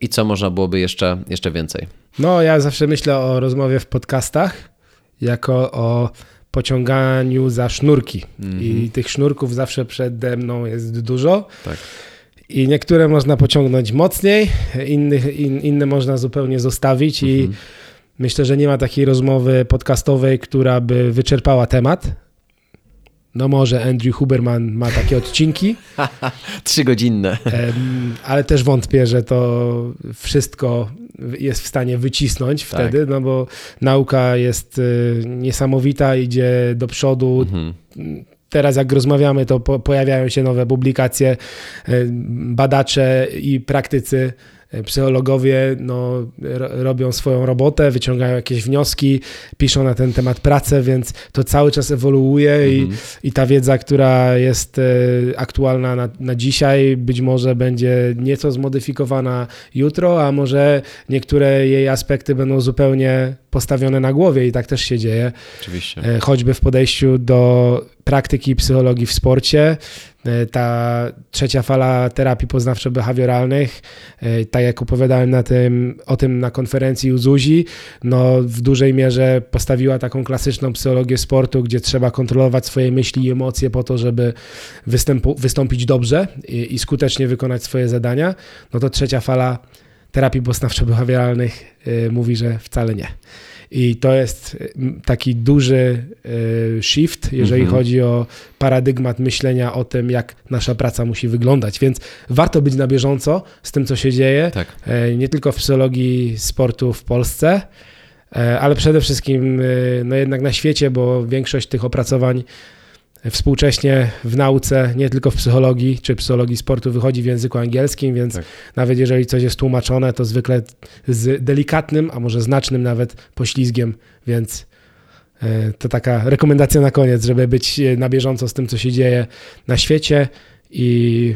i co można byłoby jeszcze, jeszcze więcej. No, ja zawsze myślę o rozmowie w podcastach jako o pociąganiu za sznurki. I tych sznurków zawsze przede mną jest dużo. Tak. I niektóre można pociągnąć mocniej, innych, in, inne można zupełnie zostawić i myślę, że nie ma takiej rozmowy podcastowej, która by wyczerpała temat. No może Andrew Huberman ma takie odcinki, Trzygodzinne. ale też wątpię, że to wszystko jest w stanie wycisnąć Tak. wtedy, no bo nauka jest y, niesamowita, idzie do przodu, Mhm. Teraz jak rozmawiamy, to po, pojawiają się nowe publikacje, e, badacze i praktycy, psychologowie no, ro, robią swoją robotę, wyciągają jakieś wnioski, piszą na ten temat pracę, więc to cały czas ewoluuje i, i ta wiedza, która jest e, aktualna na, na dzisiaj, być może będzie nieco zmodyfikowana jutro, a może niektóre jej aspekty będą zupełnie postawione na głowie i tak też się dzieje Oczywiście. e, choćby w podejściu do praktyki psychologii w sporcie. E, Ta trzecia fala terapii poznawczo-behawioralnych, e, tak jak opowiadałem na tym, o tym na konferencji u Zuzi, no w dużej mierze postawiła taką klasyczną psychologię sportu, gdzie trzeba kontrolować swoje myśli i emocje po to, żeby wystąpić dobrze i, i skutecznie wykonać swoje zadania. No to trzecia fala terapii poznawczo-behawioralnych y, mówi, że wcale nie. I to jest m, taki duży y, shift, jeżeli Mhm. chodzi o paradygmat myślenia o tym, jak nasza praca musi wyglądać. Więc warto być na bieżąco z tym, co się dzieje, Tak. e, nie tylko w psychologii sportu w Polsce, e, ale przede wszystkim no jednak na świecie, bo większość tych opracowań współcześnie w nauce, nie tylko w psychologii czy psychologii sportu wychodzi w języku angielskim, więc Tak. nawet jeżeli coś jest tłumaczone, to zwykle z delikatnym, a może znacznym nawet poślizgiem, więc e, to taka rekomendacja na koniec, żeby być e, na bieżąco z tym, co się dzieje na świecie i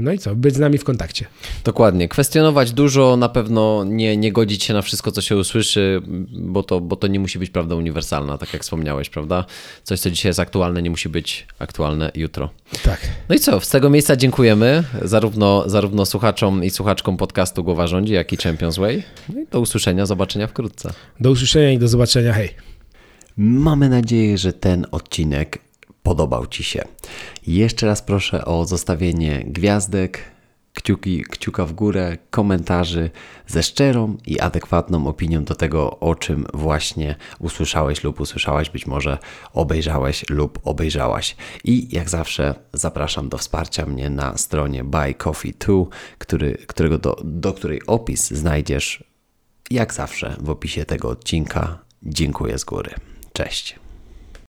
no i co, być z nami w kontakcie. Dokładnie. Kwestionować dużo, na pewno nie, nie godzić się na wszystko, co się usłyszy, bo to, bo to nie musi być prawda uniwersalna, tak jak wspomniałeś, prawda? Coś, co dzisiaj jest aktualne, nie musi być aktualne jutro. Tak. No i co, z tego miejsca dziękujemy zarówno, zarówno słuchaczom i słuchaczkom podcastu Głowa Rządzi, jak i Champions Way. No i do usłyszenia, zobaczenia wkrótce. Do usłyszenia i do zobaczenia. Hej. Mamy nadzieję, że ten odcinek podobał Ci się. Jeszcze raz proszę o zostawienie gwiazdek, kciuki, kciuka w górę, komentarzy ze szczerą i adekwatną opinią do tego, o czym właśnie usłyszałeś lub usłyszałaś, być może obejrzałeś lub obejrzałaś. I jak zawsze zapraszam do wsparcia mnie na stronie Buy Coffee 2, który, którego do, do której opis znajdziesz jak zawsze w opisie tego odcinka. Dziękuję z góry. Cześć.